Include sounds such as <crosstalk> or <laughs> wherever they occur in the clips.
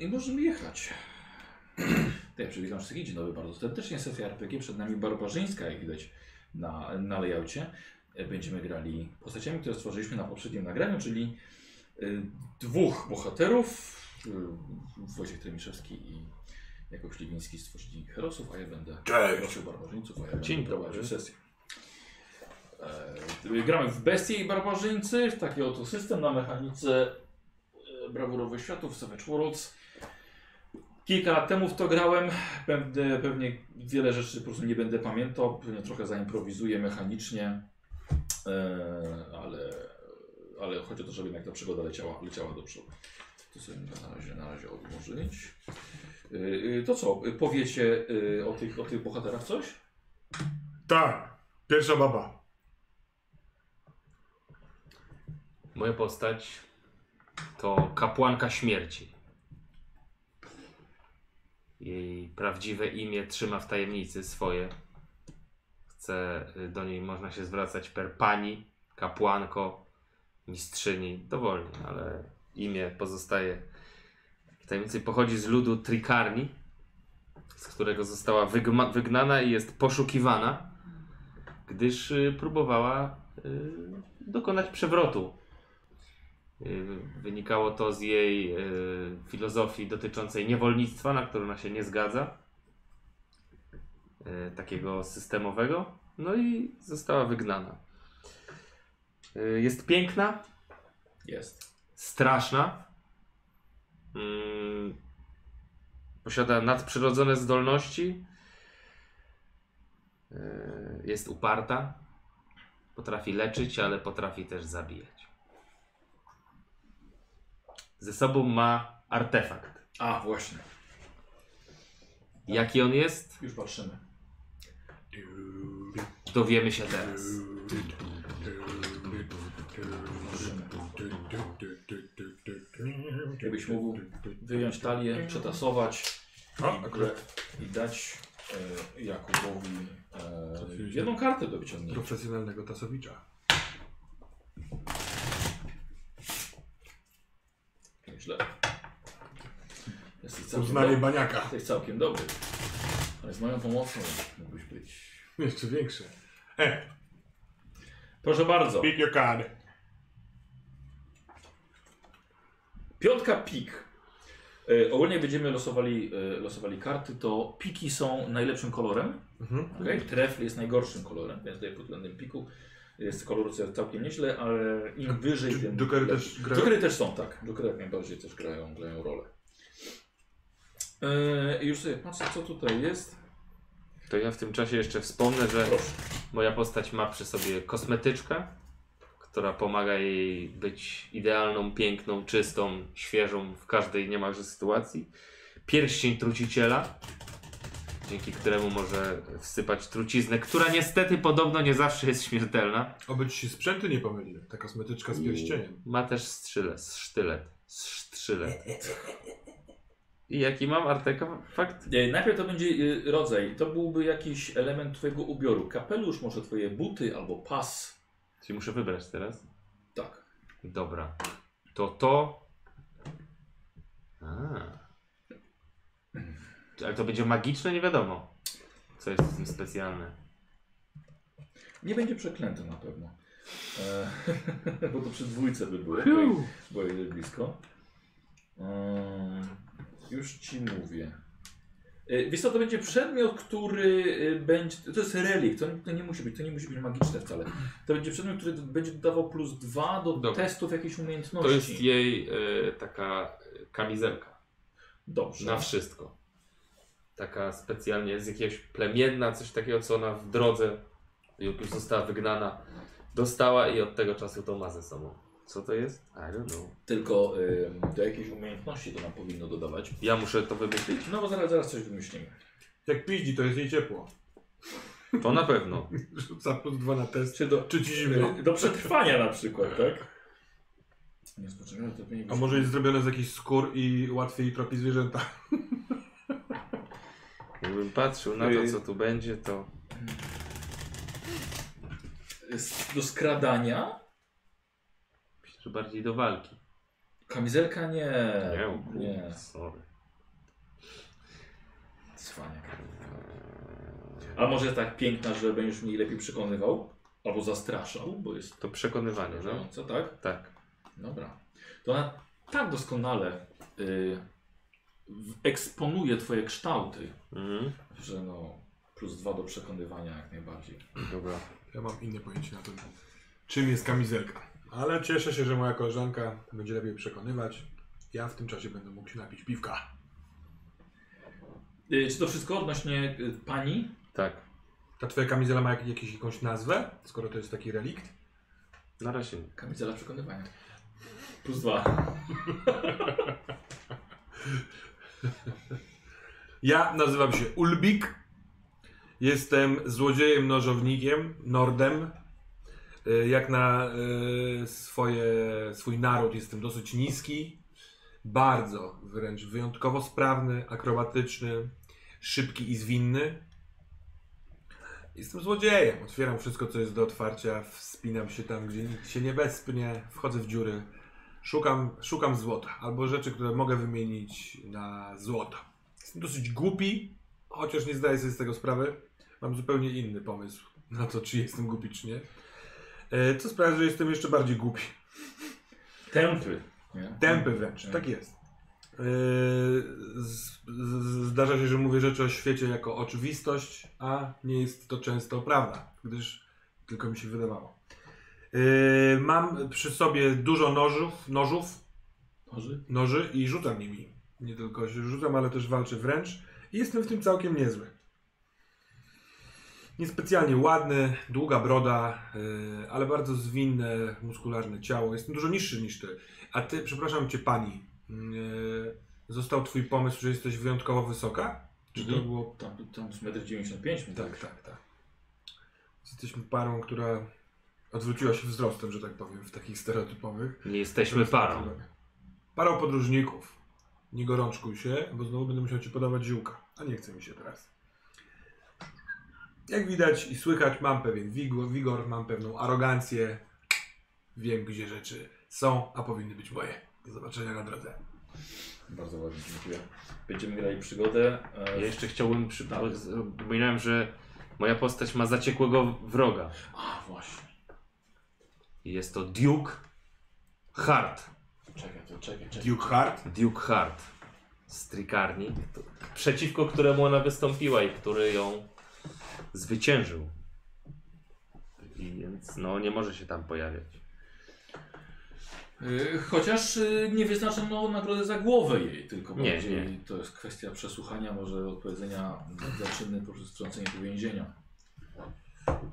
I możemy jechać. <clears throat> Tak, przywitam wszystkich. Dzień dobry, bardzo serdecznie. Sesja RPG. Przed nami barbarzyńska, jak widać na, na layoutie. Będziemy grali postaciami, które stworzyliśmy na poprzednim nagraniu, czyli y, dwóch bohaterów. Y, Wojciech Tremiszewski i Jakub Śliwiński stworzyli herosów, a ja będę herosów barbarzyńców, a ja Dzień będę prowadził sesję. E, gramy w Bestie i Barbarzyńcy, w taki oto system na mechanice e, brawurowych światów, Savage Worlds. Kilka lat temu w to grałem, będę, pewnie wiele rzeczy po prostu nie będę pamiętał, pewnie trochę zaimprowizuję mechanicznie, e, ale, ale chodzi o to, żeby jednak ta przygoda leciała, leciała do przodu. To sobie na razie, na razie odłożyć. E, e, To co, powiecie o tych, o tych bohaterach coś? Tak. Pierwsza baba. Moja postać to kapłanka śmierci. Jej prawdziwe imię trzyma w tajemnicy swoje. Chce, y, do niej można się zwracać per pani, kapłanko, mistrzyni, dowolnie, ale imię pozostaje w tajemnicy. Pochodzi z ludu Trikarni, z którego została wygnana i jest poszukiwana, gdyż y, próbowała y, dokonać przewrotu Wynikało to z jej y, filozofii dotyczącej niewolnictwa, na które ona się nie zgadza. Y, takiego systemowego. No i została wygnana. Y, jest piękna, Jest. straszna. Posiada nadprzyrodzone zdolności. Y, jest uparta. Potrafi leczyć, ale potrafi też zabijać. Ze sobą ma artefakt. A, właśnie. Jaki on jest? Już patrzymy. Dowiemy się teraz. Jakbyś mógł wyjąć talię, przetasować O, akurat i dać e, Jakubowi e, jedną kartę do wyciągnięcia. profesjonalnego tasowicza. Źle. Jesteś całkiem, Uznanie dobry. baniaka. Jesteś całkiem dobry. Ale z moją pomocą mógłbyś być. Jeszcze większe. E, Proszę bardzo. pick your card. Piątka pik. E, ogólnie jak będziemy losowali, e, losowali karty, to piki są najlepszym kolorem. Mhm. Okay? Trefl jest najgorszym kolorem, więc tutaj pod względem piku jest kolor całkiem nieźle, ale im wyżej, tym Jokery też grają? Jokery też są, tak. Jokery jak najbardziej też grają, grają rolę. Eee, już sobie patrzę, co tutaj jest. To ja w tym czasie jeszcze wspomnę, że Proszę. moja postać ma przy sobie kosmetyczkę, która pomaga jej być idealną, piękną, czystą, świeżą w każdej niemalże sytuacji. Pierścień truciciela, dzięki któremu może wsypać truciznę, która niestety podobno nie zawsze jest śmiertelna. Oby ci się sprzęty nie pomyliły. Ta kosmetyczka z pierścieniem. Ma też strzylet, sztylet, sztylet. I jaki mam artefakt? E, najpierw to będzie e, rodzaj. To byłby jakiś element twojego ubioru. Kapelusz, może twoje buty albo pas. Czyli muszę wybrać teraz? Tak. Dobra. To to. A. Ale to będzie magiczne? Nie wiadomo. Co jest w tym specjalne. Nie będzie przeklęty na pewno. E, <laughs> bo to przy dwójce by było. Bo jest blisko. Ehm, już ci mówię. E, Wiesz co, to będzie przedmiot, który e, będzie. To jest relikt, to, to nie musi być, to nie musi być magiczne wcale. To będzie przedmiot, który będzie dodawał plus dwa do Dobra. testów jakiejś umiejętności. To jest jej e, taka e, kamizelka. Dobrze. Na wszystko. Taka specjalnie z jakiegoś plemienna, coś takiego, co ona w drodze, jak już została wygnana, dostała i od tego czasu to ma ze sobą. Co to jest? I don't know. Tylko e, do jakiejś umiejętności to nam powinno dodawać. Ja muszę to wymyślić? No bo zaraz, zaraz coś wymyślimy. Jak piździ, to jest jej ciepło. To na pewno. <laughs> Rzuca plus dwa na test. Czy do, Czy ci zimno? <laughs> do przetrwania na przykład, tak? Nie to A może jest zrobione z jakichś skór i łatwiej tropi zwierzęta? <laughs> Jakbym patrzył na to, co tu będzie, to... do skradania. Myślę, że bardziej do walki. Kamizelka nie. Nie, Nie. sorry. Cwaniak. A może jest tak piękna, że będziesz mnie lepiej przekonywał? Albo zastraszał, bo jest To przekonywanie, no? wrażająca, tak? Tak. Dobra. To ona tak doskonale y, w- eksponuje twoje kształty, Mhm. że no plus dwa do przekonywania jak najbardziej. Dobra. Ja mam inne pojęcie na to, czym jest kamizelka. Ale cieszę się, że moja koleżanka będzie lepiej przekonywać. Ja w tym czasie będę mógł się napić piwka. Y, czy to wszystko odnośnie y, pani? Tak. Ta twoja kamizela ma jak, jakiś, jakąś nazwę, skoro to jest taki relikt? Na razie. Kamizela przekonywania. Plus dwa. <laughs> Ja nazywam się Ulbik. Jestem złodziejem nożownikiem, Nordem. Y, Jak na y, swoje, swój naród jestem dosyć niski. Bardzo, wręcz wyjątkowo sprawny, akrobatyczny, szybki i zwinny. Jestem złodziejem. Otwieram wszystko, co jest do otwarcia. Wspinam się tam, gdzie nikt się nie wespnie. Wchodzę w dziury. Szukam, szukam złota. Albo rzeczy, które mogę wymienić na złoto. Jestem dosyć głupi, chociaż nie zdaję sobie z tego sprawy. Mam zupełnie inny pomysł na to, czy jestem głupi, czy nie. E, Co sprawia, że jestem jeszcze bardziej głupi. Tępy. Nie? Tępy wręcz, tak jest. E, z- z- Zdarza się, że mówię rzeczy o świecie jako oczywistość, a nie jest to często prawda, gdyż tylko mi się wydawało. E, Mam przy sobie dużo nożów, nożów Może? noży i rzucam nimi. Nie tylko się rzucam, ale też walczę wręcz. I jestem w tym całkiem niezły. Niespecjalnie ładny, długa broda, yy, ale bardzo zwinne, muskularne ciało. Jestem dużo niższy niż ty. A ty, przepraszam cię pani, yy, został twój pomysł, że jesteś wyjątkowo wysoka? Czy to Mhm. było... Tam, tam z 1,95 m. Tak, tak, tak. Jesteśmy parą, która odwróciła się wzrostem, że tak powiem, w takich stereotypowych. Nie jesteśmy parą. Parą podróżników. Nie gorączkuj się, bo znowu będę musiał ci podawać ziółka. A nie chce mi się teraz. Jak widać i słychać, mam pewien wigor, wigor, mam pewną arogancję. Wiem, gdzie rzeczy są, a powinny być moje. Do zobaczenia na drodze. Bardzo ładnie, dziękuję. Będziemy grali przygodę. e, Ja jeszcze chciałbym przypomnieć, przypominałem, że moja postać ma zaciekłego wroga. A, właśnie. I jest to Duke Hart. Czekaj, to czekaj, czekaj. Duke Hart. Duke Hart z Trikarni, to- przeciwko któremu ona wystąpiła i który ją zwyciężył. I więc no nie może się tam pojawiać. Y, Chociaż y, nie wyznaczono nagrody za głowę jej, tylko Nie, bardziej nie. to jest kwestia przesłuchania, może odpowiedzenia za czyny poprzez wtrącenie do więzienia.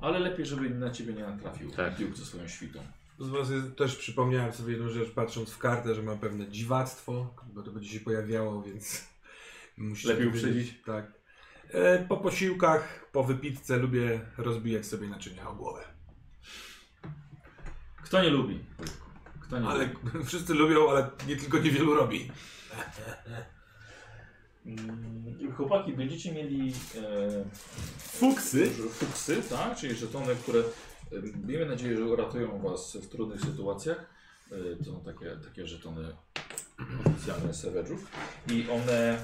Ale lepiej, żeby na ciebie nie natrafił Tak. Duke ze swoją świtą. Z was jest, też przypomniałem sobie jedną rzecz, patrząc w kartę, że mam pewne dziwactwo, bo to będzie się pojawiało, więc <laughs> musicie Lepiej uprzedzić. Tak. E, po posiłkach, po wypitce lubię rozbijać sobie naczynia o głowę. Kto nie lubi? Kto nie Ale lubi? <laughs> wszyscy lubią, ale nie tylko niewielu robi. <laughs> Mm, Chłopaki, będziecie mieli e, Fuksy? fuksy, tak? Czyli żetony, które e, miejmy nadzieję, że uratują Was w trudnych sytuacjach. E, To są takie, takie żetony oficjalne Savage'ów i one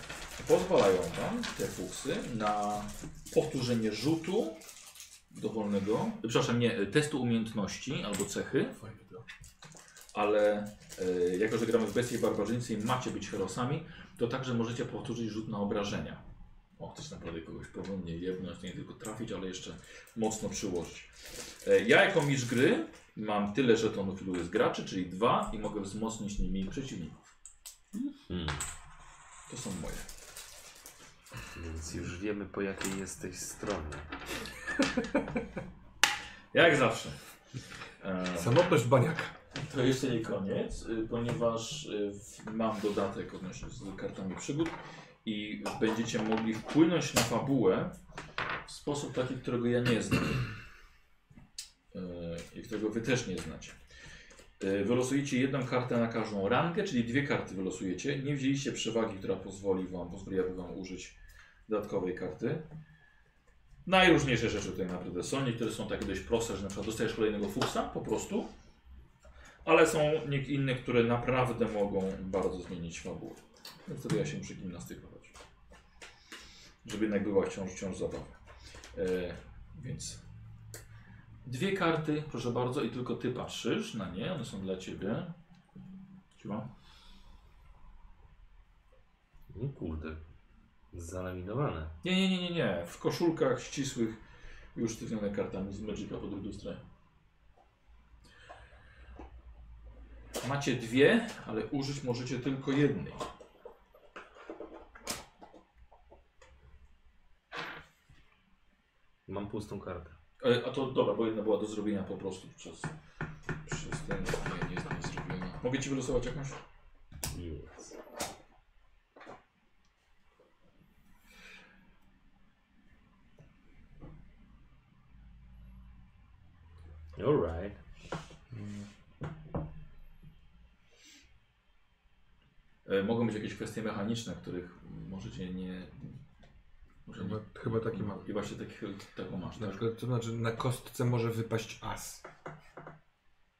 pozwalają Wam, te fuksy, na powtórzenie rzutu dowolnego, przepraszam, nie, testu umiejętności albo cechy, ale e, jako, że gramy w bestii barbarzyńcy i macie być herosami, to także możecie powtórzyć rzut na obrażenia. O, chcesz naprawdę kogoś porządnie jebnąć, nie tylko trafić, ale jeszcze mocno przyłożyć. E, ja jako mistrz gry mam tyle żetonów, ilu jest graczy, czyli dwa i mogę wzmocnić nimi przeciwników. Hmm. To są moje. Więc już wiemy po jakiej jesteś stronie. Jak zawsze. E, Samotność baniaka. To jeszcze nie koniec, y, ponieważ y, mam dodatek odnośnie z kartami przygód i będziecie mogli wpłynąć na fabułę w sposób taki, którego ja nie znam Y, i którego wy też nie znacie. Wylosujecie jedną kartę na każdą rangę, czyli dwie karty wylosujecie. Nie wzięliście przewagi, która pozwoli wam, pozwoliłaby wam użyć dodatkowej karty. Najróżniejsze rzeczy tutaj naprawdę są. Niektóre są takie dość proste, że na przykład dostajesz kolejnego fuksa po prostu. Ale są inne, które naprawdę mogą bardzo zmienić fabułę. Więc wtedy ja się muszę gimnastykować. Żeby jednak była wciąż, wciąż zabawa. E, więc dwie karty, proszę bardzo, i tylko ty patrzysz na nie. One są dla ciebie. Siła. No kurde. Zalaminowane. Nie, nie, nie, nie, nie. W koszulkach ścisłych już sztywnione kartami z Magica pod drugiej stronie. Macie dwie, ale użyć możecie tylko jednej. Mam pustą kartę. E, A to dobra, bo jedna była do zrobienia po prostu przez, przez ten. Nie, nie jest nie zrobiona. Mogę ci wylosować jakąś? Yes. Alright. E, mogą być jakieś kwestie mechaniczne, których możecie nie. Może Chyba, nie. chyba taki mam. I właśnie tak, taką masz. Na Tak? przykład, to znaczy na kostce może wypaść as.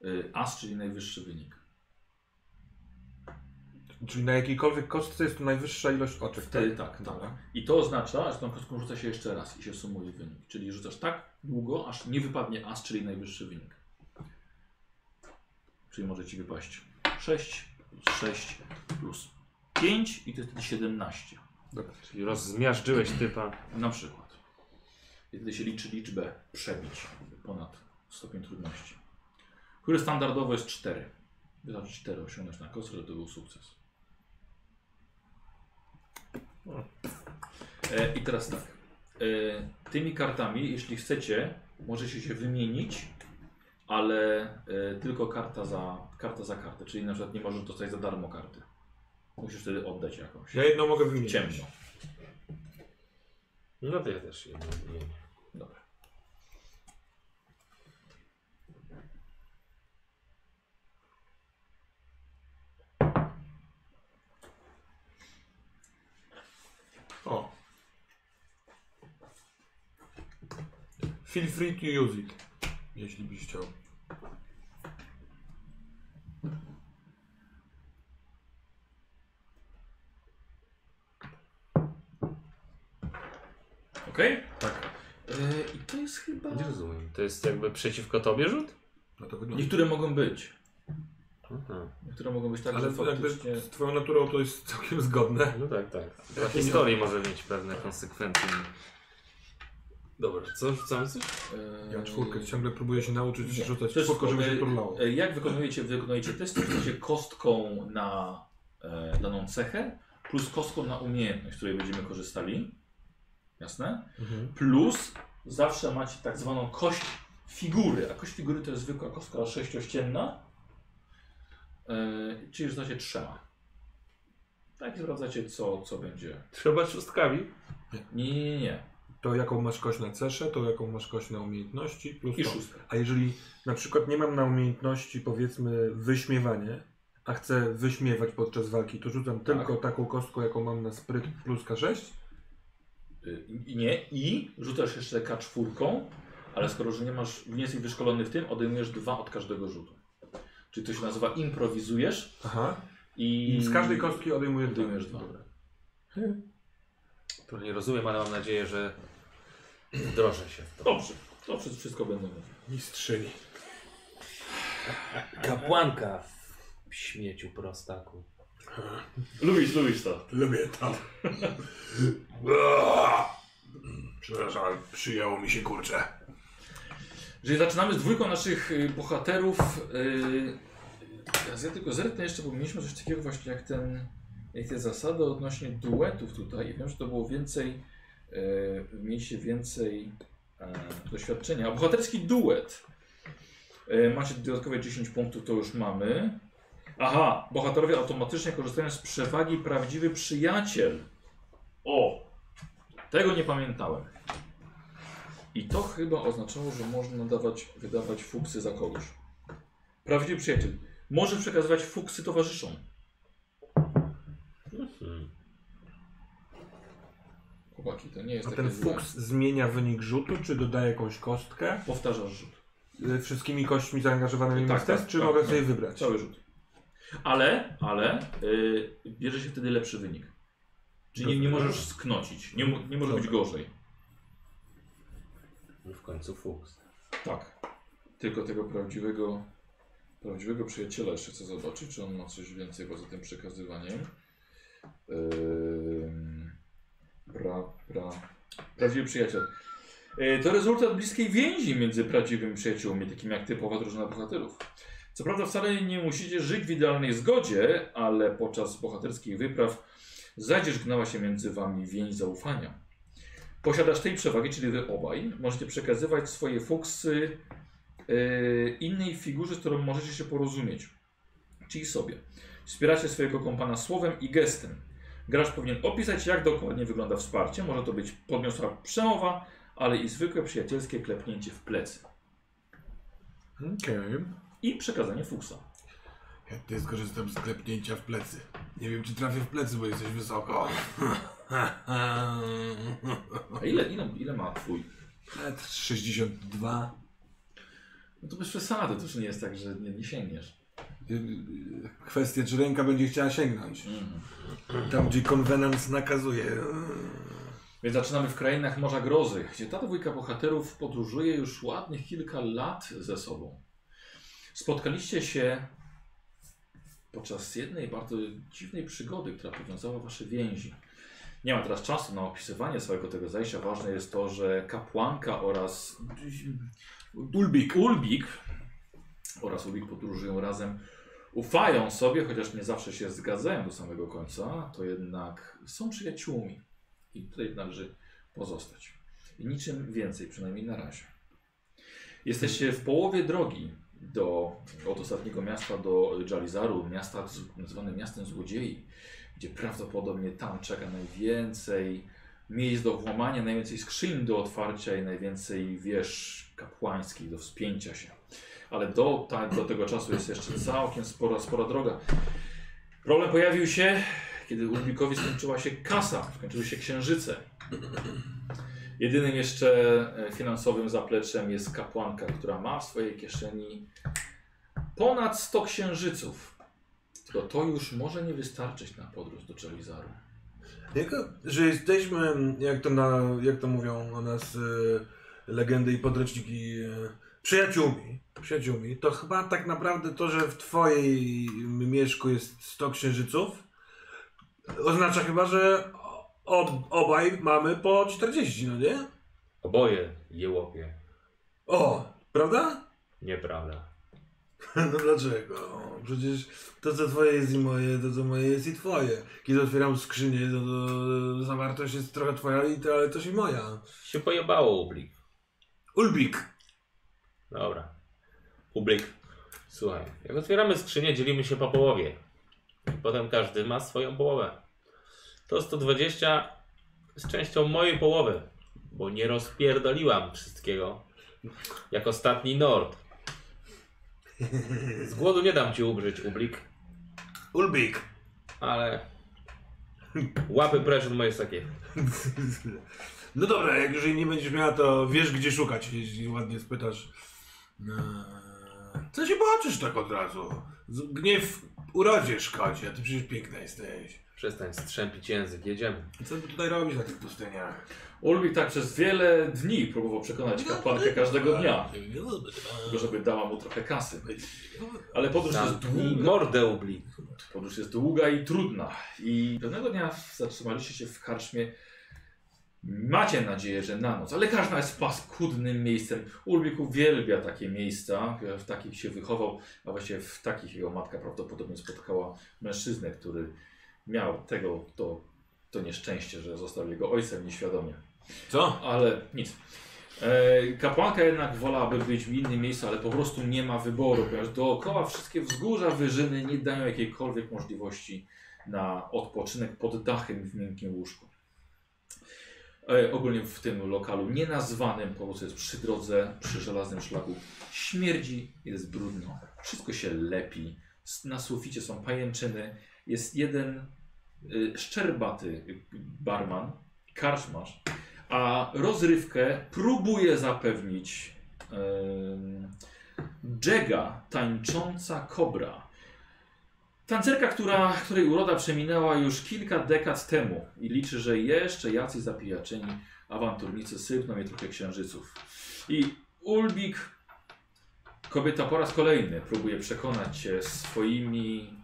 Y, As, czyli najwyższy wynik. Czyli na jakiejkolwiek kostce jest to najwyższa ilość oczek, Wtedy tak? tak, tak. I to oznacza, że tą kostką rzuca się jeszcze raz i się sumuje wynik. Czyli rzucasz tak długo, aż nie wypadnie as, czyli najwyższy wynik. Czyli może ci wypaść 6 plus 6 plus 5 i to jest wtedy 17 Czyli rozmiażdżyłeś typa. na przykład. I wtedy się liczy liczbę przebić ponad stopień trudności. Który standardowo jest 4. Wystarczy 4 osiągnąć na kostce, żeby to był sukces. E, I teraz tak. E, tymi kartami, jeśli chcecie, możecie się wymienić, ale e, tylko karta za, karta za kartę. Czyli na przykład nie możesz dostać za darmo karty. Musisz wtedy oddać jakąś. Ja jedną mogę wymienić. Ciemno. No to ja też jedno wymienię. Dobra. O. Feel free to use it. Jeśli byś chciał. Okej? Tak. E, I to jest chyba... Nie rozumiem. To jest jakby przeciwko tobie rzut? No to wygląda. Niektóre mogą być. Aha. Niektóre mogą być tak, Ale że to jakby faktycznie... z twoją naturą to jest całkiem zgodne. No tak, tak. Dla historii może mieć pewne konsekwencje. Dobra, co rzucamy coś? e, Ja czwórkę ciągle próbuję się nauczyć Nie. rzucać czwórką, żeby się turlało. e, Jak wykonujecie, wykonujecie test, rzucacie kostką na e, daną cechę, plus kostką na umiejętność, z której będziemy korzystali. Jasne? Mhm. Plus zawsze macie tak zwaną kość figury, a kość figury to jest zwykła kostka sześciościenna, e, czyli rzucacie trzema. Tak i sprawdzacie, co, co będzie. Trzeba szóstkami. Nie, nie, nie, nie. To jaką masz kość na cesze, to jaką masz kość na umiejętności, plus I to. szóstka. A jeżeli na przykład nie mam na umiejętności powiedzmy wyśmiewanie, a chcę wyśmiewać podczas walki, to rzucam tylko taką kostką, jaką mam na spryt plus K6? Y, I nie, i rzucasz jeszcze K4, ale skoro że nie masz, nie jesteś wyszkolony w tym, odejmujesz dwa od każdego rzutu. Czyli to się nazywa improwizujesz Aha. i... Z każdej kostki odejmuję dwa. Odejmujesz dwa. Dobra. To nie rozumiem, ale mam nadzieję, że wdrożę się w to. Dobrze, to wszystko, wszystko będę mówił. Mistrzyni. Kapłanka w śmieciu prostaku. Lubisz, lubisz to. Lubię to. Przepraszam, ale przyjęło mi się kurczę. Jeżeli zaczynamy z dwójką naszych y, bohaterów, y, ja tylko zerknę jeszcze, bo mieliśmy coś takiego właśnie jak ten, jak te zasady odnośnie duetów tutaj i wiem, że to było więcej, mieliście więcej e, doświadczenia. Bohaterski duet. Y, macie dodatkowe 10 punktów, to już mamy. Aha, bohaterowie automatycznie korzystają z przewagi prawdziwy przyjaciel. O! Tego nie pamiętałem. I to chyba oznaczało, że można dawać, wydawać fuksy za kogoś. Prawdziwy przyjaciel. Może przekazywać fuksy towarzyszom. Chłopaki, to nie jest A takie ten złe. fuks zmienia wynik rzutu, czy dodaje jakąś kostkę? Powtarzasz rzut. y, wszystkimi kośćmi zaangażowanymi Tak, w test, tak, czy tak, mogę tak. sobie wybrać? Cały rzut. Ale, ale yy, bierze się wtedy lepszy wynik. Czyli nie, nie możesz sknocić, nie, mo- nie może być gorzej. W końcu fuks. Tak. Tylko tego prawdziwego, prawdziwego przyjaciela jeszcze chcę zobaczyć, czy on ma coś więcej poza tym przekazywaniem. Ym, Bra, bra, prawdziwy przyjaciel. Yy, To rezultat bliskiej więzi między prawdziwymi przyjaciółmi, takimi jak typowa drużyna bohaterów. Co prawda wcale nie musicie żyć w idealnej zgodzie, ale podczas bohaterskich wypraw zadzierzgnęła się między wami więź zaufania. Posiadasz tej przewagi, czyli wy obaj możecie przekazywać swoje fuksy yy, innej figurze, z którą możecie się porozumieć, czyli sobie. Wspieracie swojego kompana słowem i gestem. Gracz powinien opisać, jak dokładnie wygląda wsparcie. Może to być podniosła przemowa, ale i zwykłe przyjacielskie klepnięcie w plecy. Okej. I przekazanie fuksa. Chętnie skorzystam z klepnięcia w plecy. Nie wiem, czy trafię w plecy, bo jesteś wysoko. A ile, ile, ile ma twój? Metr 62. No to bez przesady, to już nie jest tak, że nie, nie sięgniesz. Y, Kwestia, czy ręka będzie chciała sięgnąć. Mhm. Tam, gdzie konwenans nakazuje. Więc zaczynamy w krainach Morza Grozy, gdzie ta dwójka bohaterów podróżuje już ładnych kilka lat ze sobą. Spotkaliście się podczas jednej bardzo dziwnej przygody, która powiązała wasze więzi. Nie mam teraz czasu na opisywanie całego tego zajścia. Ważne jest to, że kapłanka oraz Ulbik, Ulbik oraz Ulbik podróżują razem. Ufają sobie, chociaż nie zawsze się zgadzają do samego końca, to jednak są przyjaciółmi. I tutaj należy pozostać. I niczym więcej, przynajmniej na razie. Jesteście w połowie drogi do, od ostatniego miasta do Jalizaru, miasta nazywane miastem złodziei, gdzie prawdopodobnie tam czeka najwięcej miejsc do włamania, najwięcej skrzyń do otwarcia i najwięcej wież kapłańskich do wspięcia się. Ale do, ta, do tego czasu jest jeszcze całkiem spora, spora droga. Problem pojawił się, kiedy Ulbikowi skończyła się kasa, skończyły się księżyce. Jedynym jeszcze e, finansowym zapleczem jest kapłanka, która ma w swojej kieszeni ponad 100 księżyców. Tylko to już może nie wystarczyć na podróż do Czelizaru. Jako, że jesteśmy, jak to, na, jak to mówią o nas e, legendy i podręczniki, e, przyjaciółmi, przyjaciółmi, to chyba tak naprawdę to, że w twojej mieszku jest 100 księżyców, oznacza chyba, że od, obaj mamy po 40, no nie? Oboje jełopie. O, prawda? Nieprawda. <laughs> No dlaczego? Przecież to co twoje jest i moje, to co moje jest i twoje. Kiedy otwieram skrzynię, to, to zawartość jest trochę twoja, ale też i moja. Się pojebało Ublik. Ulbik. Dobra. Ublik. Słuchaj, jak otwieramy skrzynię, dzielimy się po połowie. I potem każdy ma swoją połowę. To 120 z częścią mojej połowy, bo nie rozpierdoliłam wszystkiego. Jak ostatni Nord. Z głodu nie dam ci umrzeć, Ublik, Ulbik. ale łapy precz od mojej sakiewki. No dobra, jak już jej nie będziesz miała, to wiesz gdzie szukać, jeśli ładnie spytasz. Co się patrzysz tak od razu? Gniew urodzie szkodzi, a ty przecież piękna jesteś. Przestań strzępić język, jedziemy. Co ty tutaj robisz na tych pustyniach? Ulbik tak przez wiele dni próbował przekonać kapłankę każdego dnia, tylko żeby dała mu trochę kasy. Ale podróż jest długa. mordę, Ublik. Podróż jest długa i trudna. I pewnego dnia zatrzymaliście się w karczmie. Macie nadzieję, że na noc, ale karczma jest paskudnym miejscem. Ulbik uwielbia takie miejsca, w takich się wychował, a właściwie w takich jego matka prawdopodobnie spotkała mężczyznę, który miał tego, to, to nieszczęście, że został jego ojcem nieświadomie. Co? Ale nic. E, kapłanka jednak wolałaby być w innym miejscu, ale po prostu nie ma wyboru, ponieważ dookoła wszystkie wzgórza, wyżyny nie dają jakiejkolwiek możliwości na odpoczynek pod dachem w miękkim łóżku. E, ogólnie w tym lokalu nienazwanym, po prostu jest przy drodze, przy żelaznym szlaku. Śmierdzi, jest brudno, wszystko się lepi. Na suficie są pajęczyny. Jest jeden y, szczerbaty barman, karczmarz, a rozrywkę próbuje zapewnić Jega, tańcząca kobra. Tancerka, która, której uroda przeminęła już kilka dekad temu i liczy, że jeszcze jacyś zapijaczeni awanturnicy sypną jej trochę księżyców. I Ulbik, kobieta po raz kolejny próbuje przekonać cię swoimi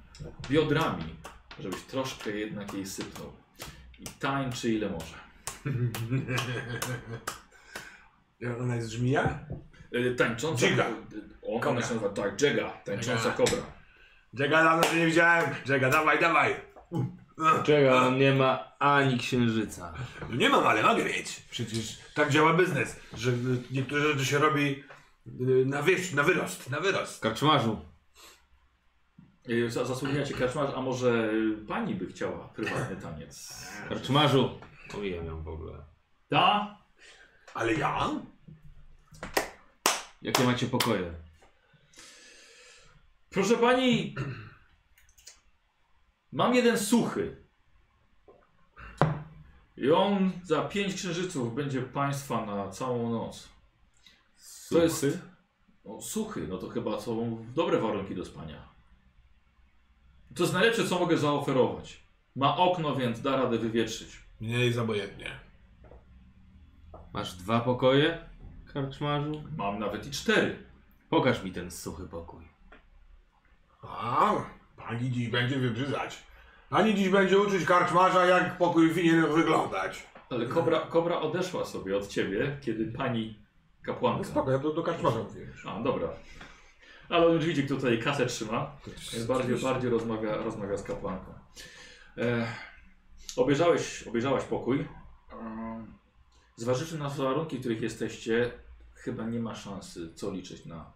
biodrami, żebyś troszkę jednak jej sypnął. I tańczy ile może. <laughs> Ona jest żmija? Y, Tańcząca. Kobra. ona się nazywa tak, Jega, tańcząca kobra. Jega dawno cię nie widziałem. Jega, dawaj, dawaj. Czego on nie ma ani księżyca. No Nie mam, ale mogę mieć. Przecież tak działa biznes, że niektóre rzeczy się robi y, na, wieś, na wyrost, na wyrost. Karczmarzu, Y, za- Zasłaniacie karczmarz, a może pani by chciała prywatny taniec? karczmarzu. Omijam ją w ogóle. Ta? Ale ja? Jakie macie pokoje? Proszę pani, mam jeden suchy. I on za pięć księżyców będzie państwa na całą noc. To jest. No, suchy, no to chyba są dobre warunki do spania. To jest najlepsze, co mogę zaoferować. Ma okno, więc da radę wywietrzyć. Nie jest obojętnie. Masz dwa pokoje, karczmarzu? Mam nawet i cztery. Pokaż mi ten suchy pokój. A, pani dziś będzie wybrzydzać. Pani dziś będzie uczyć karczmarza, jak pokój winien wyglądać. Ale kobra, kobra odeszła sobie od ciebie, kiedy pani kapłanka. No spoko, ja do, do karczmarza mówię. A, dobra. Ale on już widzi, kto tutaj kasę trzyma. Więc bardziej, bardziej rozmawia, rozmawia z kapłanką. E, obejrzałeś, obejrzałaś pokój. E, zważywszy na warunki, w których jesteście, chyba nie ma szansy co liczyć na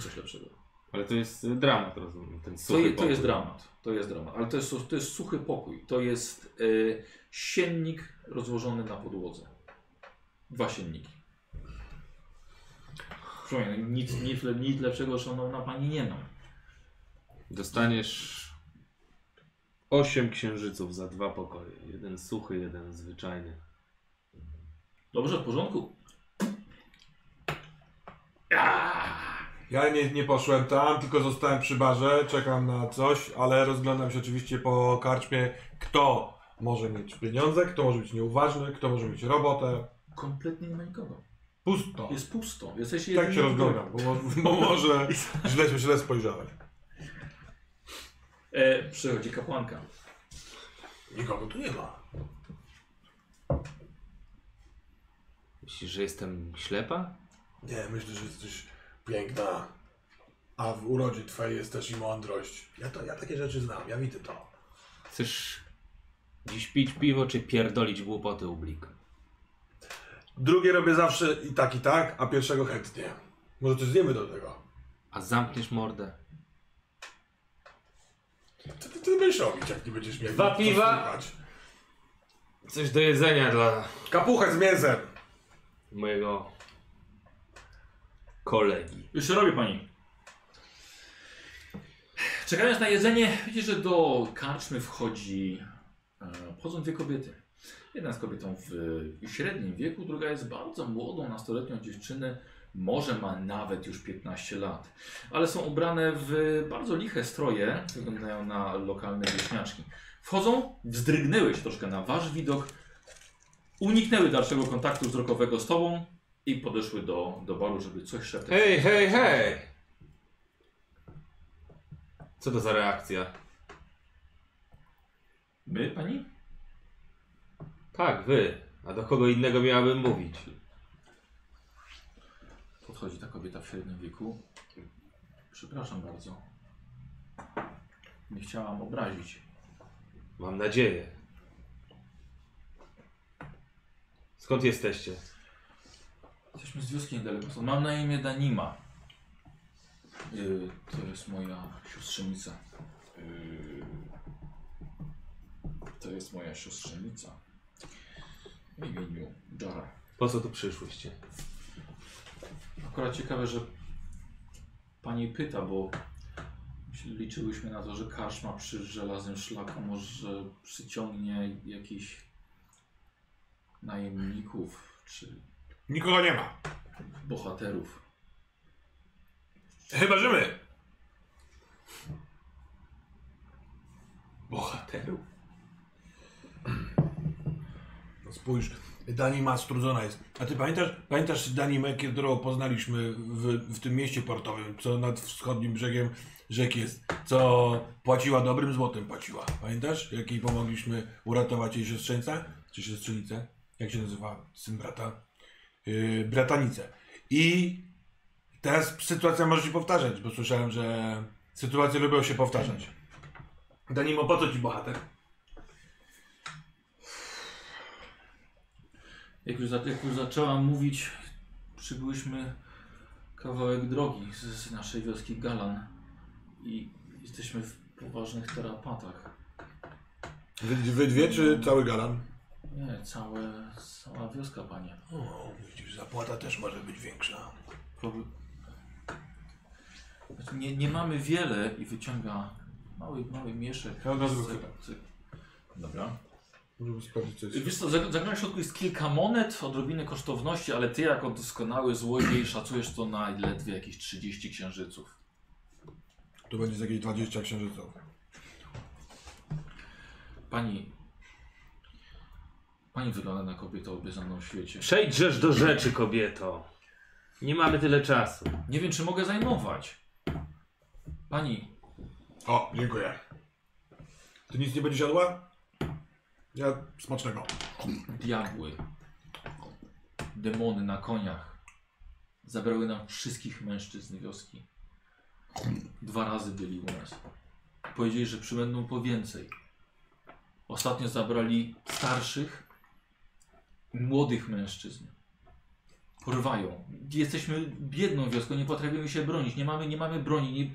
coś lepszego. Ale to jest y, dramat, rozumiem. Ten To, suchy je, to jest dramat. To jest dramat. Ale to jest, to jest suchy pokój. To jest e, siennik rozłożony na podłodze. Dwa sienniki. Przypominam, nic, nic, le- nic lepszego, szanowna pani, nie mam. Dostaniesz osiem księżyców za dwa pokoje. Jeden suchy, jeden zwyczajny. Dobrze, w porządku. Ja nie, nie poszłem tam, tylko zostałem przy barze, czekam na coś, ale rozglądam się oczywiście po karczmie, kto może mieć pieniądze, kto może być nieuważny, kto może mieć robotę. Kompletnie nie ma nikogo. Pusto. Jest pusto. Jesteś Tak się rozglądam, bo, mo- bo może <laughs> źle się źle spojrzałem. E, przychodzi kapłanka. Nikogo tu nie ma. Myślisz, że jestem ślepa? Nie, myślę, że jesteś piękna. A w urodzie twojej jest też i mądrość. Ja, to, ja takie rzeczy znam, ja widzę to. Chcesz dziś pić piwo, czy pierdolić głupoty ublik? Drugie robię zawsze i tak, i tak, a pierwszego chętnie. Może coś zjemy do tego. A zamkniesz mordę? Co ty, ty będziesz robić, jak nie będziesz miał Dwa piwa? Coś do jedzenia dla Kapuchę z mięsem. mojego kolegi. Już robi pani. Czekając na jedzenie, widzisz, że do karczmy wchodzi, e, wchodzą dwie kobiety. Jedna jest kobietą w średnim wieku, druga jest bardzo młodą, nastoletnią dziewczynę. Może ma nawet już 15 lat. Ale są ubrane w bardzo liche stroje, wyglądają na lokalne wieśniaczki. Wchodzą, wzdrygnęły się troszkę na wasz widok, uniknęły dalszego kontaktu wzrokowego z tobą i podeszły do, do baru, żeby coś szeptać. Hej, hej, hej! Co to za reakcja? My, pani? Tak, wy. A do kogo innego miałabym mówić? Podchodzi ta kobieta w średnim wieku. Przepraszam bardzo. Nie chciałam obrazić. Mam nadzieję. Skąd jesteście? Jesteśmy z wioski niedaleko. stąd. Mam na imię Danima. Yy, to jest moja siostrzenica. Yy, to jest moja siostrzenica. W imieniu Jara. Po co tu przyszłyście? Akurat ciekawe, że pani pyta, bo liczyłyśmy na to, że karczma przy żelaznym szlaku może przyciągnie jakichś najemników czy Nikogo nie ma. bohaterów. Chyba, że my. Bohaterów. No spójrz, Danima strudzona jest. A ty pamiętasz, pamiętasz Danimę, którą poznaliśmy w, w tym mieście portowym, co nad wschodnim brzegiem rzeki jest, co płaciła dobrym złotem płaciła. Pamiętasz, jak jej pomogliśmy uratować jej siostrzeńca? Czy siostrzenicę? Jak się nazywa syn brata? Yy, bratanicę. I teraz sytuacja może się powtarzać, bo słyszałem, że sytuacje lubią się powtarzać. Danimo, po co ci bohater? Jak już, za, jak już zaczęłam mówić, przybyłyśmy kawałek drogi z, z naszej wioski Galan i jesteśmy w poważnych tarapatach. Wy, wy dwie czy cały galan? Nie, całe, cała wioska, panie. O, widzisz, zapłata też może być większa. Znaczy, nie, nie mamy wiele i wyciąga mały, mały mieszek. Ja od razu z- go Dobra. Żeby sprawdzić, co jest. Wiesz co, za, za w środku jest kilka monet, odrobiny kosztowności, ale ty jako doskonały złodziej <clears throat> szacujesz to na ledwie jakieś 30 księżyców. Tu będzie z jakieś 20 księżyców. Pani... Pani wygląda na kobietę o obiezaną w świecie. Przejdźżesz do rzeczy, kobieto. Nie mamy tyle czasu. Nie wiem, czy mogę zajmować. Pani, O, dziękuję. Ty nic nie będziesz jadła? Ja smacznego. diabły, demony na koniach zabrały nam wszystkich mężczyzn wioski. Dwa razy byli u nas. Powiedzieli, że przybędą po więcej. Ostatnio zabrali starszych, młodych mężczyzn. Porwają. Jesteśmy biedną wioską, nie potrafimy się bronić. Nie mamy, nie mamy broni. Nie...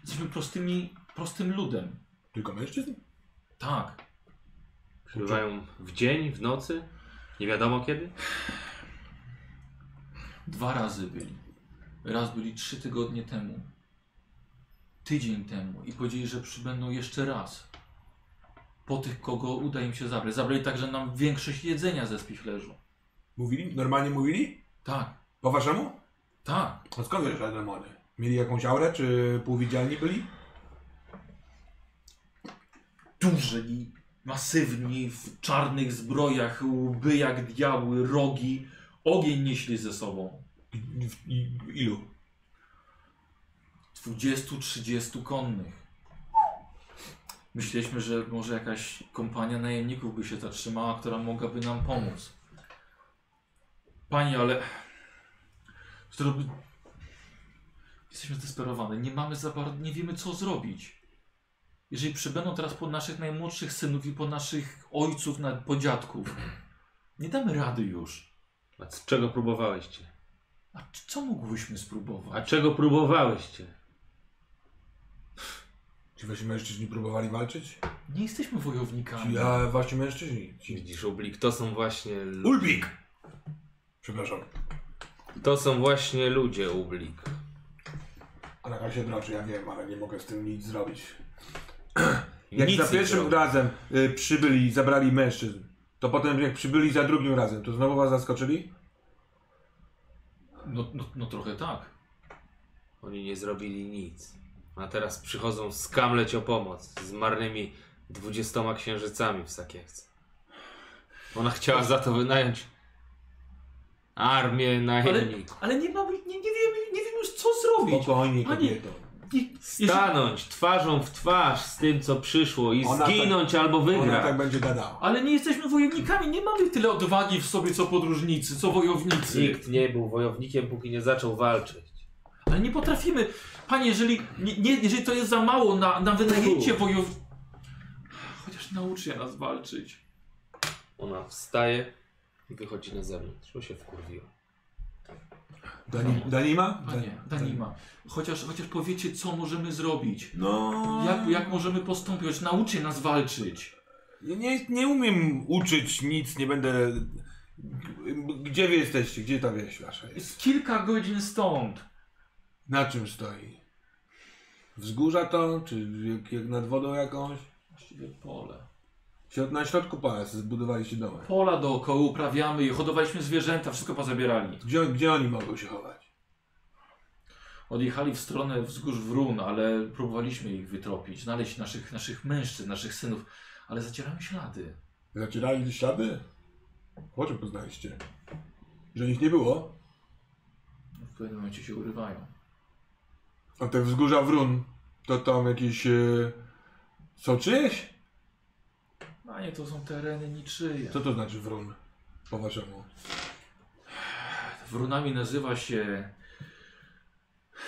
Jesteśmy prostymi, prostym ludem. Tylko mężczyzn? Tak. Przybywają w dzień, w nocy? Nie wiadomo kiedy? Dwa razy byli. Raz byli trzy tygodnie temu. Tydzień temu. I powiedzieli, że przybędą jeszcze raz. Po tych, kogo uda im się zabrać. Zabrali także nam większość jedzenia ze spichlerzu. Mówili? Normalnie mówili? Tak, Po waszemu? tak. A skąd wiesz, że demony? Mieli jakąś aurę, czy półwidzialni byli? Duży, masywni, w czarnych zbrojach, łby jak diabły, rogi. Ogień nieśli ze sobą. I, i, ilu? 20-30 konnych. Myśleliśmy, że może jakaś kompania najemników by się zatrzymała, która mogłaby nam pomóc. Pani, ale. Zrobi... Jesteśmy zdesperowani. Nie mamy za bardzo, nie wiemy co zrobić. Jeżeli przybędą teraz po naszych najmłodszych synów i po naszych ojców, na, po dziadków, nie damy rady już. A z czego próbowałyście? A co mógłbyśmy A spróbować? czego próbowałyście? Ci wasi mężczyźni próbowali walczyć? Nie jesteśmy wojownikami. Ci, a wasi mężczyźni? Ci... Widzisz, Ublik, to są właśnie... lu- Ulbik! Przepraszam. To są właśnie ludzie, Ublik. Anaka się droczy, ja wiem, ale nie mogę z tym nic zrobić. <clears throat> Jak Nic za nie pierwszym zrobię. razem y, przybyli i zabrali mężczyzn, to potem jak przybyli za drugim razem, to znowu was zaskoczyli? No, no, no trochę tak. Oni nie zrobili nic. A teraz przychodzą skamleć o pomoc z marnymi dwudziestoma księżycami w sakiewce. Ona chciała za to wynająć armię Ale, najemników. ale nie mamy, nie, nie, wiemy, nie wiemy już co zrobić. Spokojnie, kobieto. Nie, jeżeli, Stanąć twarzą w twarz z tym, co przyszło i Ona zginąć albo Ona wygrać. tak będzie gadała. ale nie jesteśmy wojownikami, nie mamy tyle odwagi w sobie co podróżnicy, co wojownicy. Nikt nie był wojownikiem, póki nie zaczął walczyć. Ale nie potrafimy. Panie, jeżeli, nie, nie, jeżeli to jest za mało na, na wynajęcie wojowników. Chociaż nauczy nas walczyć. Ona wstaje i wychodzi na zewnątrz, bo się wkurwiła. Dani, Danima? Panie, Danima, chociaż, chociaż powiecie, co możemy zrobić. No. Jak, jak możemy postąpić? Nauczy nas walczyć. Ja nie, nie umiem uczyć nic, nie będę. Gdzie wy jesteście? Gdzie ta wieś wasza jest? Jest kilka godzin stąd. Na czym stoi? Wzgórza to? Czy jak, jak nad wodą jakąś? Właściwie pole. Środ- Na środku pola zbudowaliście domek. Pola dookoła uprawiamy i hodowaliśmy zwierzęta, wszystko pozabierali. Gdzie, gdzie oni mogą się chować? Odjechali w stronę wzgórz Wrun, ale próbowaliśmy ich wytropić, znaleźć naszych, naszych mężczyzn, naszych synów, ale zacierają ślady. Zacierali ślady? Po czym poznaliście? Że ich nie było? W pewnym momencie się urywają. A te wzgórza Wrun, to tam jakieś... E, są czyjeś? A nie, to są tereny niczyje. Co to znaczy Wrun? Po waszemu. Wrunami nazywa się.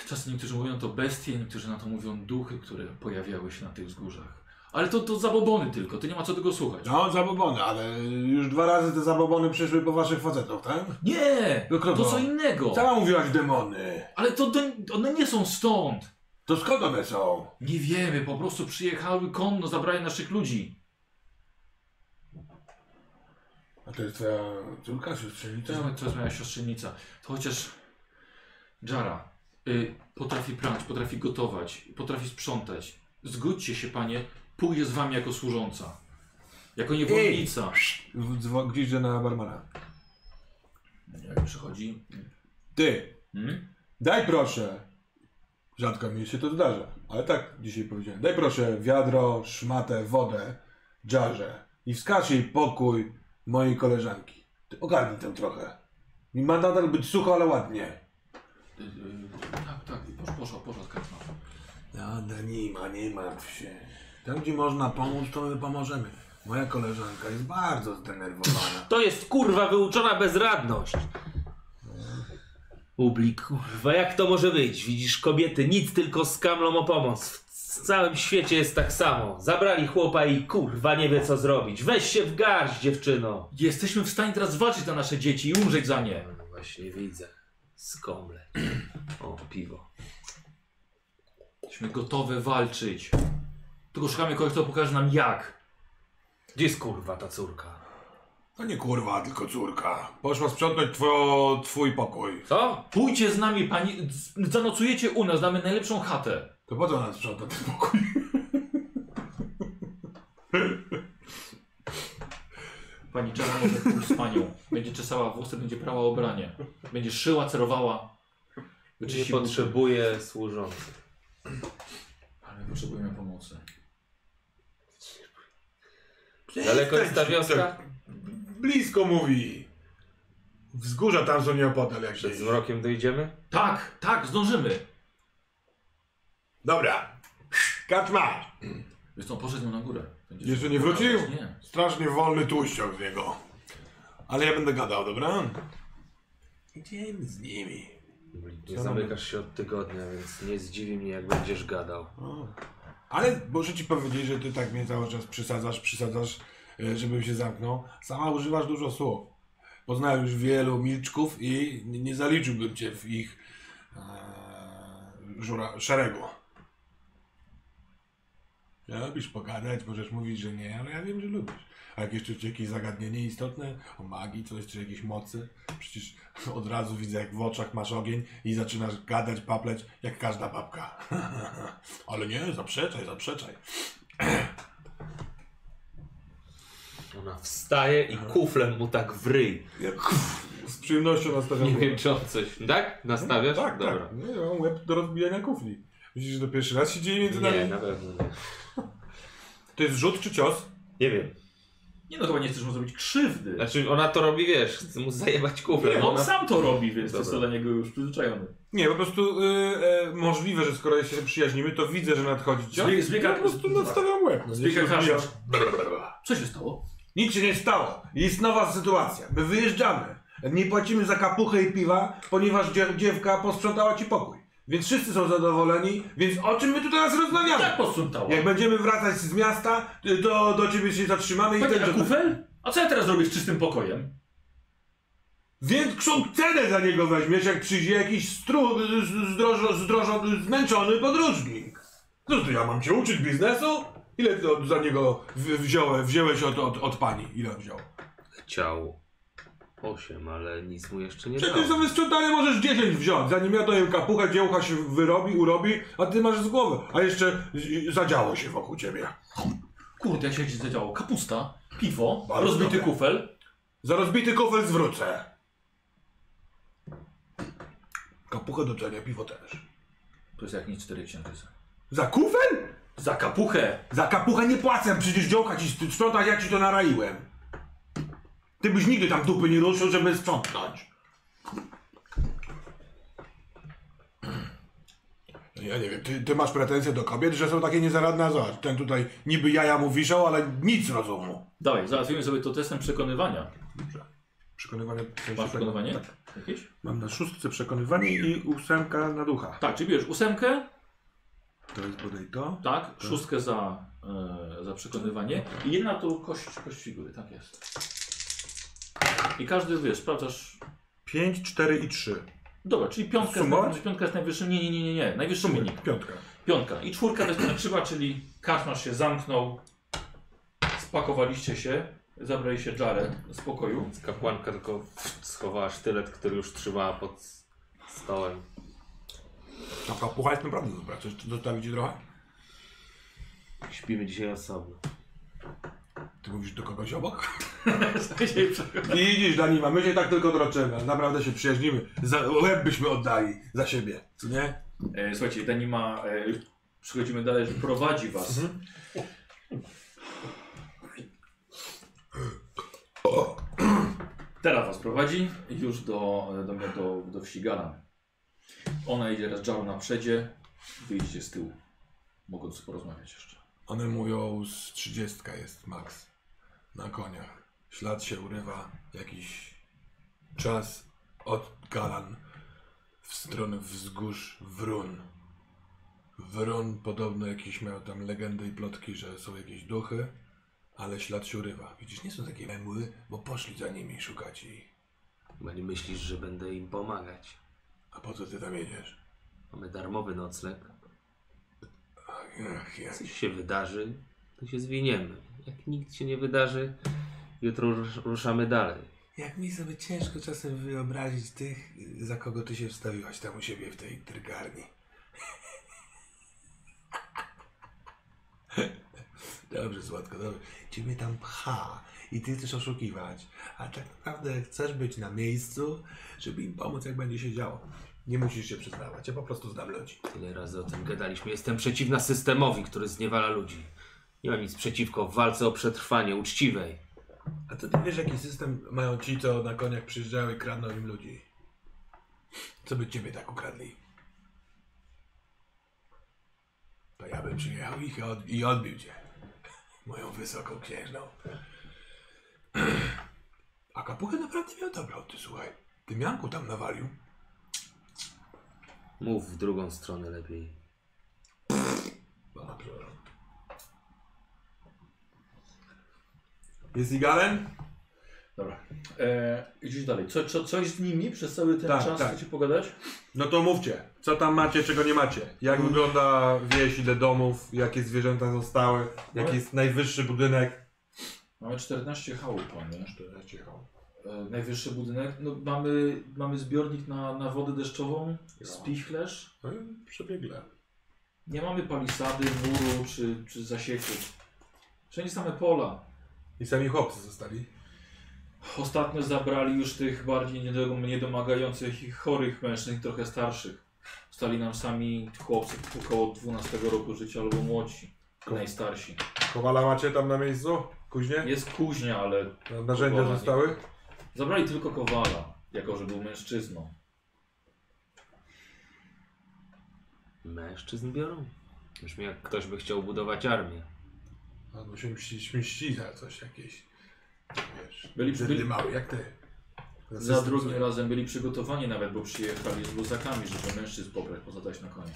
Czasem niektórzy mówią to bestie, niektórzy na to mówią duchy, które pojawiały się na tych wzgórzach. Ale to, to zabobony tylko, to nie ma co tego słuchać. No, zabobony, ale już dwa razy te zabobony przyszły po waszych facetów, tak? Nie! No To to? co innego! Sama mówiłaś demony. Ale to, to one nie są stąd! To skąd one są? Nie wiemy, po prostu przyjechały konno, zabrali naszych ludzi. A to jest twoja córka, To siostrzenica? jest, to jest moja siostrzenica. To chociaż Jara y, potrafi prać, potrafi gotować, potrafi sprzątać. Zgódźcie się, panie, pójdzie z wami jako służąca. Jako niewolnica. Dzwo- że na barmana. Jak przychodzi. Ty, Hmm? daj proszę. Rzadko mi się to zdarza, ale tak dzisiaj powiedziałem. Daj proszę wiadro, szmatę, wodę, dżarze i wskaż jej pokój mojej koleżanki. Ty ogarnij tę trochę. Mi ma nadal być sucho, ale ładnie. Y, y, tak, tak, posz, poszła, poszła skarżna. Nada nie ma, nie martw się. Tam, gdzie można pomóc, to my pomożemy. Moja koleżanka jest bardzo zdenerwowana. To jest kurwa wyuczona bezradność. Ublik, kurwa, jak to może być? Widzisz, kobiety nic tylko skamlą o pomoc. W całym świecie jest tak samo. Zabrali chłopa i kurwa nie wie co zrobić. Weź się w garść, dziewczyno. Jesteśmy w stanie teraz walczyć na nasze dzieci i umrzeć za nie. No właśnie widzę. Skomle. O, piwo. Jesteśmy gotowe walczyć. Tylko szukamy kogoś, kto pokaże nam jak. Gdzie jest kurwa ta córka? To nie kurwa, tylko córka. Poszła sprzątać two, twój pokój. Co? Pójdźcie z nami, pani. z- Zanocujecie u nas, damy najlepszą chatę. To po co ona sprząta ten pokój? <laughs> Pani Jara może pójść z panią. Będzie czesała włosy, będzie prała ubranie. Będzie szyła, cerowała. Nie Wyczyści potrzebuję służących. Ale my potrzebujemy pomocy. Daleko jest ta Tak, wioska? Blisko mówi. Wzgórza tam są nieopodal jak się Przed zmrokiem dojdziemy? Tak, tak, zdążymy. Dobra. Kaczma. Wiesz co, poszedł na górę. Będzie Jeszcze nie wrócił? Nie. Strasznie wolny tłuściok z niego. Ale ja będę gadał, dobra? Idziemy z nimi. Nie zamykasz się od tygodnia, więc nie zdziwi mnie jak będziesz gadał. O. Ale muszę ci powiedzieć, że ty tak mnie cały czas przysadzasz, przysadzasz, żebym się zamknął. Sama używasz dużo słów. Poznałem już wielu milczków i nie- zaliczyłbym cię w ich e, żura, szeregu. Ja lubisz pogadać, możesz mówić, że nie, ale ja wiem, że lubisz. A jak jeszcze jakieś zagadnienie istotne o magii, coś, czy jakiejś mocy, przecież od razu widzę, jak w oczach masz ogień i zaczynasz gadać, papleć, jak każda babka. <laughs> ale nie, zaprzeczaj, zaprzeczaj. <clears throat> Ona wstaje i kuflem mu tak w ryj. Ja, z przyjemnością nastawiam Nie wiem czy on coś... Tak? Nastawiasz? Tak, Dobra. tak. Nie, ja mam łeb do rozbijania kufli. Widzisz, że to pierwszy raz się dzieje między nami? Nie, na pewno nie. <laughs> To jest rzut czy cios? Nie wiem. Nie no, chyba nie chcesz mu zrobić krzywdy. Znaczy ona to robi, wiesz, chce mu zajebać kuflem. Nie, on Ona... sam to robi, więc Dobra. jest dla niego już przyzwyczajony. Nie, po prostu y, e, możliwe, że skoro się przyjaźnimy, to widzę, że nadchodzi cios. Zbieg- zbiega- ja po prostu nastawiam łeb. No, Zbiega. Co się stało? Nic się nie stało. Jest nowa sytuacja. My wyjeżdżamy. Nie płacimy za kapuchę i piwa, ponieważ dziew dziewka posprzątała ci pokój. Więc wszyscy są zadowoleni, więc o czym my tu teraz rozmawiamy? Jak posprzątała? Jak będziemy wracać z miasta, to do ciebie się zatrzymamy i Panie wtedy... kufel? A co ja teraz robię z czystym pokojem? Większą cenę za niego weźmiesz, jak przyjdzie jakiś stru, zdrożo, zdrożo, zmęczony podróżnik. No to ja mam cię uczyć biznesu? Ile ty od, za niego w, wziąłeś, wziąłeś od, od, od pani? Ile on wziął? Chciał osiem, ale nic mu jeszcze nie Przecież za dało. wysprzątanie możesz 10 wziąć, zanim ja daję kapuchę, dziełcha się wyrobi, urobi, a ty masz z głowy. A jeszcze zadziało się wokół ciebie. Kurde, jak się gdzieś zadziało. Kapusta, piwo, Bardzo rozbity dobre. kufel. Za rozbity kufel zwrócę. Kapuchę do czenia, piwo też. To jest jak nic cztery księżyce. Za kufel? Za kapuchę! Za kapuchę nie płacę, przecież działka ci sprzątać, ja ci to naraiłem. Ty byś nigdy tam dupy nie ruszył, żeby sprzątnąć. Ja nie wiem, ty, ty masz pretensje do kobiet, że są takie niezaradne, a zobacz, ten tutaj niby jaja mu wiszą, ale nic rozumu. Dawaj, załatwimy sobie to testem przekonywania. Dobrze. Przekonywanie... w sensie Masz przekonywanie? Tak. Jakieś? Mam na szóstce przekonywanie i ósemka na ducha. Tak, czyli bierzesz ósemkę, To jest bodaj to. tak, szóstkę za, e, za przekonywanie i jedna to kość, kość figury, tak jest. I każdy, wiesz, sprawdzasz... 5, 4 i 3. Dobra, czyli piątka, Sumować? jest, piątka jest najwyższym, nie, nie, nie, nie, nie, najwyższy wynik. Piątka. Piątka. I czwórka to jest na krzywa, czyli kaszmasz się zamknął, spakowaliście się, zabrali się Jared z pokoju. Więc kapłanka tylko schowała sztylet, który już trzymała pod stołem. A kapucha jest naprawdę dobra. Coś zostawić ci trochę? Śpimy dzisiaj osobno. Ty mówisz do kogoś obok? <laughs> Widzisz, Danima, my się tak tylko droczymy. Naprawdę się przyjaźnimy. Za łeb byśmy oddali za siebie. Co nie? E, słuchajcie, Danima, e, przechodzimy dalej, że prowadzi was. Teraz was prowadzi już do, do, do, do wsi Galan. Ona idzie raz Jaru na przedzie, wyjdziecie z tyłu, mogąc porozmawiać jeszcze. One mówią z trzydziestka jest max. Na koniach. Ślad się urywa. Jakiś czas od Galan w stronę wzgórz Wrun. Wrun podobno jakieś miał tam legendy i plotki, że są jakieś duchy, ale ślad się urywa. Widzisz, nie są takie memły, bo poszli za nimi szukać nie myślisz, że będę im pomagać. A po co ty tam jedziesz? Mamy darmowy nocleg. Ach, ach, jak Coś się wydarzy, to się zwiniemy. Jak nikt się nie wydarzy, jutro rusz- ruszamy dalej. Jak mi sobie ciężko czasem wyobrazić tych, za kogo ty się wstawiłaś tam u siebie w tej trygarni. <laughs> Dobrze, Złotko, dobrze. Ciebie tam pcha i ty chcesz oszukiwać, a tak naprawdę chcesz być na miejscu, żeby im pomóc, jak będzie się działo. Nie musisz się przyznawać, ja po prostu znam ludzi. Tyle razy o tym gadaliśmy. Jestem przeciwna systemowi, który zniewala ludzi. Nie mam nic przeciwko walce o przetrwanie uczciwej. A to ty wiesz, jaki system mają ci, co na koniach przyjeżdżają i kradną im ludzi? Co by ciebie tak ukradli? To ja bym przyjechał ich i, od, i odbił cię. Moją wysoką księżną. A kapuchę naprawdę miał dobrą, ty słuchaj. Ty mianku tam nawalił. Mów w drugą stronę lepiej. Dobrze. Jest i Galen? Dobra. E, idziesz dalej. Co, co, coś z nimi przez cały ten Tak, czas tak. chcecie pogadać? No to mówcie, co tam macie, czego nie macie? Jak wygląda wieś, ile domów, jakie zwierzęta zostały, jaki jest najwyższy budynek? Mamy 14 chałupów, panie. 14 hał. E, najwyższy budynek. No, mamy, mamy zbiornik na, na wodę deszczową, spichlerz. No i przebiegle. Nie mamy palisady, muru czy, czy zasieku. Wszędzie same pola. I sami chłopcy zostali. Ostatnio zabrali już tych bardziej niedo- niedomagających i chorych mężczyzn, trochę starszych. Stali nam sami chłopcy około 12 roku życia albo młodsi. Najstarsi. Kowala macie tam na miejscu? Kuźnie? Jest kuźnia, ale Narzędzia Kowala nie. zostały? zabrali tylko kowala, jako że był mężczyzną. Mężczyzn biorą? Brzmi jak ktoś by chciał budować armię. Albo się mści, mści za coś jakieś. Wiesz, Byli- byli- mały, jak ty. Za drugim razem byli przygotowani nawet, bo przyjechali z luzakami, żeby mężczyzn pobrać, pozadać na konie.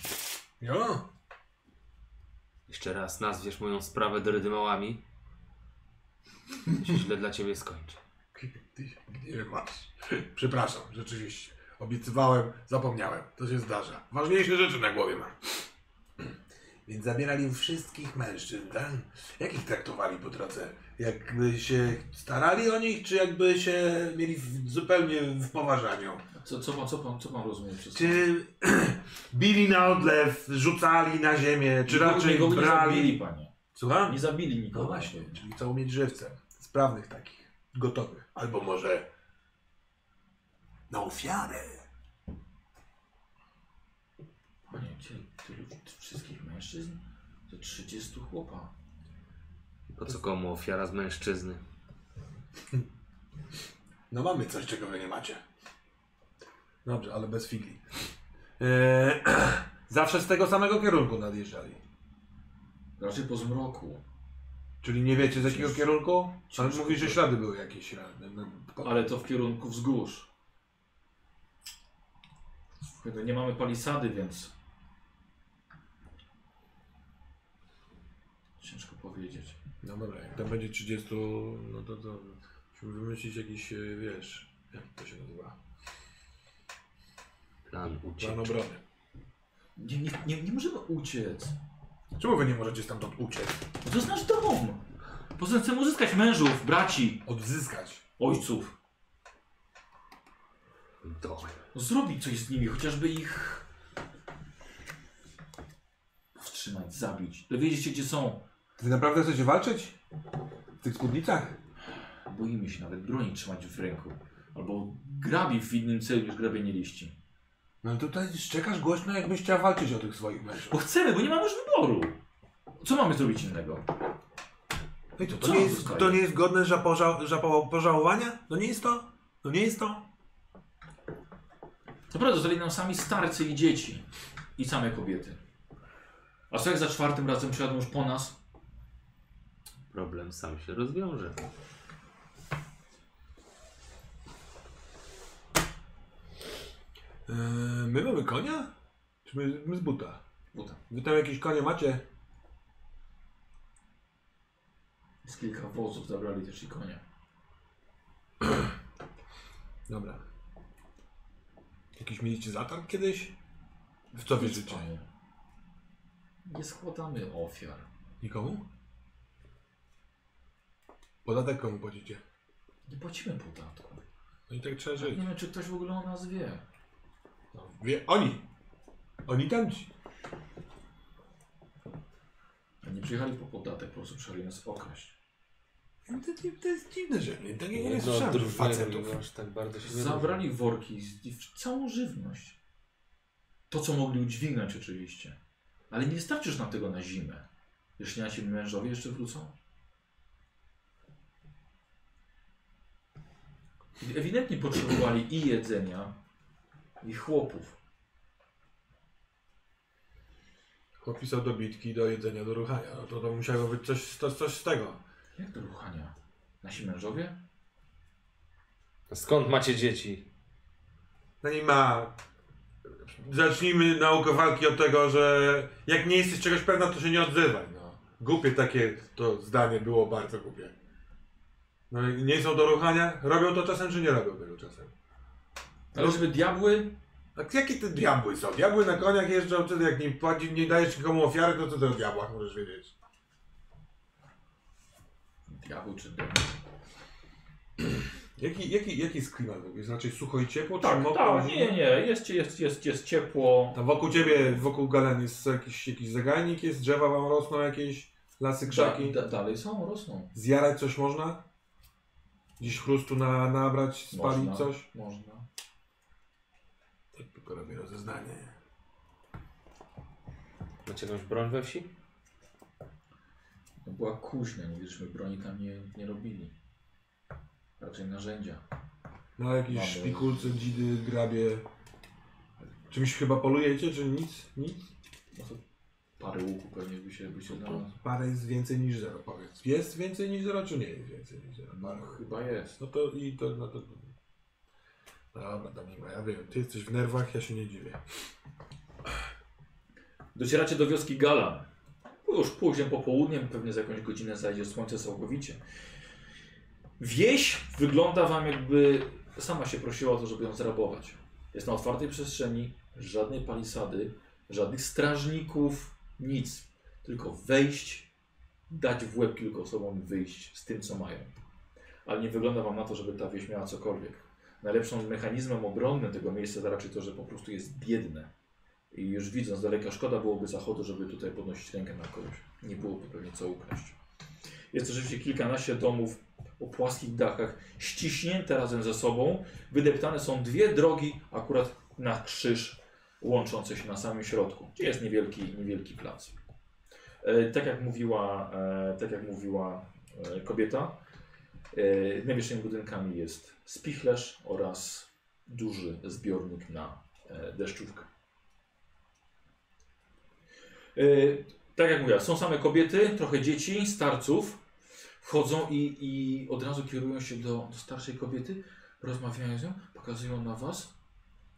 Jo, Jeszcze raz nazwiesz moją sprawę drydymałami. Się źle dla ciebie skończy. ty gdzie masz? Przepraszam, rzeczywiście. Obiecywałem, zapomniałem. To się zdarza. Ważniejsze rzeczy na głowie mam. Więc zabierali wszystkich mężczyzn, tak? Jak ich traktowali po drodze? Jakby się starali o nich, czy jakby się mieli w, zupełnie w poważaniu? Co, co, pan, co, pan, co pan rozumie przez to? Czy <clears throat> bili na odlew, rzucali na ziemię, czy Nikogo- raczej nikogo nie zabili, brali... panie. Słucham? Nie zabili No nikogo. właśnie, czyli chcą mieć żywcem. Sprawnych takich, gotowych. Albo może na ofiarę. Panie, Tylu, tylu wszystkich mężczyzn? To 30 chłopa. Po co komu ofiara z mężczyzny? <laughs> No mamy coś, czego wy nie macie. Dobrze, ale bez figli. Eee, <clears throat> zawsze z tego samego kierunku nadjeżdżali. Raczej po zmroku. Czyli nie wiecie z jakiego Cięż- kierunku? Ale ciężko mówisz, że to- ślady były jakieś ślady. No, po- Ale to w kierunku wzgórz. No nie mamy palisady, więc... Ciężko powiedzieć. No dobra, jak tam będzie 30, no to, to musimy wymyślić jakiś, e, wiesz, jak to się nazywa? Plan Plan ucieczki. obrony. Nie, nie, nie, nie możemy uciec. Czemu wy nie możecie stamtąd uciec? To jest nasz dom. Poza tym chcemy uzyskać mężów, braci, Odzyskać. ojców. Dom. No, zrobić coś z nimi, chociażby ich wstrzymać, zabić. Dowiedzieć się, gdzie są. Wy naprawdę chcecie walczyć? W tych spódnicach? Boimy się nawet broni trzymać w ręku. Albo grabi w innym celu niż grabienie liści. No tutaj szczekasz głośno, jakbyś chciał walczyć o tych swoich mężów. Bo chcemy, bo nie mamy już wyboru. Co mamy zrobić innego? Ej, to, Co to, nie nam jest, zostaje? to nie jest godne żapoża, żapo, pożałowania? To nie jest to? To nie jest to? Co prawda zostali nam sami starcy i dzieci. I same kobiety. A co jak za czwartym razem przyjadą już po nas? Problem sam się rozwiąże. Eee, my mamy konia? Czy my, my z buta? Buta. Wy tam jakieś konie macie? Z kilka wozów zabrali też i konia. <clears throat> Dobra. Jakiś mieliście zatarg kiedyś? W co wierzycie? Panie, Nie składamy ofiar. Nikomu? Podatek komu płacicie? Nie płacimy podatku. No i tak trzeba Nie żyć. wiem, czy ktoś w ogóle o nas wie. No, wie, oni! Oni tamci. Nie przyjechali po podatek, po prostu przyjechali nas okraść. No to, to jest dziwne, że nie, takiego nie słyszałem, facetów. aż tak bardzo się nie Zabrali worki z całą żywność. To, co mogli udźwignąć oczywiście. Ale nie starczy już nam tego na zimę. Jeśli nasi mężowie jeszcze wrócą. Ewidentnie potrzebowali i jedzenia, i chłopów. Chłop pisał do bitki, do jedzenia, do ruchania. No to, to musiało być coś, to, coś z tego. Jak do ruchania? Nasi mężowie? Skąd macie dzieci? No nie ma. Zacznijmy naukę walki od tego, że jak nie jesteś czegoś pewna, to się nie odzywaj. No. Głupie takie to zdanie było bardzo głupie. No i nie są do ruchania? Robią to czasem, czy nie robią tego czasem? Ale żeby diabły A jakie te diabły są? Diabły na koniach jeżdżą, czy jak nie, płaci, nie dajesz nikomu ofiary, to co ty o diabłach możesz wiedzieć? Diabeł czy demon? <clears throat> Jaki, jaki, jaki jest klimat? Jest raczej sucho i ciepło? Tak, mokro? tak, nie, nie, jest, jest, jest, jest ciepło. Tam wokół ciebie, wokół galen jest jakiś, jakiś zagajnik, jest drzewa wam rosną jakieś, lasy, krzaki. Da, da, dalej są, rosną. Zjarać coś można? Gdzieś chrustu na, nabrać, spalić Można, coś? Można. Tylko robię rozeznanie. Macie jakąś broń we wsi? To była kuźnia, nie żeśmy broni tam nie, nie robili. Raczej narzędzia. No jakieś Mamy- szpikulce, dzidy, grabie. Czymś chyba polujecie, czy nic? Nic? No to parę łuku pewnie by się, by się To znalazło. parę jest więcej niż zero, powiedz. Jest więcej niż zero, czy nie jest więcej niż zero? Parę. No, chyba jest. No to i to, no to... Dobra, tam nie ma, ja wiem, ty jesteś w nerwach, ja się nie dziwię. Docieracie do wioski Galan. Już późnym popołudniem, pewnie za jakąś godzinę zajdzie słońce całkowicie. Wieś wygląda wam jakby sama się prosiła o to, żeby ją zrabować. Jest na otwartej przestrzeni, żadnej palisady, żadnych strażników, nic. Tylko wejść, dać w łeb kilku osobom wyjść z tym, co mają. Ale nie wygląda wam na to, żeby ta wieś miała cokolwiek. Najlepszym mechanizmem obronnym tego miejsca to raczej to, że po prostu jest biedne. I już widząc daleka, szkoda byłoby zachodu, żeby tutaj podnosić rękę na kogoś. Nie byłoby pewnie co ukraść. Jest rzeczywiście kilkanaście domów o płaskich dachach, ściśnięte razem ze sobą. Wydeptane są dwie drogi akurat na krzyż łączące się na samym środku, gdzie jest niewielki, niewielki plac. E, tak jak mówiła, e, tak jak mówiła e, kobieta, e, najwyższymi budynkami jest spichlerz oraz duży zbiornik na e, deszczówkę. E, tak jak mówiła, są same kobiety, trochę dzieci, starców. Wchodzą i, i od razu kierują się do, do starszej kobiety, rozmawiają z nią, pokazują na was.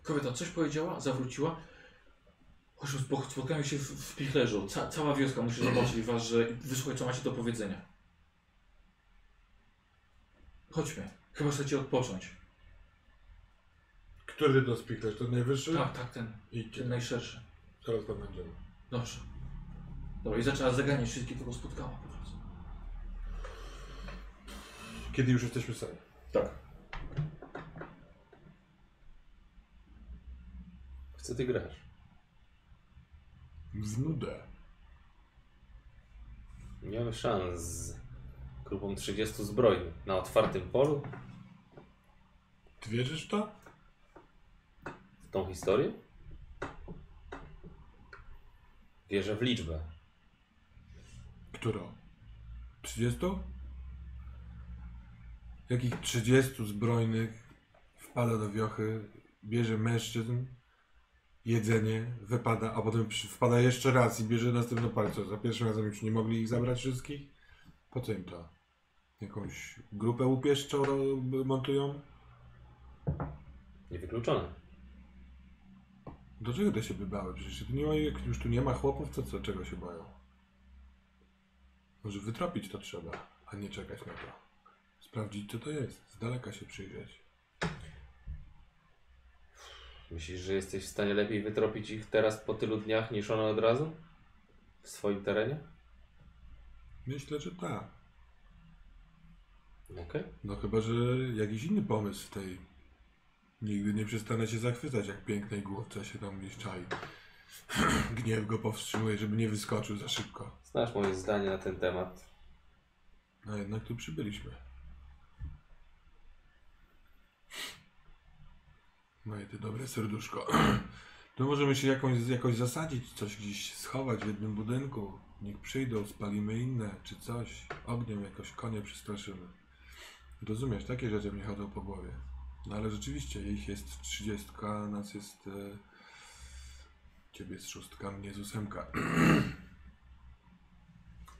Kobieta coś powiedziała, zawróciła. Spotkają się w, w Pichlerzu. Ca, cała wioska musi zobaczyć was, że wysłuchać, co macie do powiedzenia. Chodźmy. Chyba chcecie odpocząć. Który to spichlerz? To najwyższy? Tak, tak, ten, Idźcie, ten najszerszy. zaraz tam będziemy. Dobrze. Dobra, i zaczęła zaganiać wszystkich, kogo spotkała po drodze. Kiedy już jesteśmy sami? Tak. W co ty grasz? W nudę. Mamy szans z grupą 30 zbrojnych na otwartym polu Ty wierzysz w to? w tą historię? Wierzę w liczbę. Którą? 30? Jakich 30 zbrojnych wpada do wiochy, bierze mężczyzn, jedzenie, wypada, a potem wpada jeszcze raz i bierze następną partię. Za pierwszym razem już nie mogli ich zabrać wszystkich? Po co im to? Jakąś grupę upieszczą ro- montują? Niewykluczone. Do czego te się by bały? Przecież tu nie ma, jak już tu nie ma chłopów, to co, czego się boją? Może wytropić to trzeba, a nie czekać na to. Sprawdzić co to jest, z daleka się przyjrzeć. Myślisz, że jesteś w stanie lepiej wytropić ich teraz po tylu dniach niż one od razu? W swoim terenie? Myślę, że tak. Okej. No chyba, że jakiś inny pomysł w tej... Nigdy nie przestanę się zachwycać, jak pięknej głowce się tam gdzieś czai. Gniew go powstrzymuje, żeby nie wyskoczył za szybko. Znasz moje zdanie na ten temat. A jednak tu przybyliśmy. No i ty dobre serduszko. <clears throat> To możemy się jakąś, jakoś zasadzić, coś gdzieś schować w jednym budynku. Niech przyjdą, spalimy inne, czy coś. Ogniem jakoś konie przestraszymy. Rozumiesz, takie rzeczy mnie chodzą po głowie. No ale rzeczywiście, ich jest trzydziestka, nas jest... E... Ciebie jest szóstka, mnie jest ósemka. <clears throat>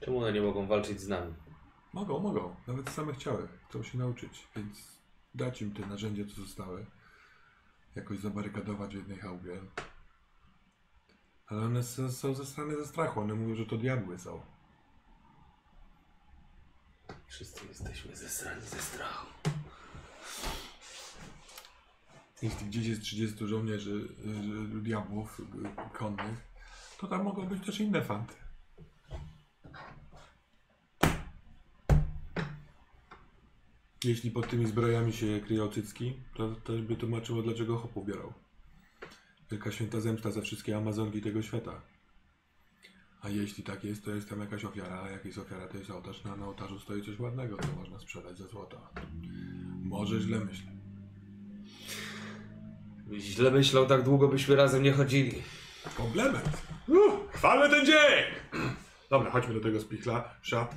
Czemu one nie mogą walczyć z nami? Mogą, mogą. Nawet same chciały. Chcą się nauczyć, więc dać im te narzędzia, co zostały. Jakoś zabarykadować w jednej chałupie. Ale one s- są zesrane ze strachu. One mówią, że to diabły są. Wszyscy jesteśmy zesrani ze strachu. Jeśli gdzieś jest 30 żołnierzy, y, diabłów y, konnych, to tam mogą być też inne fanty. Jeśli pod tymi zbrojami się kryją cycki, to, to by tłumaczyło, dlaczego hopów biorą. Wielka święta zemsta za wszystkie Amazonki tego świata. A jeśli tak jest, to jest tam jakaś ofiara, a jak jest ofiara, to jest ołtarz. Na, na ołtarzu stoi coś ładnego, co można sprzedać za złoto. Może źle myślę. Źle myślał, tak długo byśmy razem nie chodzili. Komplement. Uh, chwalmy ten dzień! Dobra, chodźmy do tego spichla. Szat.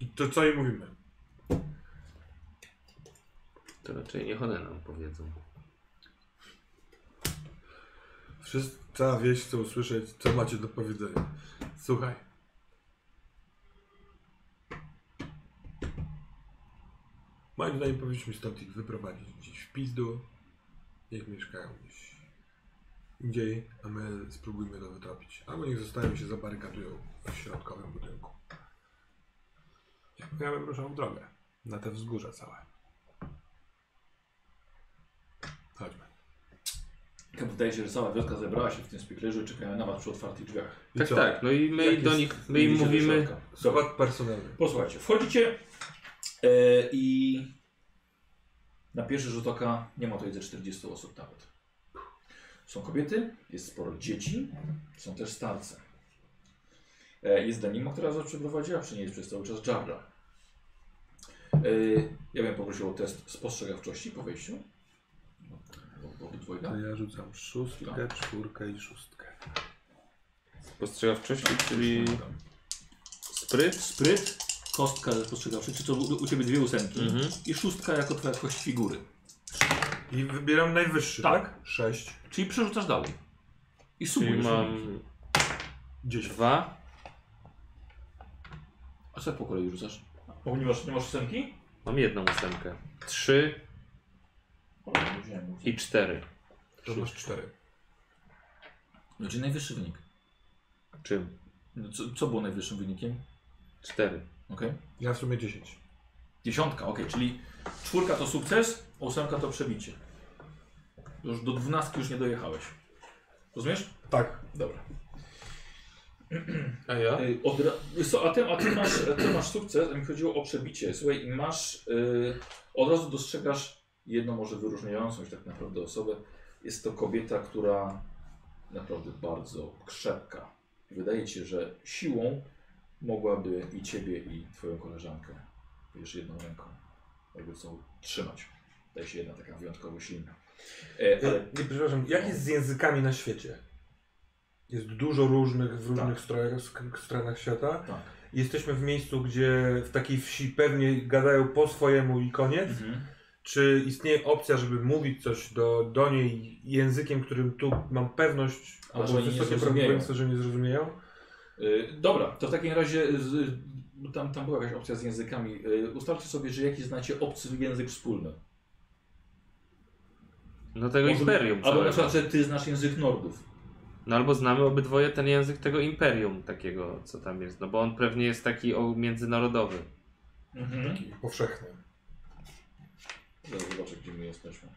I to co im mówimy? To raczej niech one nam powiedzą. Wszyscy, cała wieś chce usłyszeć, co macie do powiedzenia. Słuchaj. Moim zdaniem powinniśmy stąd ich wyprowadzić gdzieś w pizdu. Niech mieszkają gdzieś indziej, a my spróbujmy to wytropić. Albo niech zostają się zabarykadują w środkowym budynku. Ja bym ruszał w drogę. Na te wzgórza całe. Chodźmy. Tak wydaje się, że cała wioska zebrała się w tym spichlerzu i czekają na was przy otwartych drzwiach. I Tak, co? tak. No i my Jak do nich, my im mówimy. Skład personalny. Posłuchajcie, wchodzicie e, i na pierwszy rzut oka nie ma tutaj ze 40 osób nawet. Są kobiety, jest sporo dzieci, są też starce. E, jest Danima, która was przeprowadziła, przy niej jest przez cały czas Jarra. E, ja bym poprosił o test spostrzegawczości po wejściu. Bo- bo obydwoje dwojga? To ja rzucam szóstkę, czwórkę i szóstkę. Postrzegawczości, czyli spryt. Spryt, kostka spostrzegawczy, czy to u, Ciebie dwie ósemki Mhm. i szóstka jako Twoja kość figury. I wybieram najwyższy, Tak. tak? Sześć. Czyli przerzucasz dalej. I Czyli sumujesz. mam Dziesięć. dwa. A co po kolei rzucasz? Bo nie masz, nie masz ósemki? Mam jedną ósemkę. Trzy O, nie wziąłem ósemki. i cztery. To masz cztery. No, czyli najwyższy wynik. Czym? No, co, co było najwyższym wynikiem? Cztery. Okej. Ja w sumie dziesięć. Dziesiątka, okej, czyli czwórka to sukces, ósemka to przebicie. Już do dwunastki już nie dojechałeś. Rozumiesz? Tak. Dobra. A ja? Od, co, a, ty, a ty, masz, ty masz sukces, a mi chodziło o przebicie. Słuchaj, i masz. y, od razu dostrzegasz jedną, może wyróżniającą się tak naprawdę osobę. Jest to kobieta, która naprawdę bardzo krzepka. Wydaje ci się, że siłą mogłaby i ciebie, i twoją koleżankę, wiesz, jedną ręką, jakby co trzymać. Wydaje się jedna taka wyjątkowo silna. E, ale Nie, przepraszam, jak jest z językami na świecie? Jest dużo różnych w różnych Tak. stronach świata. tak. Jesteśmy w miejscu, gdzie w takiej wsi pewnie gadają po swojemu i koniec. Mhm. Czy istnieje opcja, żeby mówić coś do, do niej językiem, którym tu mam pewność, że albo wysokie prawdopodobieństwo, że nie zrozumieją? Y, Dobra, to w takim razie z, tam, tam była jakaś opcja z językami. Y, Ustalcie sobie, że jaki znacie obcy język wspólny. No tego Może- imperium Albo na przykład, że ty znasz język Nordów. No albo znamy obydwoje ten język tego imperium takiego, co tam jest. No bo on pewnie jest taki o, międzynarodowy. Mhm. Taki powszechny. Zaraz zobaczę, gdzie my jesteśmy.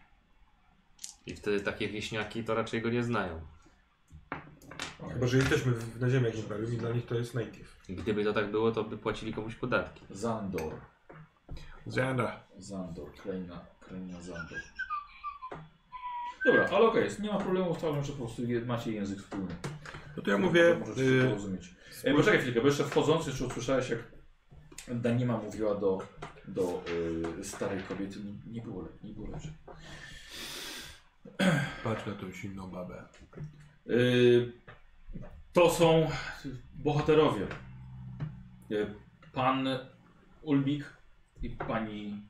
I wtedy takie wieśniaki to raczej go nie znają. Chyba, że jesteśmy w, na ziemiach imperium i dla nich to jest native. Gdyby to tak było, to by płacili komuś podatki. Zandor. Zanda. Zandor. Kraina, kraina Zandor. Dobra, ale okej, nie ma problemu, ustalam, że po prostu je- macie język wspólny. No to ja mówię, Możesz się y, porozumieć. E, poczekaj chwilkę, bo jeszcze wchodząc, jeszcze usłyszałeś, jak Danima mówiła do, do y, starej kobiety. Nie, nie było, le- nie było lepsze. patrz na tą silną babę. Y, to są bohaterowie. Y, pan Ulbik i pani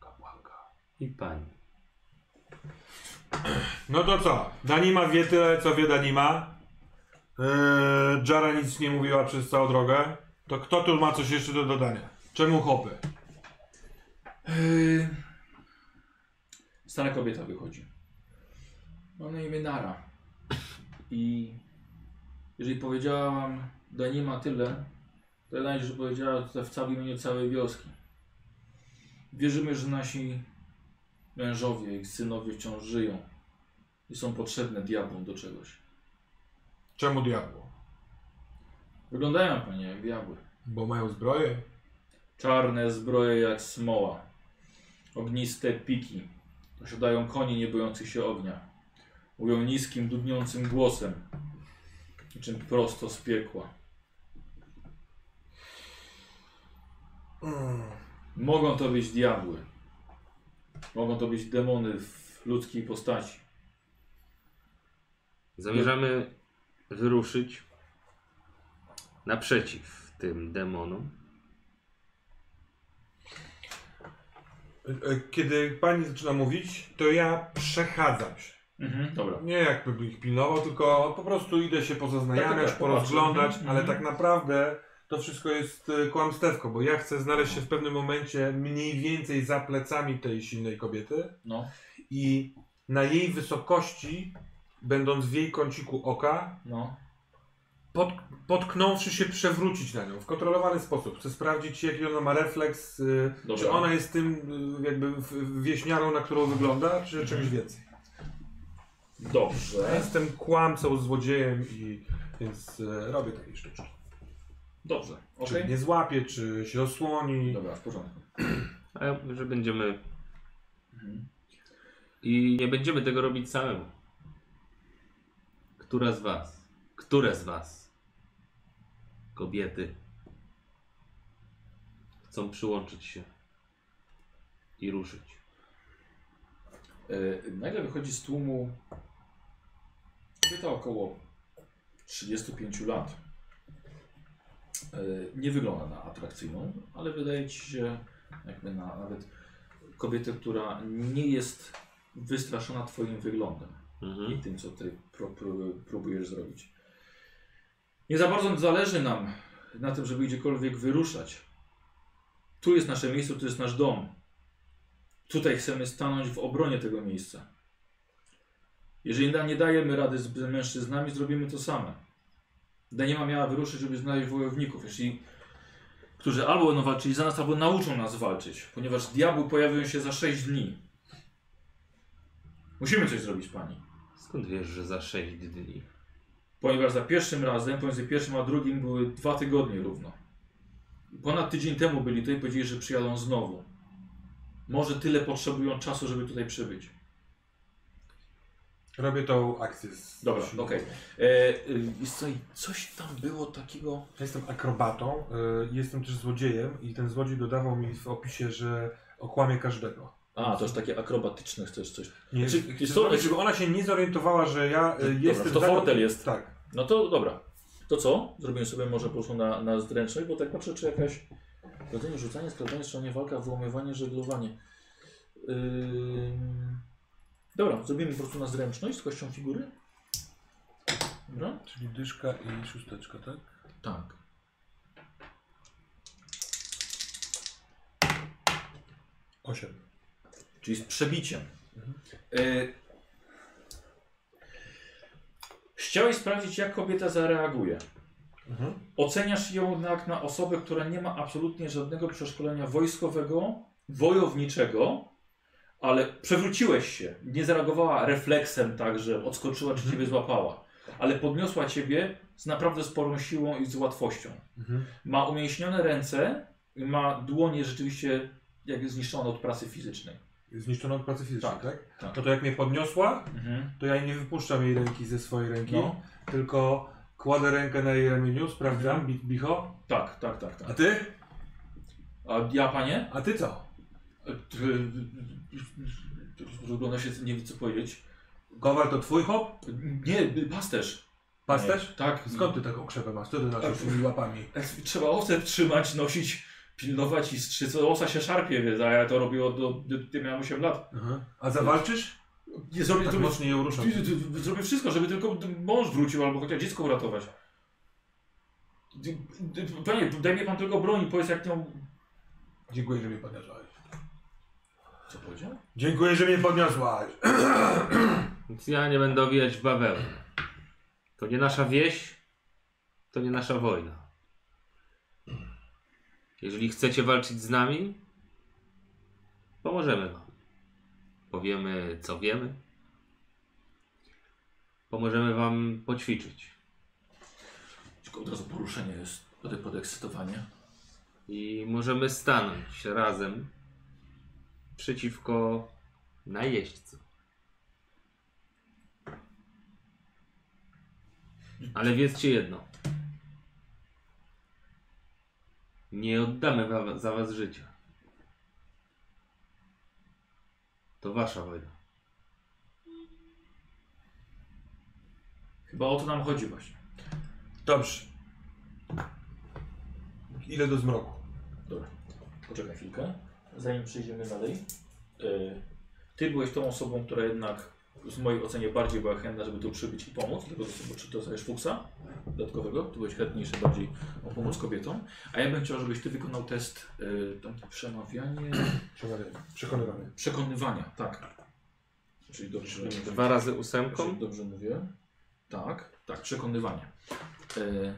kapłanka. I pani. No to co? Danima wie tyle, co wie Danima. Yy, Jara nic nie mówiła przez całą drogę. To kto tu ma coś jeszcze do dodania? Czemu hopy? Yy, stara kobieta wychodzi. Ma na imię Nara. I jeżeli powiedziałam Danima tyle, to wydaje mi się, że powiedziała to w całym imieniu całej wioski. Wierzymy, że nasi mężowie i synowie wciąż żyją i są potrzebne diabłom do czegoś. Czemu diabło? Wyglądają panie jak diabły. Bo mają zbroję? Czarne zbroje jak smoła. Ogniste piki. Posiadają konie nie bojących się ognia. Mówią niskim, dudniącym głosem. Niczym prosto z piekła. Mogą to być diabły. Mogą to być demony w ludzkiej postaci. Zamierzamy wyruszyć naprzeciw tym demonom. E, Kiedy pani zaczyna mówić, to ja przechadzam się. Mhm, dobra. Nie jakby ich pilnował, tylko po prostu idę się pozaznajamiać, Tak, tak, tak, porozglądać, popatrzę. ale Mhm. tak naprawdę to wszystko jest e, kłamstewko, bo ja chcę znaleźć się w pewnym momencie mniej więcej za plecami tej silnej kobiety No, i na jej wysokości, będąc w jej kąciku oka, no. pod, potknąwszy się przewrócić na nią w kontrolowany sposób. Chcę sprawdzić, jaki ona ma refleks, y, Dobra. czy ona jest tym y, jakby wieśniarą, na którą wygląda, czy czymś więcej. Ja Dobrze. jestem kłamcą, złodziejem i więc y, robię takie sztuczki. Dobrze. Czy Okej. nie złapie, czy się osłoni. Dobra, w porządku. <clears throat> A ja mówię, że będziemy. Mhm. I nie będziemy tego robić samemu. Która z Was? Które z Was? Kobiety. Chcą przyłączyć się i ruszyć. E, nagle wychodzi z tłumu kobieta około 35 lat. E, nie wygląda na atrakcyjną, ale wydaje ci się jakby na nawet kobietę, która nie jest wystraszona twoim wyglądem i Mhm. tym, co ty pró pró próbujesz zrobić. Nie za bardzo zależy nam na tym, żeby gdziekolwiek wyruszać. Tu jest nasze miejsce, tu jest nasz dom. Tutaj chcemy stanąć w obronie tego miejsca. Jeżeli nie dajemy rady z mężczyznami, zrobimy to same. Daniema miała wyruszyć, żeby znaleźć wojowników, jeśli, którzy albo będą walczyli za nas, albo nauczą nas walczyć, ponieważ diabły pojawią się za 6 dni. Musimy coś zrobić, pani. Skąd wiesz, że za 6 dni? Ponieważ za pierwszym razem, pomiędzy pierwszym a drugim były dwa tygodnie równo. Ponad tydzień temu byli tutaj i powiedzieli, że przyjadą znowu. Może tyle potrzebują czasu, żeby tutaj przybyć. Robię tą akcję. Z... Dobra, okej. E, y, wiesz co, coś tam było takiego... Ja jestem akrobatą, y, jestem też złodziejem i ten złodziej dodawał mi w opisie, że okłamie każdego. A, to już takie akrobatyczne chcesz coś. Nie, Czy- chcę czy są- zrobić, żeby ona się nie zorientowała, że ja y, jestem... to fortel jest. Tak. No to dobra. To co? Zrobimy sobie może po prostu na, na zręczność, bo tak patrzę, czy jakaś... Prowadzenie, rzucanie, skradanie, strzelanie, walka, wyłamywanie, żeglowanie. Ym... Dobra, zrobimy po prostu na zręczność z kością figury. Dobra? Czyli dyszka i szósteczka, tak? Tak. Osiem. Czyli z przebiciem. E... Chciałeś sprawdzić, jak kobieta zareaguje. Mhm. Oceniasz ją jak na osobę, która nie ma absolutnie żadnego przeszkolenia wojskowego, wojowniczego, ale przewróciłeś się. Nie zareagowała refleksem tak, że odskoczyła czy ciebie złapała, ale podniosła ciebie z naprawdę sporą siłą i z łatwością. Mhm. Ma umięśnione ręce i ma dłonie rzeczywiście jak zniszczone od pracy fizycznej. Zniszczoną od pracy fizycznej, Tak, tak? tak. No to jak mnie podniosła, Mhm. to ja nie wypuszczam jej ręki ze swojej ręki, No. tylko kładę rękę na jej ramieniu, sprawdzam, bi bicho. Tak, tak, tak, tak. A ty? A ja, panie? A ty co? Wygląda się, nie wiem co powiedzieć. Kowal to twój hop? Nie, pasterz. Pasterz? Nie, Tak. Skąd ty taką krzepę masz? Co ty nosisz tymi łapami? Trzeba owce trzymać, nosić, pilnować i strzyc. Owca się szarpie, więc a ja to robię od, od, od miałem 8 lat. Aha. A zawalczysz? Nie, zrobię, Tak zrobię, mocno ją ruszam. zrobię wszystko, żeby tylko mąż wrócił albo chociaż dziecko uratować. Panie, daj mi pan tylko broń i powiedz jak nią... Dziękuję, że mnie podniosłaś. Co powiedział? Dziękuję, że mnie podniosłaś. <clears throat> Więc ja nie będę owijać w bawełnę. To nie nasza wieś, to nie nasza wojna. Jeżeli chcecie walczyć z nami, pomożemy wam. Powiemy, co wiemy. Pomożemy wam poćwiczyć. Tylko od razu poruszenie jest, podekscytowanie. I możemy stanąć razem przeciwko najeźdźcy. Ale wiedzcie jedno. Nie oddamy wa- za was życia. To wasza wojna. Chyba o to nam chodzi właśnie. Dobrze. Ile do zmroku? Dobra, poczekaj chwilkę. Zanim przejdziemy dalej. E, Ty byłeś tą osobą, która jednak w mojej ocenie bardziej była chętna, żeby tu przybyć i pomóc. Dlatego czy to dostajesz fuksa dodatkowego. Ty byłeś chętniejszy bardziej o pomoc kobietom. A ja bym chciał, żebyś ty wykonał test e, tam przemawianie, Przemawianie. Przekonywamy. przekonywania. Tak. Czyli dobrze, Dwa razy ósemką. Dobrze, mówię. Tak, tak, przekonywanie. E,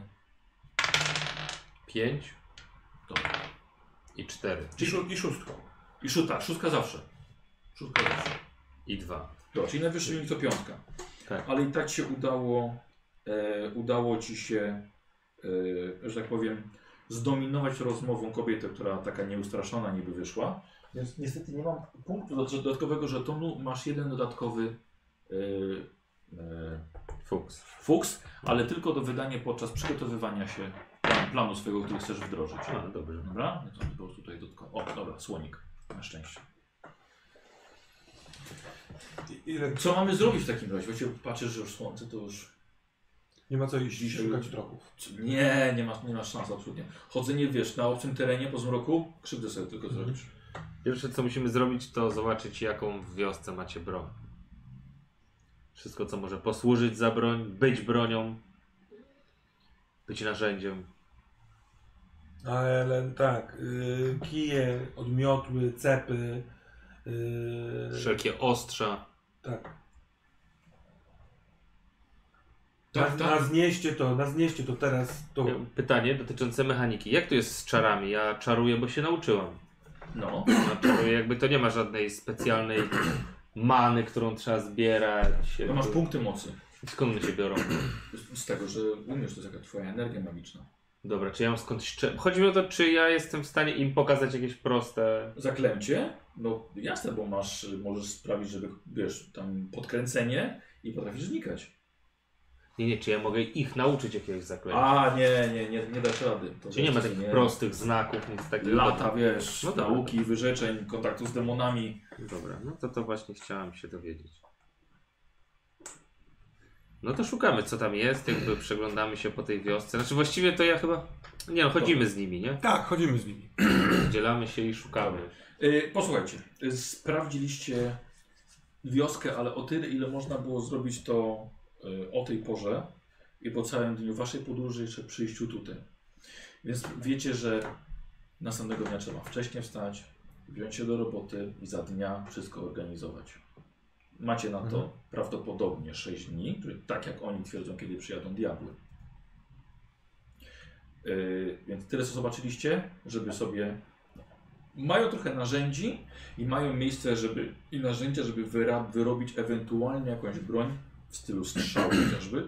Pięć. I cztery. I, szó- I szóstką. I szóstka, szóstka zawsze. Szóstka zawsze. I dwa. Dobra, czyli najwyższy wynik to piątka. Tak. Ale i tak się udało, e, udało ci się, e, że tak powiem, zdominować rozmową kobietę, która taka nieustraszona niby wyszła. Więc niestety nie mam punktu dodatkowego żetonu, masz jeden dodatkowy e, e, Fuks. fuks, ale tylko do wydania podczas przygotowywania się planu swojego, który chcesz wdrożyć. A, dobrze. Dobra? No to po prostu tutaj dodatkowo. O, dobra, słonik. Na szczęście. ile... Co mamy zrobić w takim razie? Właściwie patrzysz, że już słońce to już... Nie ma co iść Dzisiaj- szukać trochów. Nie, nie masz, nie masz szans absolutnie. Chodzenie, wiesz, na obcym terenie po zmroku, krzywdę sobie tylko Mhm. zrobisz. Pierwsze co musimy zrobić to zobaczyć jaką w wiosce macie broń. Wszystko co może posłużyć za broń, być bronią, być narzędziem. Ale tak, y, kije, odmiotły, cepy. y, Wszelkie ostrza. tak. Tak, na, tak. na znieście to, na znieście to teraz. To... Pytanie dotyczące mechaniki. Jak to jest z czarami? Ja czaruję, bo się nauczyłam. No. Ja czaruję, jakby to nie ma żadnej specjalnej many, którą trzeba zbierać. No masz punkty mocy. Skąd one się biorą? Z- Z tego, że umiesz, to jest jaka twoja energia magiczna. Dobra, czy ja mam skądś... cze- Chodzi mi o to, czy ja jestem w stanie im pokazać jakieś proste... Zaklęcie? No jasne, bo masz, możesz sprawić, żeby, wiesz, tam podkręcenie i potrafisz znikać. Nie, nie, czy ja mogę ich nauczyć jakiegoś zaklęcia? A, nie, nie, nie, nie dasz rady. To Czy nie ma takich nie. prostych znaków, nic takiego? Lata, wiesz, No nauki, wyrzeczeń, kontaktu z demonami. Dobra, no to to właśnie chciałem się dowiedzieć. No to szukamy, co tam jest, jakby przeglądamy się po tej wiosce. Znaczy właściwie to ja chyba... Nie no, chodzimy z nimi, nie? Tak, chodzimy z nimi. <clears throat> Dzielamy się i szukamy. Y, posłuchajcie, y, sprawdziliście wioskę, ale o tyle, ile można było zrobić to y, o tej porze i po całym dniu waszej podróży jeszcze przyjściu tutaj. Więc wiecie, że następnego dnia trzeba wcześniej wstać, wziąć się do roboty i za dnia wszystko organizować. Macie na to Mhm. prawdopodobnie 6 dni, które, tak jak oni twierdzą, kiedy przyjadą diabły. Yy, więc tyle co zobaczyliście, żeby sobie mają trochę narzędzi i mają miejsce, żeby i narzędzia, żeby wyra, wyrobić ewentualnie jakąś broń w stylu strzału <clears throat> chociażby,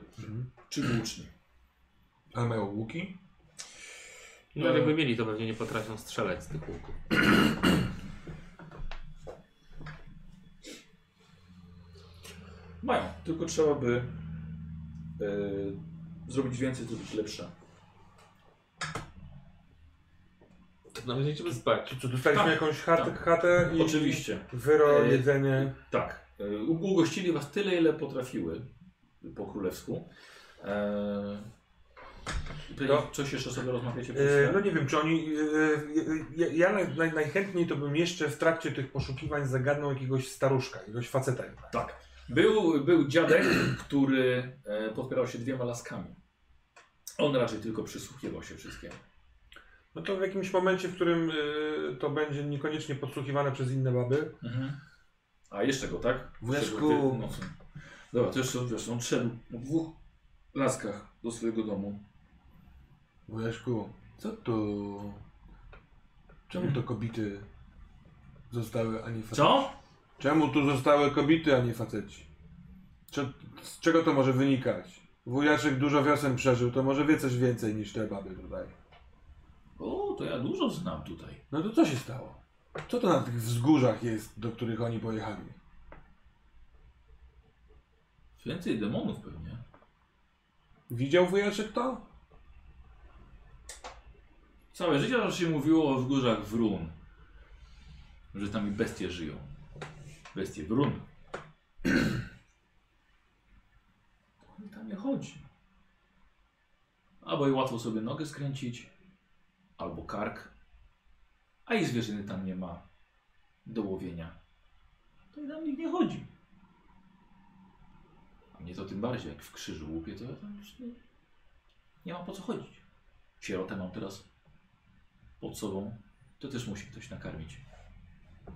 czy włóczni. Ale mają łuki? No E. jakby mieli, to pewnie nie potrafią strzelać z tych łuków. <clears throat> Mają, tylko trzeba by yy, zrobić więcej, zrobić lepsze. To nawet idziemy spać. To co, dostaliśmy Tak, jakąś chatę, tak. chatę i Oczywiście. wyro, E, jedzenie. Tak. Yy, ugościli was tyle, ile potrafiły po królewsku. Eee, No. Coś jeszcze sobie rozmawiacie? E, no nie wiem, czy oni. E, ja ja naj, naj, najchętniej to bym jeszcze w trakcie tych poszukiwań zagadnął jakiegoś staruszka, jakiegoś faceta. Tak. Był, był dziadek, który e, podpierał się dwiema laskami. On raczej tylko przysłuchiwał się wszystkiemu. No to w jakimś momencie, w którym e, to będzie niekoniecznie podsłuchiwane przez inne baby. A jeszcze go, tak? Nocą. Dobra, to jeszcze wiesz, on szedł po dwóch laskach do swojego domu. Wujaszku, co tu. Czemu to kobiety zostały, a nie faceci? Co? Czemu tu zostały kobiety, a nie faceci? Cze- z czego to może wynikać? Wujaszek dużo wiosen przeżył, to może wie coś więcej niż te baby tutaj. O, to ja dużo znam tutaj. No to co się stało? Co to na tych wzgórzach jest, do których oni pojechali? Więcej demonów pewnie. Widział wujaszek to? Całe życie zawsze się mówiło o wzgórzach Wrun. Że tam i bestie żyją. Bestie Wrun. Ale tam nie chodzi. Albo i łatwo sobie nogę skręcić, albo kark. A i zwierzyny tam nie ma do łowienia. To i tam nikt nie chodzi. A mnie to tym bardziej, jak w krzyżu łupię, to ja tam już nie, nie mam po co chodzić. Sierotę mam teraz pod sobą, to też musi ktoś nakarmić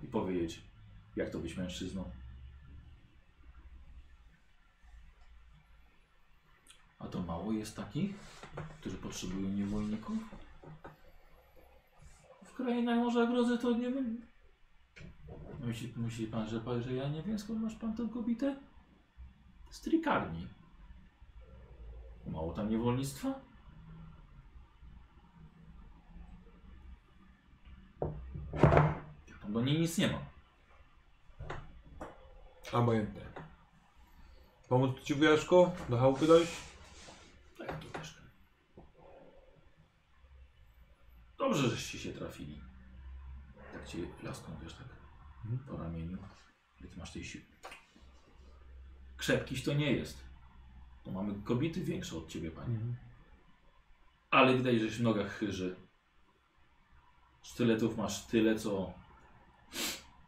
i powiedzieć, jak to być mężczyzną. A to mało jest takich, którzy potrzebują niewolników? W krainach Morza Grozy to nie wiem. Myśli, myśli pan, że, że ja nie wiem skąd masz pan tę kobietę? Z trikarni. Mało tam niewolnictwa? Tam do niej nic nie ma. Obojętnie. Pomóc ci wujaszku? Do chałupy dojść? Tak tu mieszkam. Dobrze, żeście się trafili. Tak cię laską, wiesz, tak po ramieniu. Ile ty masz tej siły? krzepkiś to nie jest. To mamy kobiety większe od ciebie, panie. Mhm. Ale widać, że się w nogach chyży. Sztyletów masz tyle, co...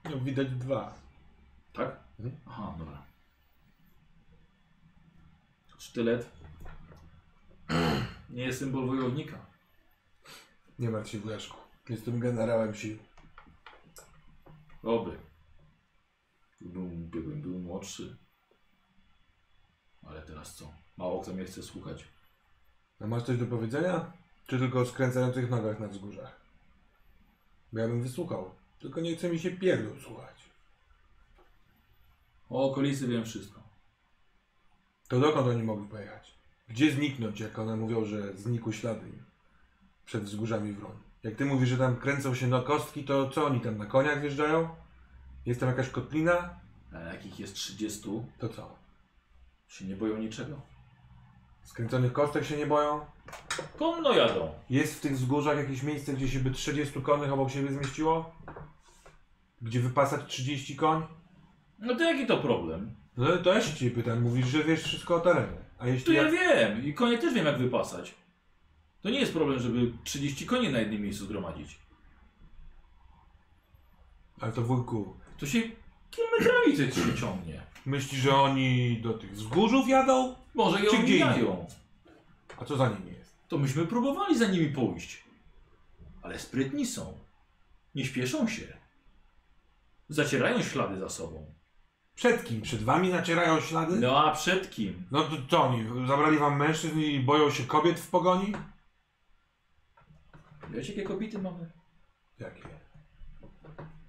No widać dwa. Tak? Mhm. Aha, dobra. Sztylet nie jest symbol wojownika. Nie martw się, wujaszku. Jestem generałem sił. Oby. Gdybym, gdybym był młodszy. Ale teraz co? Mało kto mnie chce słuchać. A masz coś do powiedzenia? Czy tylko o skręcających nogach na wzgórzach? Bo ja bym wysłuchał. Tylko nie chce mi się pierdół słuchać. O okolicy wiem wszystko. To dokąd oni mogli pojechać? Gdzie zniknąć, jak one mówią, że znikły ślady przed wzgórzami Wron? Jak ty mówisz, że tam kręcą się na kostki, to co oni tam na koniach wjeżdżają? Jest tam jakaś kotlina? A jakich jest 30, To co? się nie boją niczego. Skręconych kostek się nie boją? Konno jadą. Jest w tych wzgórzach jakieś miejsce, gdzie się by 30 konnych obok siebie zmieściło? Gdzie wypasać 30 koń? No to jaki to problem? No to ja się ciebie pytam, mówisz, że wiesz wszystko o terenie. A To jeśli ja ja... wiem i konie też wiem jak wypasać. To nie jest problem, żeby 30 koni na jednym miejscu zgromadzić. Ale to wujku, To się kilometrami coś się ciągnie. myślisz, że oni do tych wzgórzów jadą? Może je Czy gdzie omijają. A co za nimi jest? To myśmy próbowali za nimi pójść. Ale sprytni są. Nie śpieszą się. Zacierają ślady za sobą. Przed kim? Przed wami nacierają ślady? No a przed kim? No to co oni? Zabrali wam mężczyzn i boją się kobiet w pogoni? Wiecie jakie kobiety mamy? Jakie?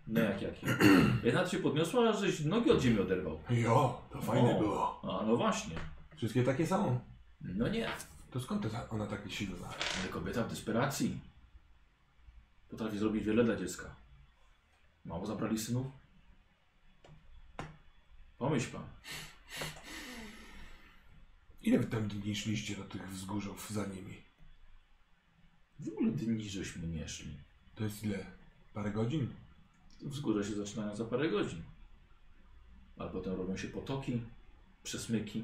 No jak jakie? Jedna się podniosła, żeś nogi od ziemi oderwał. Jo, to fajne O. było. A no właśnie. Wszystkie takie są. No nie. To skąd to ona takie silna? Ale kobieta w desperacji potrafi zrobić wiele dla dziecka. Mało zabrali synów? Pomyśl pan. Ile wy tam dni szliście do tych wzgórzów za nimi? W ogóle dni żeśmy nie szli. To jest ile? Parę godzin? Wzgórze się zaczynają za parę godzin. Ale potem robią się potoki, przesmyki.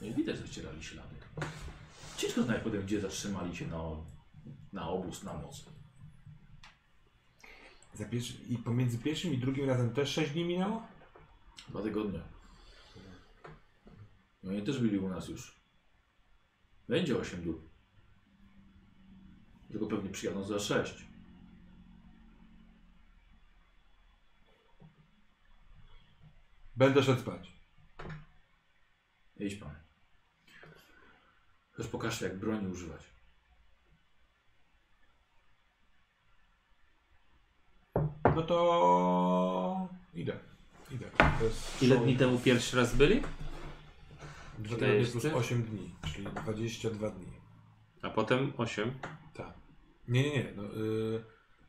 No i widać, że ścierali ślady. Ciężko znać potem, gdzie zatrzymali się na, na obóz, na noc. Za pierwszy... I pomiędzy pierwszym i drugim razem też 6 dni minęło? Dwa tygodnie. I oni też byli u nas już. Będzie 8 dób. Tylko pewnie przyjadą za 6. Będę szedł spać. Idź pan. Już pokażę, jak broni używać. No to... Idę. Idę. To jest Ile dni temu pierwszy raz byli? Dwa tygodnie plus jeszcze? 8 dni, czyli 22 dni. A potem 8. Tak. Nie, nie, nie. No, y,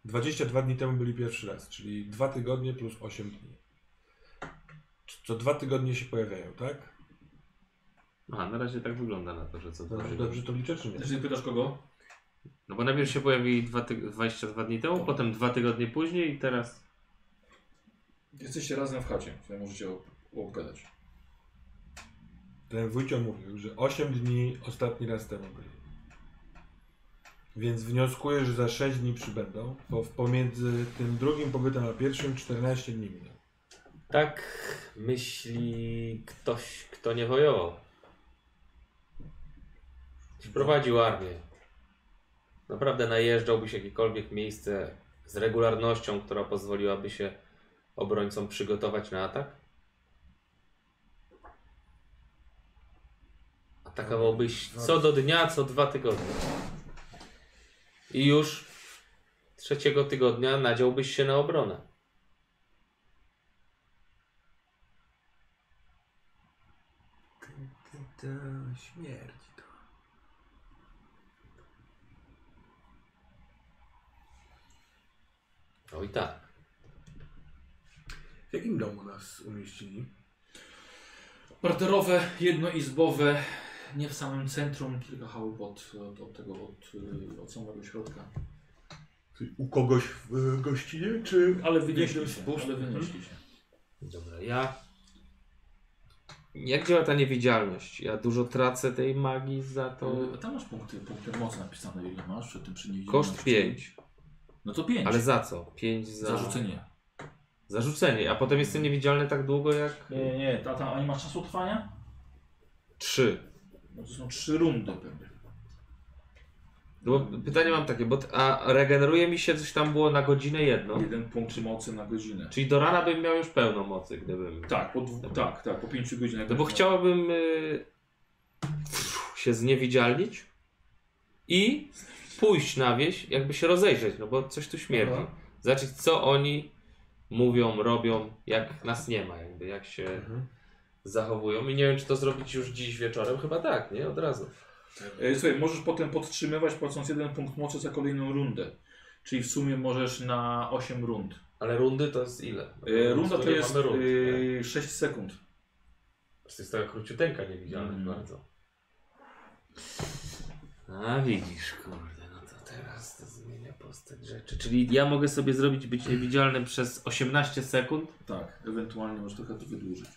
22 dni temu byli pierwszy raz, czyli 2 tygodnie plus 8 dni. Co dwa tygodnie się pojawiają, tak? Aha, na razie tak wygląda na to, że co dwa Dobrze, tygodnie. dobrze to liczę, czy nie? Nie pytasz kogo? No bo najpierw się pojawili dwa tyg- 22 dni temu, potem dwa tygodnie później i teraz... Jesteście razem w chacie, sobie możecie obgadać. Ten wójcio mówił, że 8 dni ostatni raz temu byli. Więc wnioskuję, że za 6 dni przybędą, bo w pomiędzy tym drugim pobytem a pierwszym 14 dni minęło. Tak myśli ktoś, kto nie wojował. Prowadził armię. Naprawdę najeżdżałbyś jakiekolwiek miejsce z regularnością, która pozwoliłaby się obrońcom przygotować na atak? Atakowałbyś co do dnia, co dwa tygodnie. I już trzeciego tygodnia nadziałbyś się na obronę. To śmierć to. Oj tak. Jakim domu nas umieścili? Parterowe, jednoizbowe, nie w samym centrum, kilka chałup od, od, od tego, od, y, od samego środka. U kogoś w y, gościnie, czy... Ale wynieśli się, ale wynieśli się. Dobra, ja Jak działa ta niewidzialność? Ja dużo tracę tej magii za to. To... Tam masz punkty, punkty mocy napisane, ile masz przed tym przy niewidzialności. Koszt 5. No to 5. Ale za co? 5 za. Zarzucenie. Zarzucenie, a potem jestem niewidzialny tak długo jak. Nie, nie, nie. A, tam, a nie masz czasu trwania? 3. No to są trzy rundy pewnie. Bo pytanie mam takie, bo t- a regeneruje mi się coś tam było na godzinę jedno. Jeden punkt mocy na godzinę. Czyli do rana bym miał już pełno mocy, gdybym. Tak, po, dwu, tak, tak, po 5 godzinach. No bo chciałbym y, się zniewidzialnić i pójść na wieś, jakby się rozejrzeć, no bo coś tu śmierdzi. Aha. Zobaczyć, co oni mówią, robią, jak nas nie ma, jakby jak się Mhm. zachowują. I nie wiem, czy to zrobić już dziś wieczorem. Chyba tak, nie? Od razu. E, Słuchaj, możesz potem podtrzymywać płacąc jeden punkt mocy za kolejną rundę. Czyli w sumie możesz na 8 rund. Ale rundy to jest ile? E, Runda to jest rund, e, 6 sekund. To jest taka króciuteńka niewidzialność Mm. bardzo. A widzisz, kurde, no to teraz to zmienia postać rzeczy. Czyli ja mogę sobie zrobić być niewidzialnym przez 18 sekund? Tak, ewentualnie możesz trochę to wydłużyć.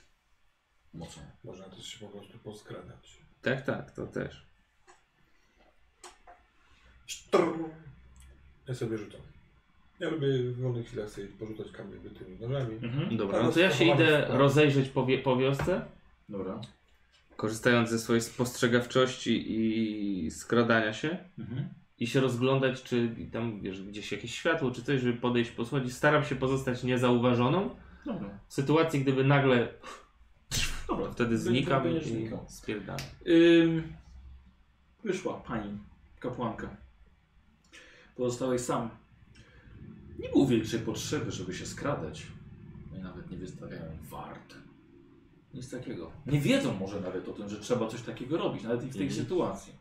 Mocą. Można też się po prostu poskradać. Tak, tak, to też. Ja sobie rzucam. Ja lubię w wolnych chwilach sobie porzucać kamień tymi nożami. Mhm. Dobra, no to ja się idę rozejrzeć po, wie, po wiosce, Dobra. korzystając ze swojej spostrzegawczości i skradania się. Mhm. I się rozglądać, czy tam wiesz, gdzieś jakieś światło, czy coś, żeby podejść, posłuchać. Staram się pozostać niezauważoną. Dobra. W sytuacji, gdyby nagle Dobra. wtedy znikam i znikał. spierdalam. Ym, wyszła pani kapłanka. Pozostałeś sam. Nie było większej potrzeby, żeby się skradać. Oni nawet nie wystawiają wart. Nic takiego. Nie wiedzą może nawet o tym, że trzeba coś takiego robić, nawet i w tej Mhm. sytuacji.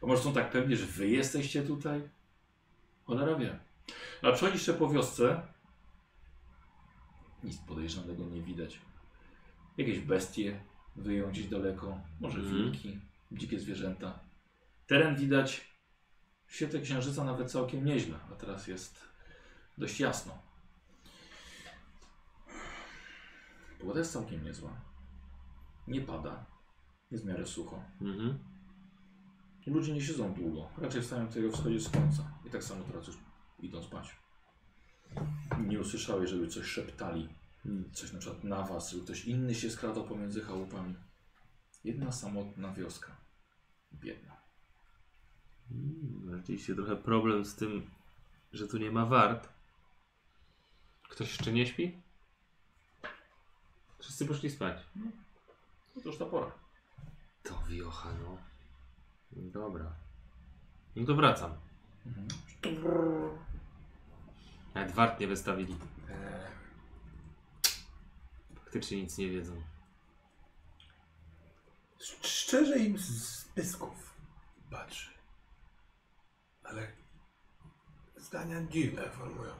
Bo może są tak pewni, że wy jesteście tutaj? Cholera wie. A przechodzisz po wiosce. Nic podejrzanego nie widać. Jakieś bestie wyją gdzieś daleko. Może Mhm. wilki, dzikie zwierzęta. Teren widać w świetle księżyca nawet całkiem nieźle, a teraz jest dość jasno. Pogoda jest całkiem niezła. Nie pada. Jest w miarę sucho. Mhm. Ludzie nie siedzą długo. Raczej wstają tutaj o wschodzie słońca. I tak samo teraz już idą spać. Nie usłyszałeś, żeby coś szeptali. Hmm. Coś na przykład na was, żeby ktoś inny się skradał pomiędzy chałupami. Jedna samotna wioska. Biedna. Mm, Rzeczywiście trochę problem z tym, że tu nie ma wart. Ktoś jeszcze nie śpi? Wszyscy poszli spać. No to już ta pora. To wiocha, no. Dobra. No to wracam. Mhm. Nawet wart nie wystawili. Faktycznie nic nie wiedzą. Szczerze im z pysków patrzy. Ale zdania dziwne formują.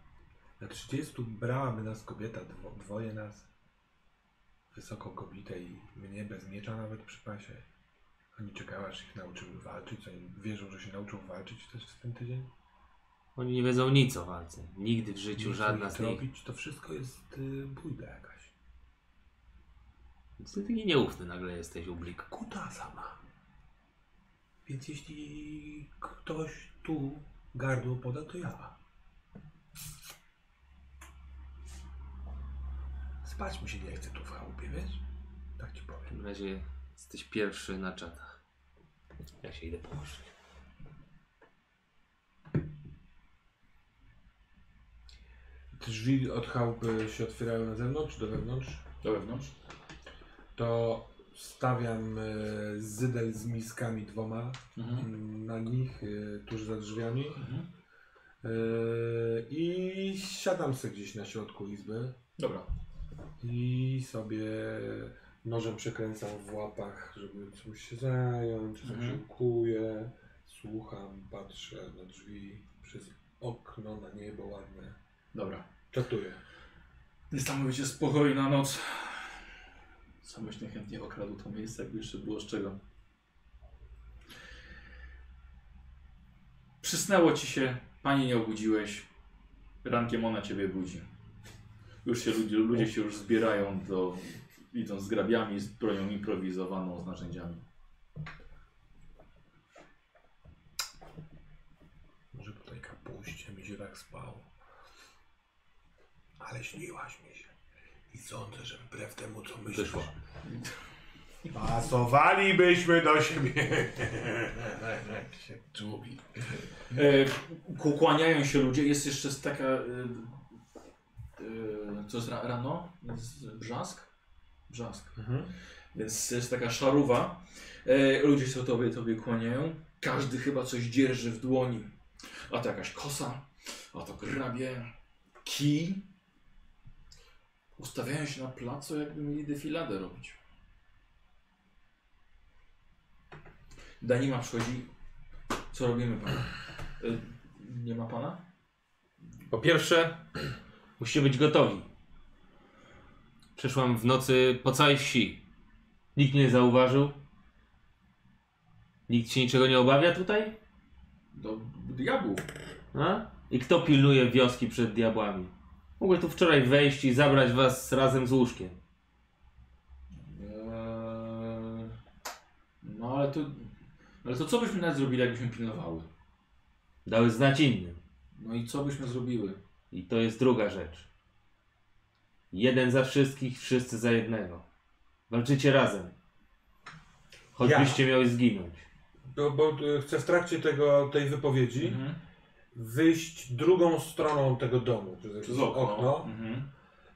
<clears throat> Na 30 brałaby nas kobieta, dwo, dwoje nas. Wysoko kobiete i mnie bez miecza nawet przy pasie. Oni czekają, aż ich nauczymy walczyć. Oni wierzą, że się nauczą walczyć też w ten tydzień. Oni nie wiedzą nic o walce. Nigdy w życiu chcą żadna nic z nich. robić, to wszystko jest y, bójda jakaś. Ty taki nieufny nagle jesteś, Ublik. Kuta sama. Więc jeśli ktoś tu gardło poda, to ja. Spać mi się nie chce tu w chałupie, wiesz? Tak ci W powiem. takim razie jesteś pierwszy na czatach. Ja się idę położyć. Drzwi od chałupy się otwierają na zewnątrz czy do wewnątrz? Do wewnątrz? To stawiam e, zydel z miskami dwoma Mhm. na nich, e, tuż za drzwiami. Mhm. E, I siadam sobie gdzieś na środku izby Dobra. i sobie nożem przekręcam w łapach, żeby czymś się zająć, coś Mhm. się kuję, słucham, patrzę na drzwi przez okno, na niebo ładne. Dobra. Czatuję. Niesamowicie spokojna noc. Sam byś najchętniej okradł to miejsce, jakby jeszcze było z czego. Przysnęło ci się, pani nie obudziłeś. Rankiem ona ciebie budzi. Już się ludzie, ludzie się już zbierają do idą z grabiami, z bronią improwizowaną, z narzędziami. Może po tej kapuście mi się tak spało. Ale śniłaś mi się. I sądzę, że wbrew temu, co myślisz... Wyszło. Pasowalibyśmy do siebie. Jak się czubi. E, kłaniają się ludzie. Jest jeszcze z taka. E, e, co ra, rano? Jest brzask? Brzask. Więc jest taka szaruwa. E, ludzie się tobie, tobie kłaniają. Każdy chyba coś dzierży w dłoni. A to jakaś kosa, a to grabie, kij. Ustawiają się na placu, jakby mieli defiladę robić. Danima przychodzi. Co robimy, pana? Y, nie ma pana? Po pierwsze, <clears throat> musicie być gotowi. Przeszłam w nocy po całej wsi. Nikt mnie nie zauważył. Nikt się niczego nie obawia tutaj? Do diabłów. A? I kto pilnuje wioski przed diabłami? Mogłem tu wczoraj wejść i zabrać was razem z łóżkiem. Eee, no ale to. Ale to co byśmy nawet zrobili, jakbyśmy pilnowały? Dały znać innym. No i co byśmy zrobiły? I to jest druga rzecz. Jeden za wszystkich, wszyscy za jednego. Walczycie razem. Choćbyście miały zginąć. Bo, bo e, chcę w trakcie tego, tej wypowiedzi Mhm. wyjść drugą stroną tego domu. Przez, Przez okno. Mhm.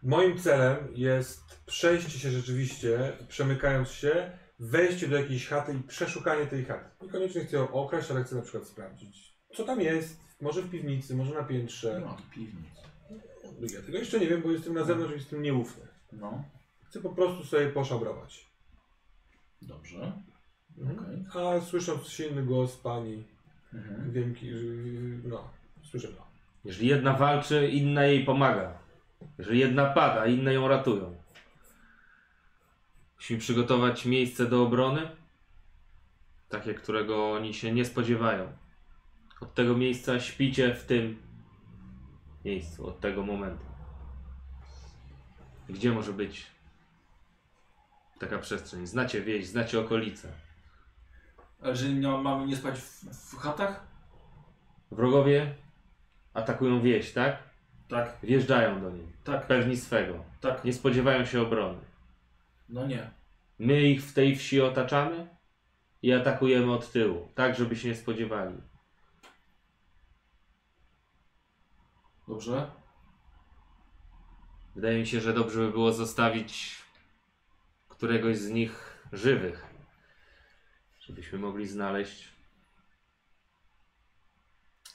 Moim celem jest przejście się rzeczywiście, przemykając się, wejście do jakiejś chaty i przeszukanie tej chaty. Niekoniecznie chcę ją okraść, ale chcę na przykład sprawdzić, co tam jest. Może w piwnicy, może na piętrze. ma tu piwnic. Ja tego jeszcze nie wiem, bo jestem na zewnątrz i jestem nieufny. No, Chcę po prostu sobie poszabrować. dobrze. Mhm. Okej. A słysząc silny głos pani, Mhm. wiem, ki- że- no, słyszę to. Jeżeli jedna walczy, inna jej pomaga. Jeżeli jedna pada, inne ją ratują. Musimy przygotować miejsce do obrony, takie, którego oni się nie spodziewają. Od tego miejsca śpicie w tym miejscu, od tego momentu. Gdzie może być taka przestrzeń? Znacie wieś, znacie okolice. Ale że nie, mamy nie spać w, w chatach? Wrogowie atakują wieś, tak? Tak, Wjeżdżają do niej. tak, Pewni swego. tak. Nie spodziewają się obrony. No nie. My ich w tej wsi otaczamy i atakujemy od tyłu, tak żeby się nie spodziewali. Dobrze? Wydaje mi się, że dobrze by było zostawić któregoś z nich żywych, żebyśmy mogli znaleźć.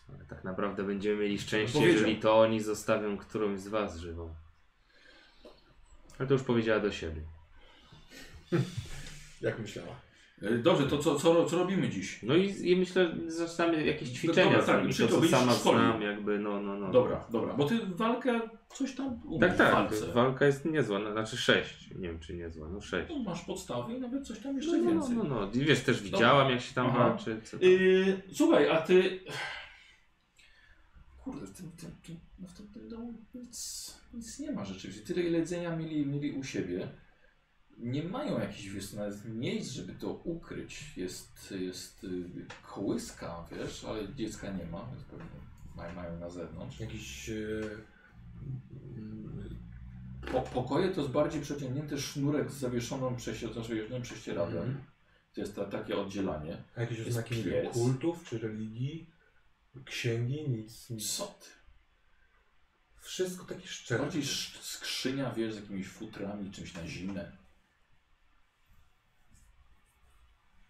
Ale tak naprawdę będziemy mieli szczęście, Powiedział. jeżeli to oni zostawią którąś z was żywą. Ale to już powiedziała do siebie. <laughs> Jak myślała? E, Dobrze, to co, co, co robimy dziś? No i, i myślę, że zaczynamy jakieś ćwiczenia dobra, tak, czyli to to sama znam, jakby no, no, no. Dobra, dobra, bo ty walkę coś tam umiesz Tak, tak, walce. walka jest niezła, no, znaczy sześć, nie wiem czy niezła, no sześć. No, masz podstawy i nawet coś tam No, jeszcze no, no, więcej. no, no. I wiesz, też widziałam jak się tam Aha. walczy. Tam. Yy, słuchaj, a ty... Kurde, w tym, tym, tym, no w tym, tym domu nic, nic nie ma rzeczywiście. Tyle jedzenia mieli, mieli u siebie. Nie mają jakichś wiesz, nawet miejsc, żeby to ukryć. Jest, jest y, kołyska, wiesz, ale dziecka nie ma, więc pewnie mają, mają na zewnątrz. Jakiś... mm, Po, pokoje to jest bardziej przeciągnięty sznurek z zawieszoną znaczy prześcieradłem. Mhm. To jest ta, takie oddzielanie. A jakieś Jest oznaki kultów czy religii? Księgi? Nic. nic. Co ty? Wszystko takie szczere. Bardziej sz- skrzynia, wiesz, z jakimiś futrami, czymś na zimę.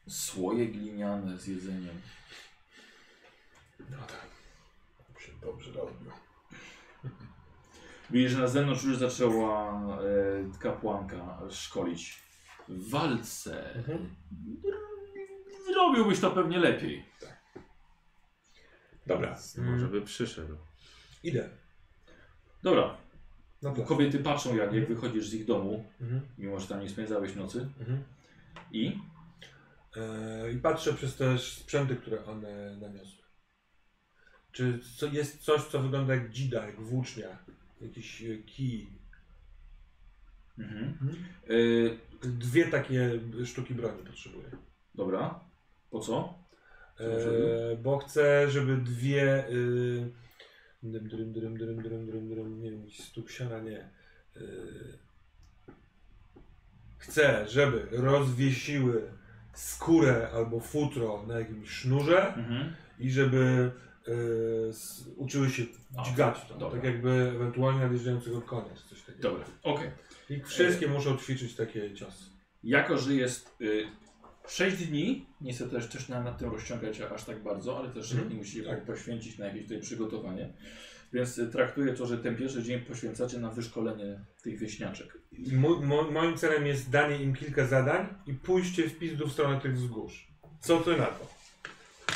Słoje gliniane z jedzeniem. No tak. Się dobrze robiło. Widzisz, że na zewnątrz już zaczęła e, kapłanka szkolić w walce. Mhm. Zrobiłbyś to pewnie lepiej. Dobra. Może by przyszedł. Idę. Dobra, Na plac. kobiety patrzą jak, jak wychodzisz z ich domu, Mhm. mimo że tam nie spędzałeś nocy. Mhm. I? E, I patrzę przez te sprzęty, które one naniosły. Czy co, jest coś, co wygląda jak dzida, jak włócznia? Jakiś e, kij? Mhm. Y, Dwie takie sztuki broni potrzebuję. dobra. Po co? E, bo chcę, żeby dwie. Y, drym, drym, drym, drym, drym, drym, drym, nie wiem, stóp siana, nie. Y, chcę, żeby rozwiesiły skórę albo futro na jakimś sznurze Mhm. i żeby y, s- uczyły się A, dźgać to, dobra. tak jakby ewentualnie nadjeżdżającego konia czy coś takiego. Dobra, okej. I wszystkie muszą ćwiczyć takie ciosy. Jako, że jest y, 6 dni, nie chcę też, też na, nad tym rozciągać aż tak bardzo, ale też Mhm. nie musicie Tak. poświęcić na jakieś tutaj przygotowanie. Więc y, traktuję to, że ten pierwszy dzień poświęcacie na wyszkolenie tych wieśniaczek. I mo, mo, moim celem jest danie im kilka zadań i pójście w pizdu w stronę tych wzgórz. Co ty na to?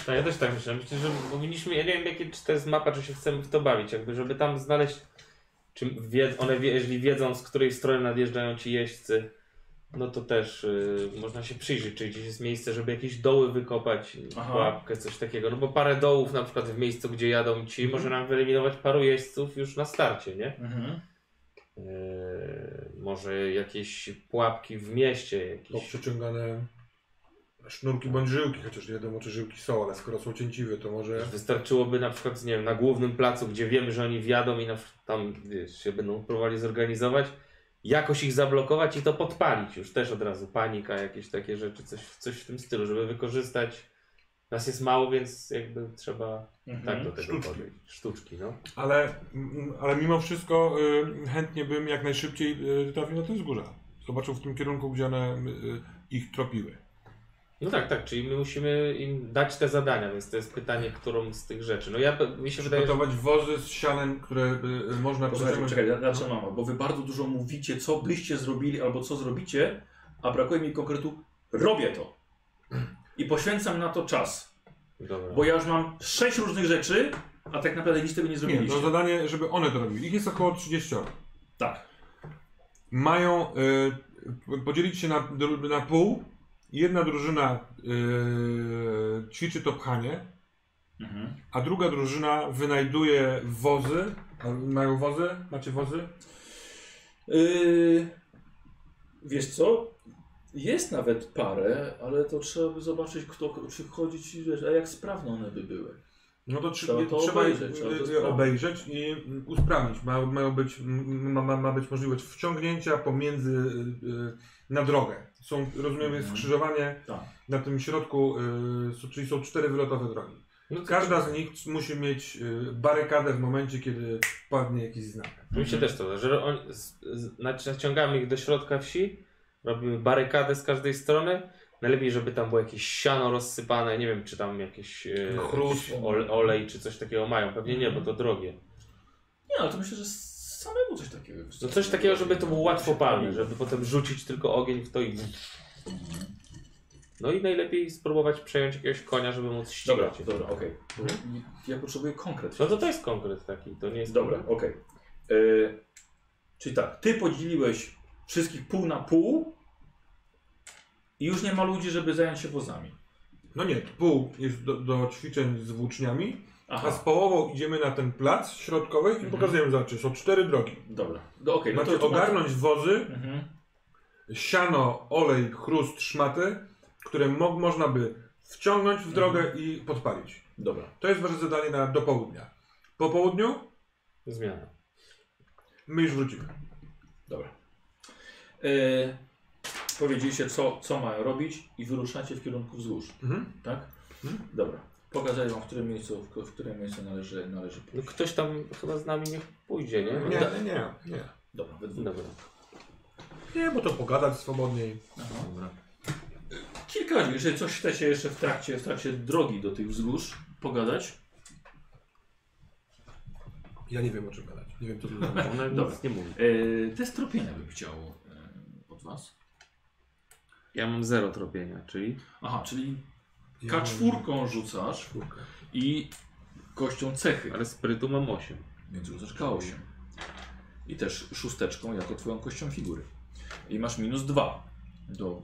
No ja też tak myślę. Myślę, że powinniśmy, ja nie wiem jakie, czy to jest mapa, czy się chcemy w to bawić, jakby żeby tam znaleźć, czy wie, one, wie, jeżeli wiedzą z której strony nadjeżdżają ci jeźdźcy, no to też y, można się przyjrzeć, czy gdzieś jest miejsce, żeby jakieś doły wykopać, Aha. pułapkę, coś takiego, no bo parę dołów na przykład w miejscu, gdzie jadą ci, Mhm. może nam wyeliminować paru jeźdźców już na starcie, nie? Mhm. Yy, może jakieś pułapki w mieście, jakieś... Poprzeciągane sznurki bądź żyłki, chociaż nie wiadomo czy żyłki są, ale skoro są cięciwe, to może... Wystarczyłoby na przykład, nie wiem, na głównym placu, gdzie wiemy, że oni wjadą i na, tam wiesz, się będą próbowali zorganizować, jakoś ich zablokować i to podpalić już też od razu. Panika, jakieś takie rzeczy, coś, coś w tym stylu, żeby wykorzystać. Nas jest mało, więc jakby trzeba Mhm. tak do tego Sztuczki. podejść. Sztuczki, no. Ale, mm, ale mimo wszystko y, chętnie bym jak najszybciej y, trafił na te wzgórza. Zobaczył w tym kierunku, gdzie one y, ich tropiły. No tak, tak, czyli my musimy im dać te zadania, więc to jest pytanie, którą z tych rzeczy. No ja, mi się wydaje, że... Przygotować wozy z sianem, które y, można przeciągnąć. czekaj, ja zaczynam, bo wy bardzo dużo mówicie, co byście zrobili albo co zrobicie, a brakuje mi konkretu, robię to. I poświęcam na to czas. Dobra. Bo ja już mam sześć różnych rzeczy, a tak naprawdę nic tego nie Nie, zrobiliście. to zadanie, żeby one to robiły. Ich jest około 30. Tak. Mają y, podzielić się na, na pół. Jedna drużyna y, ćwiczy to pchanie, Mhm. a druga drużyna wynajduje wozy. Mają wozy? Macie wozy? Yy, wiesz co? Jest nawet parę, ale to trzeba by zobaczyć, kto czy chodzić, wiesz, a jak sprawne one by były. No to, Trzeba to trzeba obejrzeć, je- trzeba to je sprawdzić. obejrzeć i mm, usprawnić. Ma, mają być, m, ma, ma, być możliwość wciągnięcia pomiędzy y, y, na drogę. Są, rozumiem, jest skrzyżowanie Tak. na tym środku, y, czyli są cztery wylotowe drogi. No Każda z nich musi mieć y, barykadę w momencie, kiedy padnie jakiś znak. Mi się też to że on, z, z, naci- naciągamy ich do środka wsi, robimy barykadę z każdej strony. Najlepiej, żeby tam było jakieś siano rozsypane, nie wiem, czy tam jakieś e, Chrust. jakiś ole, olej, czy coś takiego mają. Pewnie nie, bo to drogie. Nie, ale to myślę, że samemu coś takiego. No coś takiego, żeby to było łatwo palne, żeby potem rzucić tylko ogień w to i... No i najlepiej spróbować przejąć jakiegoś konia, żeby móc Dobra, ścigać. dobra, okej. Ja potrzebuję konkret. No to to jest konkret taki, to nie jest... Dobra, okej. Yy, Czyli tak, ty podzieliłeś wszystkich pół na pół i już nie ma ludzi, żeby zająć się wozami. No nie, pół jest do, do ćwiczeń z włóczniami, a z Aha, połową idziemy na ten plac środkowy i Mhm. pokazujemy, zobaczcie, są cztery drogi. dobra. No, okej, no Macie to ogarnąć wozy, Mhm. siano, olej, chrust, szmaty, które mo można by wciągnąć w drogę i podpalić. Dobra. To jest wasze zadanie na do południa. Po południu Zmiana. my już wrócimy. Dobra. Yy, powiedzieliście, co, co mają robić i wyruszacie w kierunku wzgórz, Mhm. tak? Mhm. Dobra. Pokażę wam, w którym miejscu, w, w którym miejscu należy, należy No pójść. ktoś tam chyba z nami niech pójdzie, nie? Nie, nie, nie, nie. Dobra, we dwóch. Dobra. Nie, bo to pogadać swobodniej. Aha. Dobra. Kilka godzin, jeżeli coś chcecie jeszcze w trakcie, w trakcie drogi do tych wzgórz pogadać. Ja nie wiem o czym gadać. Nie wiem co to. <laughs> Ona Dobra. nic nie mówi. Yy, test tropienia bym chciał yy, od was. Ja mam zero tropienia, czyli... Aha, czyli K4 rzucasz Czwórkę. i kością cechy, Ale sprytu mam 8. więc rzucasz K8. I też szósteczką jako twoją kością figury. I masz minus 2 do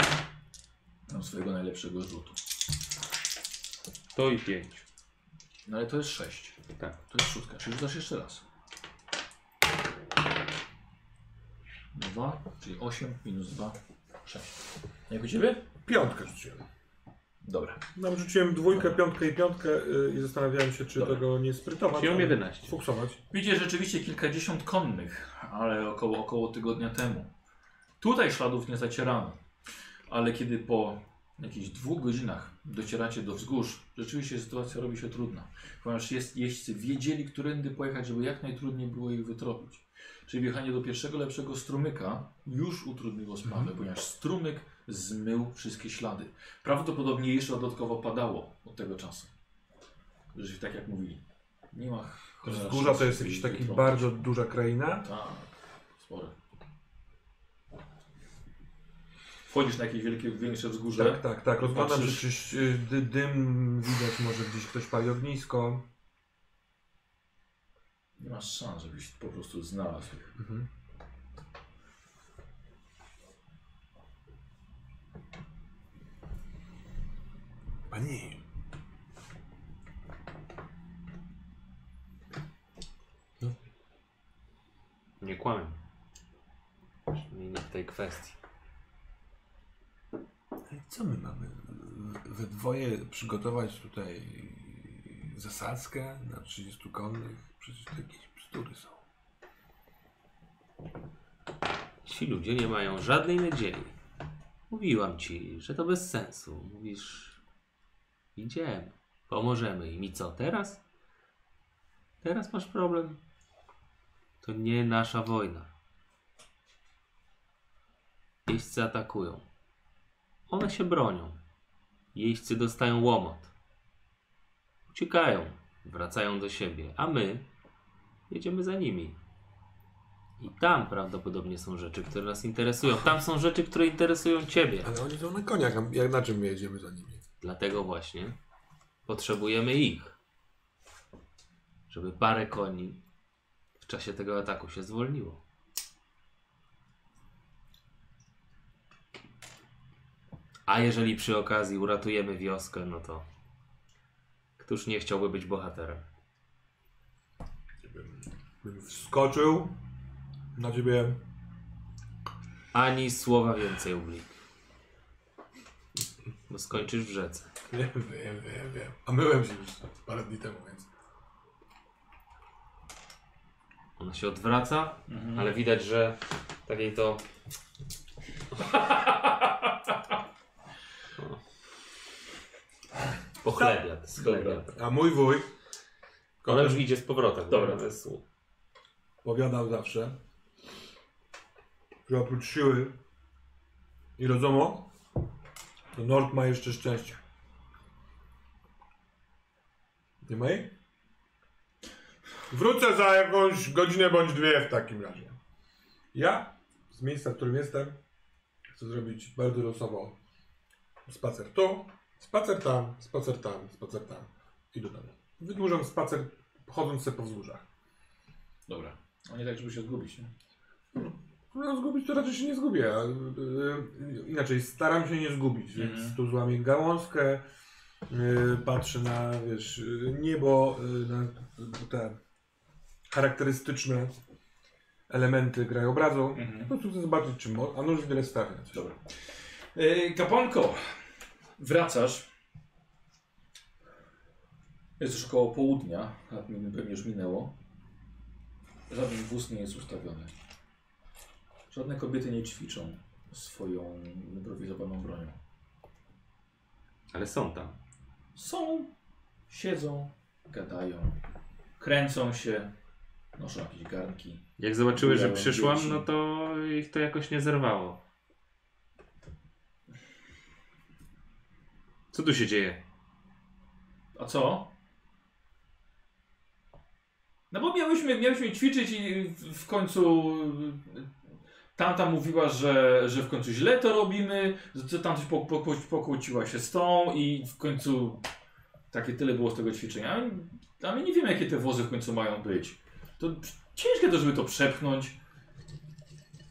tam, swojego najlepszego rzutu. To i 5. No ale to jest 6. Tak. To jest szóstka, czyli rzucasz jeszcze raz. 2, czyli 8 minus 2, 6. Jak u ciebie? Piątkę rzuciłem. Dobra. No, rzuciłem dwójkę, piątkę i piątkę y, i zastanawiałem się, czy Dobra. tego nie sprytować. Mam ale 11. Fuksować. Widzicie rzeczywiście kilkadziesiąt konnych, ale około, około tygodnia temu. Tutaj śladów nie zacierano, ale kiedy po jakichś dwóch godzinach docieracie do wzgórz, rzeczywiście sytuacja robi się trudna, ponieważ jest, jeźdźcy wiedzieli, którędy pojechać, żeby jak najtrudniej było ich wytropić. Czyli wjechanie do pierwszego lepszego strumyka już utrudniło sprawę, ponieważ strumyk zmył wszystkie ślady. Prawdopodobnie jeszcze dodatkowo padało od tego czasu. Że tak jak mówili. Nie ma Wzgórza to jest jakiś taki bardzo duża kraina. Tak, spore. Wchodzisz na jakieś wielkie, większe wzgórze. Tak, tak, tak. Rozglądam się, czy dym widać, może gdzieś ktoś pali ognisko. Nie masz szans, żebyś po prostu znalazł. Mhm. Pani, Nie kłamię. Przynajmniej nie w tej kwestii. co my mamy? We dwoje przygotować tutaj zasadzkę na 30 konnych? Przecież to jakieś bzdury są. Ci ludzie nie mają żadnej nadziei. Mówiłam ci, że to bez sensu. Mówisz, idziemy, pomożemy im. I co teraz? Teraz masz problem. To nie nasza wojna. Jeźdźcy atakują. One się bronią. Jeźdźcy dostają łomot. Uciekają, wracają do siebie, a my jedziemy za nimi. I tam prawdopodobnie są rzeczy, które nas interesują. Tam są rzeczy, które interesują Ciebie. Ale oni są na koniach, a jak na czym my jedziemy za nimi? Dlatego właśnie potrzebujemy ich. Żeby parę koni w czasie tego ataku się zwolniło. A jeżeli przy okazji uratujemy wioskę, no to któż nie chciałby być bohaterem? Bym wskoczył na ciebie. Ani słowa więcej, Ublik. Bo skończysz w rzece. Wiem, wiem, wiem, wiem. A myłem się już parę dni temu, więc... Ona się odwraca, Mhm. ale widać, że takiej to. O. <laughs> Pochlebia, schlebia. A mój wuj Ona już idzie z powrotem. Dobra. To jest- powiadał zawsze, że oprócz siły i rozumu, to Nord ma jeszcze szczęście. Nie ma jej? Wrócę za jakąś godzinę bądź dwie w takim razie. Ja z miejsca, w którym jestem, chcę zrobić bardzo losowo spacer tu, spacer tam, spacer tam, spacer tam i do domu. Wydłużam spacer chodząc sobie po wzgórzach. Dobra. A nie tak, żeby się zgubić, nie? No zgubić to raczej się nie zgubię. a, y, y, Inaczej, staram się nie zgubić, Mhm. więc tu złamię gałązkę, y, patrzę na, wiesz, niebo, na te charakterystyczne elementy krajobrazu. Mhm. Po prostu chcę zobaczyć, czy mo- a nóż wiele stawia. Dobra. Yy, kapłanko, wracasz. Jest już około południa, a pewnie już minęło. Żaden wóz nie jest ustawiony. Żadne kobiety nie ćwiczą swoją improwizowaną bronią. Ale są tam. Są, siedzą, gadają, kręcą się, noszą jakieś garnki. Jak zobaczyły, że przyszłam, dzieci. no to ich to jakoś nie zerwało. Co tu się dzieje? A co? No bo miałyśmy, miałyśmy ćwiczyć i w końcu tamta mówiła, że, że w końcu źle to robimy, że tam coś po, po, po, pokłóciła się z tą i w końcu takie tyle było z tego ćwiczenia. A my nie wiemy jakie te wozy w końcu mają być. To ciężkie to, żeby to przepchnąć.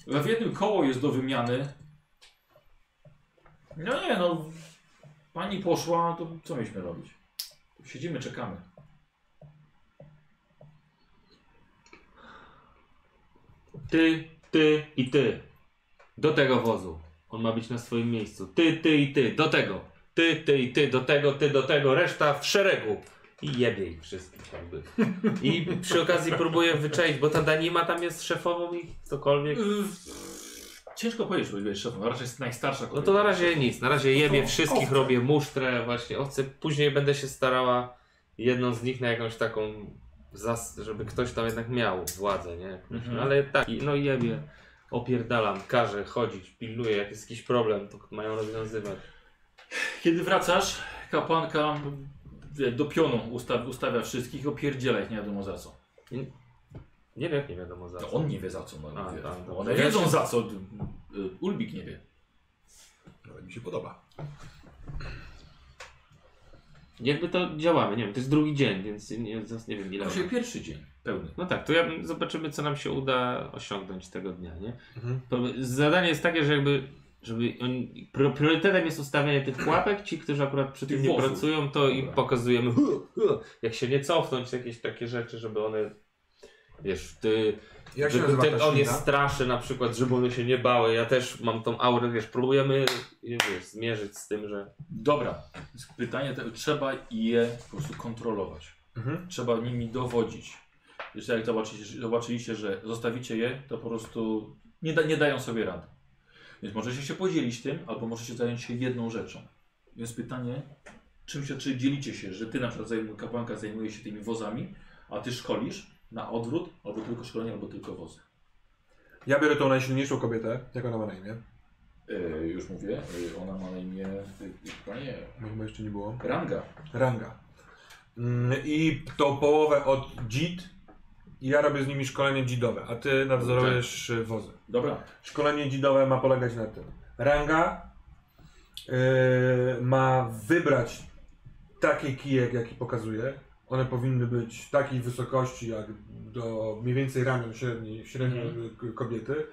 W jednym koło jest do wymiany. No nie no, pani poszła, to co mieliśmy robić? Siedzimy, czekamy. Ty Ty i ty. Do tego wozu. On ma być na swoim miejscu. Ty, ty i ty. Do tego. Ty, ty i ty. Do tego, ty do tego. Reszta w szeregu. I jebie ich wszystkich jakby. I przy okazji próbuję wyczaić, bo ta Danima tam jest szefową ich cokolwiek. Y, Ciężko powiedzieć, że jest szefem. Raczej jest najstarsza No kobieta. to na razie nic. Na razie jebie To wszystkich, robię musztrę, właśnie owce. Później będę się starała jedną z nich na jakąś taką, zas- żeby ktoś tam jednak miał władzę, nie? Mhm. Ale tak, i- no jebie, opierdalam, każę chodzić, pilnuję, jak jest jakiś problem, to mają rozwiązywać. Kiedy wracasz, kapłanka wie, do pionu ustawia, ustawia wszystkich i opierdziela ich nie wiadomo za co. Nie wiem, nie wiadomo za To co. on nie wie za co. No, A, wie. Bo dobrze. One wiedzą za co. y, Ulbik nie wie. Ale mi się podoba. Jakby to działamy, nie wiem, to jest drugi dzień, więc nie, nie wiem ile. Dzisiaj pierwszy dzień pełny. No tak, to ja, zobaczymy, co nam się uda osiągnąć tego dnia, nie? Mhm. To Zadanie jest takie, że jakby, żeby pro- priorytetem jest ustawianie tych pułapek, ci, którzy akurat przy tym nie pracują, to i Dobra. pokazujemy, hu, hu, jak się nie cofnąć, jakieś takie rzeczy, żeby one, wiesz, ty, Jak się żeby nazywa ten, ta on je straszy na przykład, żeby one się nie bały, ja też mam tą aurę, wiesz, próbujemy, wiesz, zmierzyć z tym, że Dobra. Pytanie, to, trzeba je po prostu kontrolować. Mhm. Trzeba nimi dowodzić. Jeszcze jak zobaczycie, zobaczyliście, że zostawicie je, to po prostu nie, da, nie dają sobie rady. Więc możecie się podzielić tym, albo możecie zająć się jedną rzeczą. Więc pytanie, czym się, czy dzielicie się, że ty na przykład zajmuj, kapłanka zajmuje się tymi wozami, a ty szkolisz na odwrót, albo tylko szkolenie, albo tylko wozy. Ja biorę tą najsilniejszą kobietę, jak ona ma na imię. Yy, już mówię, yy, ona ma na imię, yy, panie, Bo chyba jeszcze nie było. Ranga. Ranga. Mm, I tą połowę od dzid. I ja robię z nimi szkolenie dzidowe, a ty nadzorujesz y, wozy. Dobra. Szkolenie dzidowe ma polegać na tym. Ranga ma wybrać takie kije, jaki pokazuje. One powinny być takiej wysokości, jak do mniej więcej ramion średniej, średniej k- kobiety.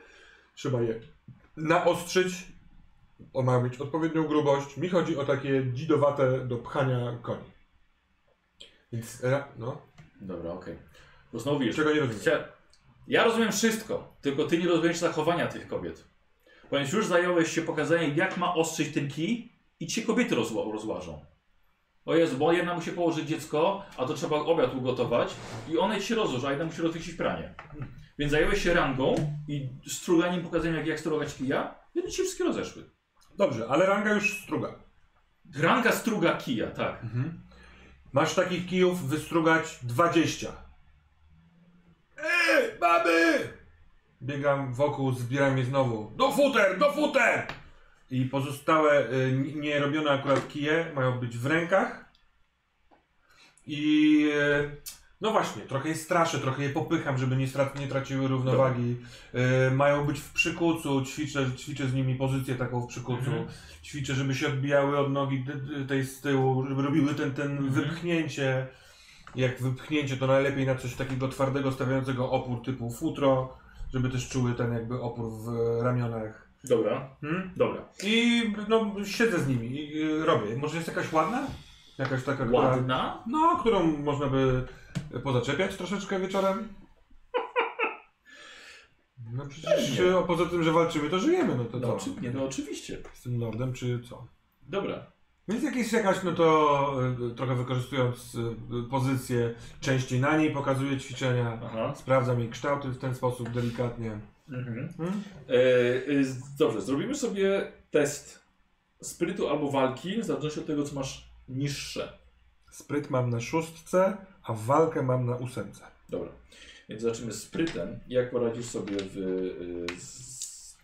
Trzeba je naostrzyć. On ma mieć odpowiednią grubość. Mi chodzi o takie dzidowate do pchania koni. Więc, ra- no, Dobra, okej. Bo znowu wiesz, czego nie rozumiem. Chcia... Ja rozumiem wszystko, tylko ty nie rozumiesz zachowania tych kobiet. Ponieważ już zająłeś się pokazaniem, jak ma ostrzyć ten kij i ci kobiety rozła rozłażą. O Jezu, bo jedna musi położyć dziecko, a to trzeba obiad ugotować i one ci się rozłożą, a jedna musi rozwiesić pranie. Więc zająłeś się rangą i struganiem, pokazaniem, jak, jak strugać kija, i one ci się wszystkie rozeszły. Dobrze, ale ranga już struga. Ranga struga kija, tak. Masz takich kijów wystrugać 20. Ej, baby! Biegam wokół, zbieram je znowu. Do futer, do futer! I pozostałe y, n- nierobione akurat kije mają być w rękach. I y, no właśnie, trochę je straszę, trochę je popycham, żeby nie, strac- nie traciły równowagi. Y, mają być w przykucu, ćwiczę, ćwiczę z nimi pozycję taką w przykucu. Mhm. Ćwiczę, żeby się odbijały od nogi d- tej z tyłu, żeby robiły ten, ten Mhm. wypchnięcie. Jak wypchnięcie, to najlepiej na coś takiego twardego, stawiającego opór typu futro, żeby też czuły ten jakby opór w ramionach. Dobra, Hmm? dobra. I no, siedzę z nimi i y, robię. Może jest jakaś ładna? Jakaś taka, która, Ładna? no, którą można by pozaczepiać troszeczkę wieczorem? <laughs> No przecież Pewnie. y, poza tym, że walczymy, to żyjemy, no to No, co? oczy... nie, no oczywiście. Z tym lordem, czy co? Dobra. Więc jakieś, jakaś, no to y, trochę wykorzystując y, pozycję, częściej na niej pokazuję ćwiczenia, Aha. sprawdzam jej kształty w ten sposób delikatnie. Mhm. Hmm? E, e, z- dobrze, zrobimy sobie test sprytu albo walki, w zależności od tego, co masz niższe. Spryt mam na szóstce, a walkę mam na ósemce. Dobra. Więc zobaczymy sprytem, jak poradzisz sobie w, e, z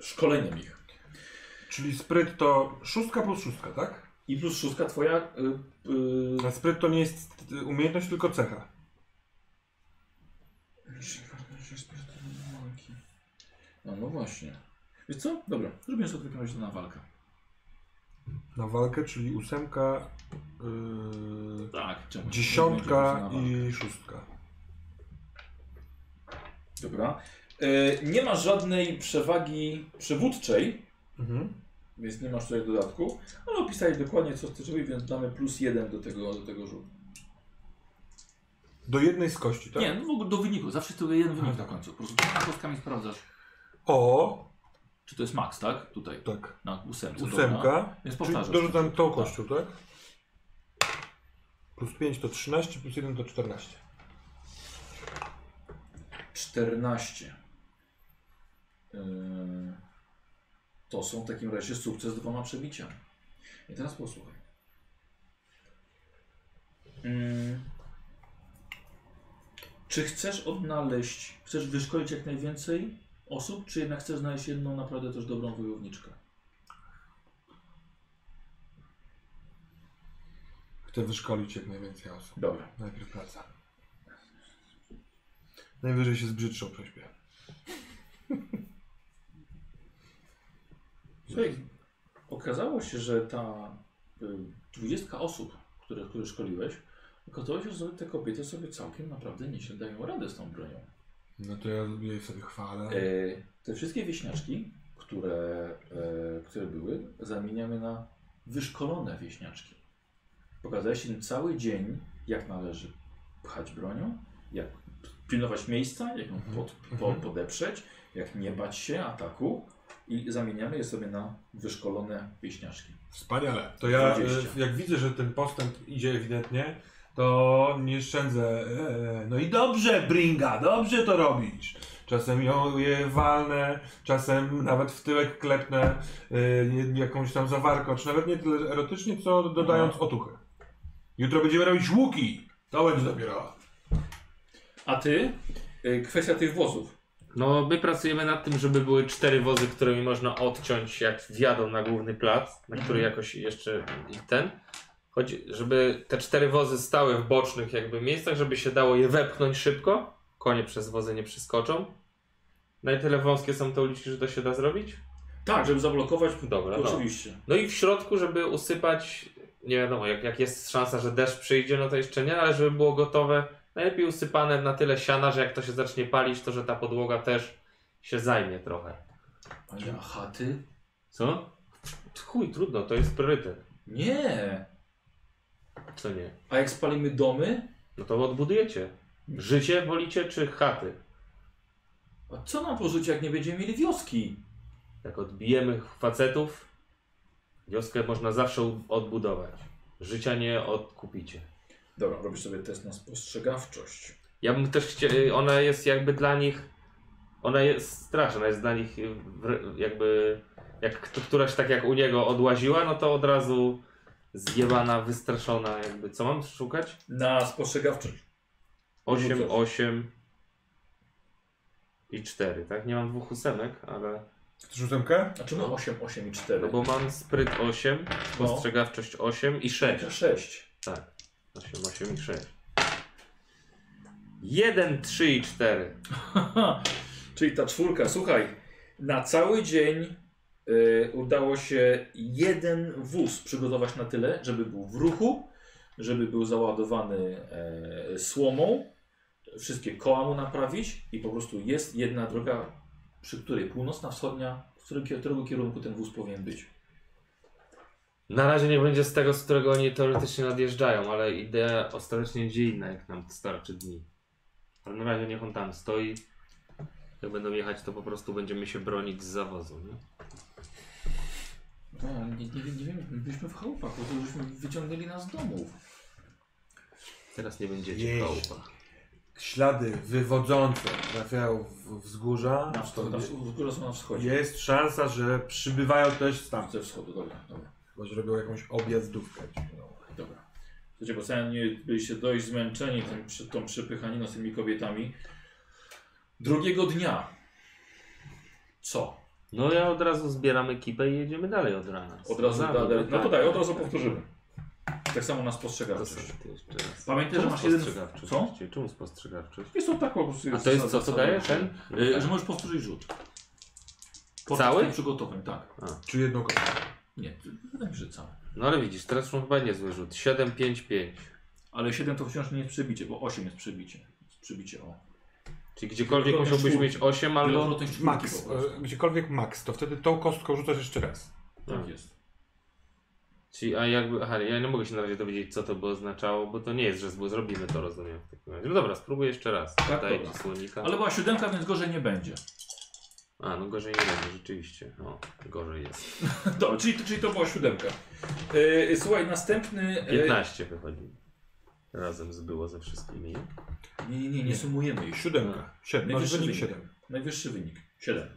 szkoleniem ich. Czyli spryt to szóstka plus szóstka, tak? I plus szóstka twoja. e, A spryt to nie jest y, umiejętność, tylko cecha. No, no właśnie. Wiesz co? Dobra, zrobimy sobie w takim razie na walkę. Na walkę, czyli ósemka, yy, Tak, czemu? dziesiątka Na walkę. i szóstka. Dobra. E, nie masz żadnej przewagi przywódczej, Mhm. więc nie masz tutaj dodatku, ale opisałeś dokładnie co chcesz robić, więc damy plus jeden do tego, do tego rzutu. Do jednej z kości, tak? Nie, no w ogóle do wyniku. Zawsze tylko jeden wynik na końcu. Po prostu kostkami sprawdzasz, O, czy to jest max, tak? Tutaj, tak. na ósemce. Dobra. Ósemka. Więc Czyli powtarzasz. dorzucam tą kością, tak? Plus 5 to 13, plus 1 to 14. 14. Yy, to są w takim razie sukces z dwoma przebiciami. I teraz posłuchaj. Yy, czy chcesz odnaleźć, chcesz wyszkolić jak najwięcej osób, czy jednak chcesz znaleźć jedną naprawdę też dobrą wojowniczkę? Chcę wyszkolić jak najwięcej osób. Dobra. Najpierw praca. Najwyżej się z brzydszą prześpię. <laughs> Słuchaj, okazało się, że ta y, dwudziestka osób, które, które szkoliłeś, okazało się, że te kobiety sobie całkiem naprawdę nieźle dają radę z tą bronią. No to ja jej sobie chwalę. E, te wszystkie wieśniaczki, które, e, które były, zamieniamy na wyszkolone wieśniaczki. Pokazałeś im cały dzień, jak należy pchać bronią, jak pilnować miejsca, jak ją pod, po, podeprzeć, jak nie bać się ataku i zamieniamy je sobie na wyszkolone wieśniaczki. Wspaniale. To ja, 20. e, jak widzę, że ten postęp idzie ewidentnie, to nie szczędzę. E, no i dobrze, Bringa, dobrze to robisz. Czasem ją je walnę, czasem nawet w tyłek klepnę e, jakąś tam zawarką, czy nawet nie tyle erotycznie, co dodając otuchy. Jutro będziemy robić łuki. To będzie dopiero. A ty? Y, Kwestia tych wozów. No, my pracujemy nad tym, żeby były cztery wozy, którymi można odciąć, jak wjadą na główny plac, na który jakoś jeszcze ich ten. Chodzi, żeby te cztery wozy stały w bocznych jakby miejscach, żeby się dało je wepchnąć szybko. Konie przez wozy nie przeskoczą. Na tyle wąskie są te uliczki, że to się da zrobić? Tak, żeby zablokować. Dobra, no. Oczywiście. No i w środku, żeby usypać, nie wiadomo, jak, jak jest szansa, że deszcz przyjdzie, no to jeszcze nie, ale żeby było gotowe, najlepiej usypane na tyle siana, że jak to się zacznie palić, to że ta podłoga też się zajmie trochę. Ale a chaty? Co? Chuj, trudno, to jest priorytet. Nie. Co nie? A jak spalimy domy? No to odbudujecie. Życie wolicie czy chaty? A co nam porzuci, jak nie będziemy mieli wioski? Jak odbijemy facetów, wioskę można zawsze odbudować. Życia nie odkupicie. Dobra, robisz sobie test na spostrzegawczość. Ja bym też chciał, ona jest jakby dla nich, ona jest straszna, jest dla nich y, jakby, jak któraś tak jak u niego odłaziła, no to od razu zjebana, wystraszona jakby. Co mam szukać? Na spostrzegawczość. 8, Rzucasz. 8 i 4, tak? Nie mam dwóch ósemek, ale... Chcesz ósemkę? Znaczy no 8, 8 i 4. No bo mam spryt 8, spostrzegawczość 8 i 6. 6. Tak. 8, 8 i 6. 1, 3 i 4. <laughs> Czyli ta czwórka, słuchaj, na cały dzień udało się jeden wóz przygotować na tyle, żeby był w ruchu, żeby był załadowany e, słomą, wszystkie koła mu naprawić i po prostu jest jedna droga, przy której północna, wschodnia, w kier- którego kierunku ten wóz powinien być. Na razie nie będzie z tego, z którego oni teoretycznie nadjeżdżają, ale idea ostatecznie gdzie inna, jak nam starczy dni. Ale na razie niech on tam stoi. Jak będą jechać, to po prostu będziemy się bronić z zawozu. Nie? No, nie, nie, nie wiem, byliśmy w chałupach, bo to żeśmy wyciągnęli nas z domów. Teraz nie będziecie Jeźdź. w chałupach. Ślady wywodzące trafiają w wzgórza. Na wschód, na wschód, w górę są na wschodzie. Jest szansa, że przybywają też stamtąd. Ze wschodu, dobra, dobra. Chyba, że robią jakąś objazdówkę. Dobra. Słuchajcie, bo sami nie byliście dość zmęczeni tym, przy, tą przepychaniną z tymi kobietami. Drugiego dnia. Co? No ja od razu zbieram ekipę i jedziemy dalej od rana. Od razu Za- dalej. No to tak. daj, od razu powtórzymy. Tak samo na spostrzegawczość. Pamiętaj, że masz jeden... spostrzegawczość? Co? Czemu spostrzegawczość? Jest to tak po prostu. A to jest co, co daje że- ten? Y, Że możesz powtórzyć rzut. Podczas Cały? przygotowań, tak. Czy jedną kopię. Nie, wydaje mi się, że cały. No ale widzisz, teraz już chyba niezły rzut. 7, 5, 5. Ale 7 to wciąż nie jest przebicie, bo 8 jest przebicie. Jest przebicie, o. Czyli gdziekolwiek musiałbyś mieć 8 albo... Czwórki Max. po prostu. e, Gdziekolwiek max, to wtedy tą kostką rzucasz jeszcze raz. Tak jest. Czyli, a jakby, aha, ja nie mogę się na razie dowiedzieć, co to by oznaczało, bo to nie jest, że zrobimy to, rozumiem. W takim razie. No dobra, spróbuję jeszcze raz. Tak, Daję dobra. ci słonika. Ale była siódemka, więc gorzej nie będzie. A, no gorzej nie będzie, rzeczywiście. O, gorzej jest. <laughs> Dobra, czyli, czyli to była siódemka. E, słuchaj, następny... e, 15 wychodzi. Razem zbyło ze wszystkimi. Nie, nie, nie, nie sumujemy ich. Siódemka. Siedem. Masz Najwyższy wynik siedem. Najwyższy wynik. 7.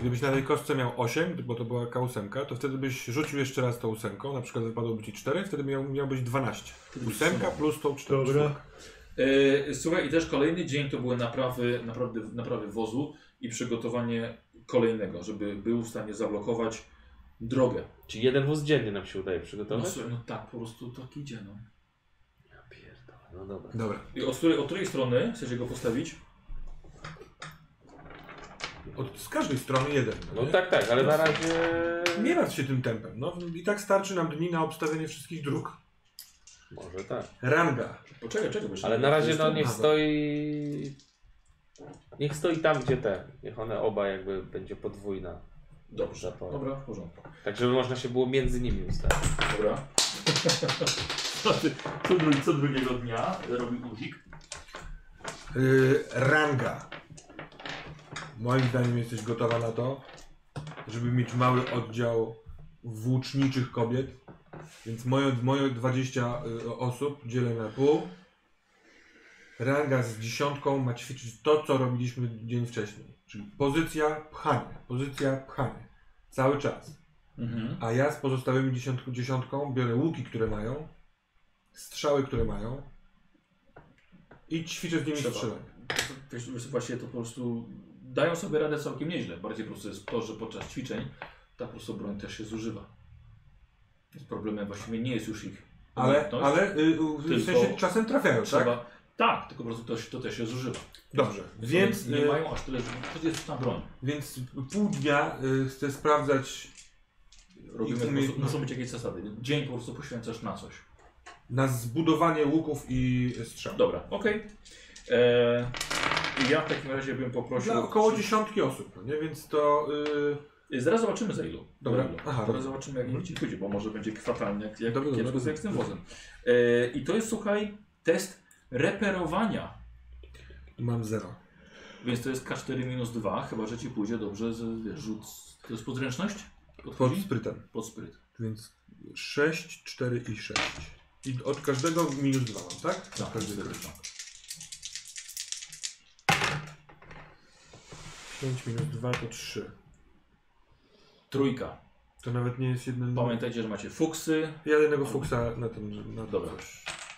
Gdybyś na tej kostce miał 8, bo to była K8, to wtedy byś rzucił jeszcze raz tą ósemką, na przykład wypadłoby ci 4, wtedy miał, miał być 12. Ósemka plus tą 4. E, słuchaj, i też kolejny dzień to były naprawy, naprawdę, naprawy wozu i przygotowanie kolejnego, żeby był w stanie zablokować drogę. Czyli jeden wóz dziennie nam się udaje No, przygotować? słuchaj, no tak, po prostu tak idzie. No. No dobra. Dobra. I od której, od której strony chcecie go postawić? Od, z każdej strony jeden. No nie? tak, tak, ale na razie... Nie martw się tym tempem. No, I tak starczy nam dni na obstawienie wszystkich dróg. Może tak. Ranga. Poczekaj, czekaj. bo jeszcze Ale na razie no to- niech stoi... Niech stoi tam, gdzie te. Niech one oba jakby będzie podwójna. Dobrze, Zapora. dobra, w porządku. Tak, żeby można się było między nimi ustawić. Dobra. <laughs> co, drugi, co drugiego dnia robi Uzik? Yy, ranga. Moim zdaniem jesteś gotowa na to, żeby mieć mały oddział włóczniczych kobiet. Więc moje, moje 20 y, osób dzielę na pół. Ranga z dziesiątką ma ćwiczyć to, co robiliśmy dzień wcześniej. Czyli pozycja, pchanie, pozycja, pchanie. Cały czas. Mhm. A ja z pozostałymi dziesiątką, dziesiątką biorę łuki, które mają, strzały, które mają i ćwiczę z nimi Trzeba. strzelanie. Wiesz, wiesz, Właściwie to po prostu dają sobie radę całkiem nieźle. Bardziej po prostu jest to, że podczas ćwiczeń ta po prostu broń też się zużywa. Więc problemem właściwie nie jest już ich Ale, umiejętność. ale y, w Tylko sensie czasem trafiają, tak? trzeba. Tak, tylko po prostu to, to też się zużywa. Dobrze, więc, Więc nie y, mają aż tyle, że to jest na broń. więc pół dnia y, chcę sprawdzać Robimy, I muszą być jakieś zasady. Dzień po prostu poświęcasz na coś. na zbudowanie łuków i strzał. Dobra, okej. Eee, i Ja w takim razie bym poprosił. Dla około dziesiątki osób, no nie? Więc to... Y, Zaraz zobaczymy za ilu. Dobra. Za ilu. Aha, Zaraz dobra. zobaczymy jak ci pójdzie, bo może będzie fatalnie jak, jak Dobra, dobra, kiepsko dobra. jak z tym wozem. Eee, I to jest, słuchaj, test reperowania. mam zero. Więc to jest K4 minus 2, chyba że ci pójdzie dobrze z wiesz, rzut. To jest podręczność? Pod sprytem. Pod spryt. Więc 6, 4 i 6. I od każdego minus 2 mam, tak? Tak, tak. 5 minus 2 to 3. Trójka. To nawet nie jest jeden... Pamiętajcie, że macie fuksy. Ja jednego fuksa na tym... Na Dobra.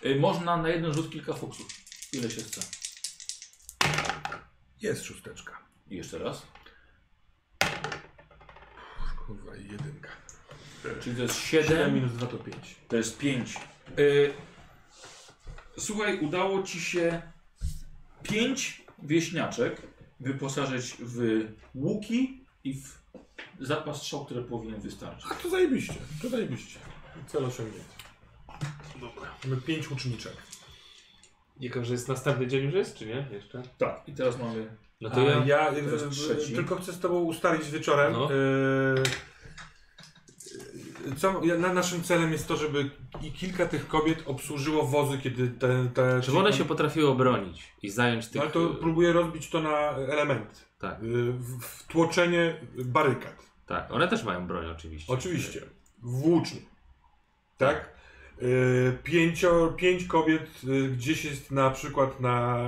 Y, można na jeden rzut kilka fuksów. Ile się chce. Jest szósteczka. I jeszcze raz. Kurwa, i jedynka. Czyli to jest 7 7 minus 2 to 5. To jest 5. Y, słuchaj, udało ci się 5 wieśniaczek wyposażyć w łuki i w zapas strzał, który powinien wystarczyć. A to zajebiście, to zajebiście. Cel osiągnięty. Dobra. Mamy 5 uczniczek. Jako, że jest następny dzień już jest, czy nie? Jeszcze? Tak, i teraz mamy. No to ja... ja, e, trzeci. tylko chcę z Tobą ustalić wieczorem. No. e, co, ja, na naszym celem jest to, żeby i kilka tych kobiet obsłużyło wozy, kiedy te. te Żeby one się potrafiły obronić i zająć tych... No, ale to próbuję rozbić to na elementy. Tak, Wtłoczenie barykad. tak. One też mają broń oczywiście. Oczywiście. Włócznie. Tak? Y, pięcio, pięć kobiet y, gdzieś jest na przykład na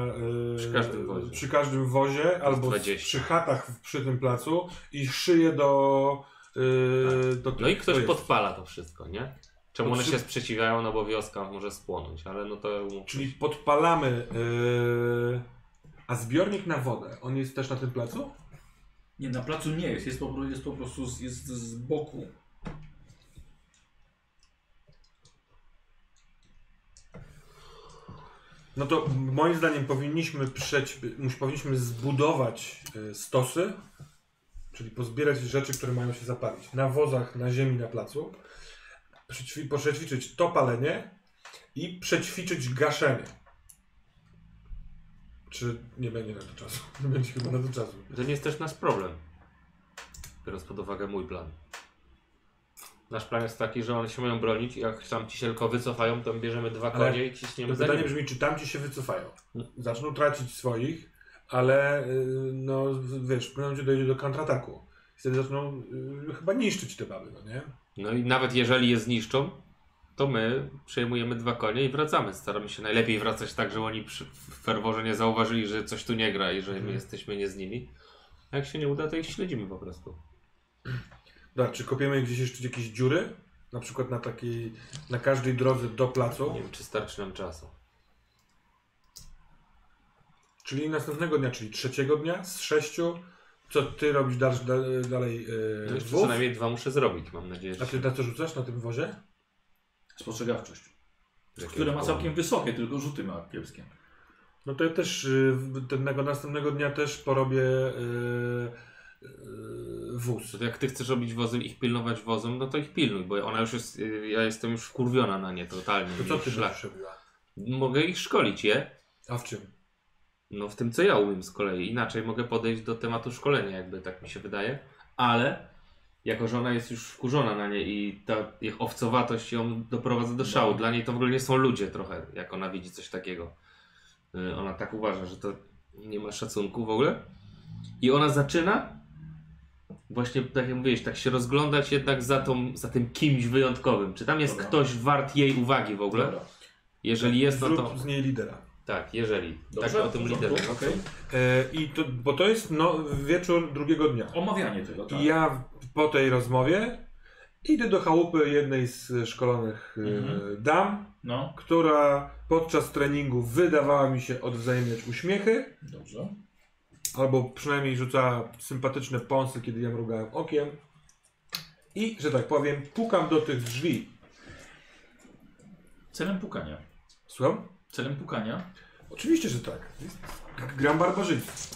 y, Przy każdym wozie. przy każdym wozie albo 20. przy chatach w- przy tym placu i szyje do, do No i to ktoś jest. podpala to wszystko, nie? Czemu one się sprzeciwiają? No bo wioska może spłonąć, ale no to... Czyli podpalamy. y, a zbiornik na wodę, on jest też na tym placu? Nie, na placu nie jest, jest po, prostu- jest po prostu z, jest z boku. No to moim zdaniem powinniśmy przeć, powinniśmy zbudować y, stosy, czyli pozbierać rzeczy, które mają się zapalić na wozach, na ziemi, na placu, przećwi- przećwiczyć to palenie i przećwiczyć gaszenie. Czy nie będzie na to czasu? <laughs> Nie będzie chyba na to czasu. To nie jest też nasz problem. Biorąc pod uwagę mój plan. Nasz plan jest taki, że one się mają bronić i jak tam ci się tylko wycofają, to bierzemy dwa Ale konie i ciśniemy za pytanie nimi. brzmi, czy tamci się wycofają? No. Zaczną tracić swoich, ale y, no wiesz, w pewnym momencie dojdzie do kontrataku. Wtedy zaczną y, chyba niszczyć te baby, no nie? No i nawet jeżeli je zniszczą, to my przejmujemy dwa konie i wracamy. Staramy się najlepiej wracać tak, żeby oni przy, w ferworze nie zauważyli, że coś tu nie gra i że my Mhm. jesteśmy nie z nimi. A jak się nie uda, to ich śledzimy po prostu. Dobra, czy kopiemy gdzieś jeszcze jakieś dziury? Na przykład na takiej, na każdej drodze do placu? Nie wiem, czy starczy nam czasu. Czyli następnego dnia, czyli trzeciego dnia z sześciu, co ty robisz dalej, dalej, dalej No yy, jeszcze wóz? co najmniej dwa muszę zrobić, mam nadzieję, że A ty na co rzucasz na tym wozie? Spostrzegawczość. Które ma całkiem wysokie, tylko rzuty ma kiepskie. No to ja też y, tego następnego dnia też porobię y, y, wóz. Jak ty chcesz robić wozy i ich pilnować wozem, no to ich pilnuj, bo ona już jest, y, ja jestem już wkurwiona na nie totalnie. To co ty Szlak. Mogę ich szkolić, je? A w czym? No w tym, co ja umiem z kolei. Inaczej mogę podejść do tematu szkolenia, jakby tak mi się wydaje. Ale jako, że ona jest już wkurzona na nie i ta ich owcowatość ją doprowadza do szału. Dla niej to w ogóle nie są ludzie trochę, jak ona widzi coś takiego. Y, Ona tak uważa, że to nie ma szacunku w ogóle. I ona zaczyna właśnie, tak jak mówiłeś, tak się rozglądać jednak za, tą, za tym kimś wyjątkowym. Czy tam jest Dobra. ktoś wart jej uwagi w ogóle? Dobra. Jeżeli jest, no Zrób to... z niej lidera. Tak, jeżeli. Dobrze, tak o tym liderze. okej. E, I to, bo to jest no, wieczór drugiego dnia. Omawianie tego, tak. I ja po tej rozmowie idę do chałupy jednej z szkolonych e, Mhm. dam, No, która podczas treningu wydawała mi się odwzajemniać uśmiechy, dobrze. Albo przynajmniej rzucała sympatyczne pąsy, kiedy ja mrugałem okiem. I, że tak powiem, pukam do tych drzwi. Celem pukania. Słucham? Celem pukania. Oczywiście, że tak. Gram barbarzyństwo.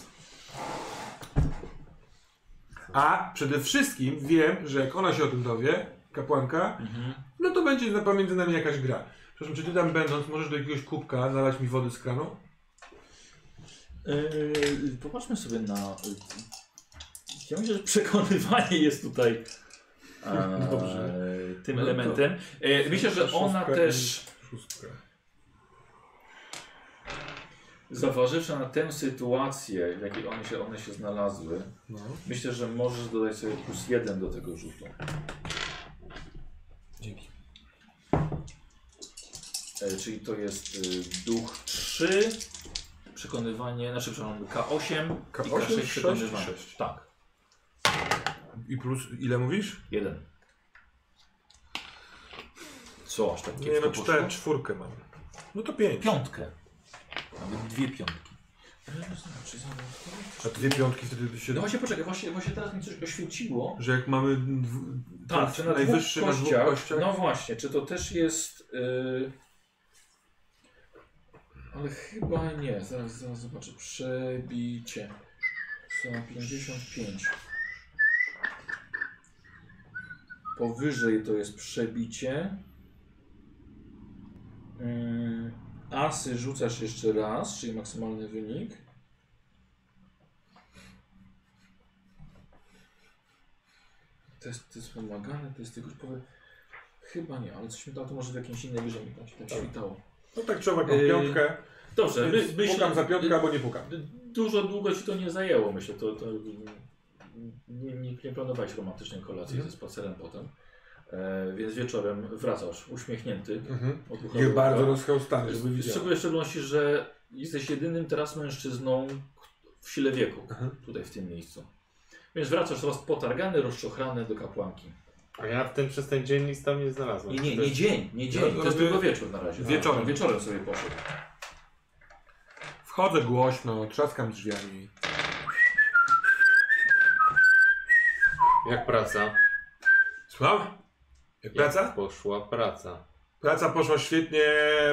A przede wszystkim wiem, że jak ona się o tym dowie, kapłanka, Mhm. no to będzie pomiędzy nami jakaś gra. Przepraszam, czy ty tam będąc możesz do jakiegoś kubka nalać mi wody z kranu? Yy, popatrzmy sobie na. Ja myślę, że przekonywanie jest tutaj e, <laughs> Dobrze. tym No elementem. E, myślę, że ona też, Szóstka. zauważywszy na tę sytuację, w jakiej one się, one się znalazły, No. myślę, że możesz dodać sobie plus jeden do tego rzutu. Dzięki. E, czyli to jest y, duch 3, przekonywanie, znaczy przepraszam, K8, i K8, K6 sześć, przekonywanie. sześć. Tak, I plus, ile mówisz? jeden. Co aż tak Nie no, cztery, czwórkę mam. No to pięć. Piątkę. Nawet dwie piątki. A dwie piątki wtedy się... No właśnie poczekaj, właśnie, właśnie teraz mi coś oświeciło. Że jak mamy dw... Tak, czy na najwyższy dwóch na dwóch kościach, kościach? No właśnie, czy to też jest... Yy... Ale chyba nie, zaraz, zaraz zobaczę. Przebicie. Za 55. Powyżej to jest przebicie. Yy, asy rzucasz jeszcze raz, czyli maksymalny wynik. Testy wspomagane, testy grupowe. Chyba nie, ale coś mi dało, to może w jakimś innej wyżej mi tam się tak świtało. No tak trzeba taką Yy, piątkę. Dobrze, my, myślę, pukam za piątkę albo nie pukam. Dużo długo ci to nie zajęło, myślę. To, to nie, nie, nie planowałeś romantycznej kolacji Mhm. ze spacerem potem. E, więc wieczorem wracasz uśmiechnięty. Mhm. bardzo rozchełstany, żeby widział. szczególności, w szczególności, że jesteś jedynym teraz mężczyzną w sile wieku. Mhm. Tutaj w tym miejscu. Więc wracasz roz potargany, rozczochrany do kapłanki. A ja w ten, przez ten dzień nic tam nie znalazłem. Nie, nie, To nie jest- dzień, nie dzień. To jest tylko wieczór na razie. wieczorem. A, wieczorem sobie poszedł. Wchodzę głośno, trzaskam drzwiami. Jak praca? Słucham? Jak praca? Jak poszła praca. Praca poszła świetnie,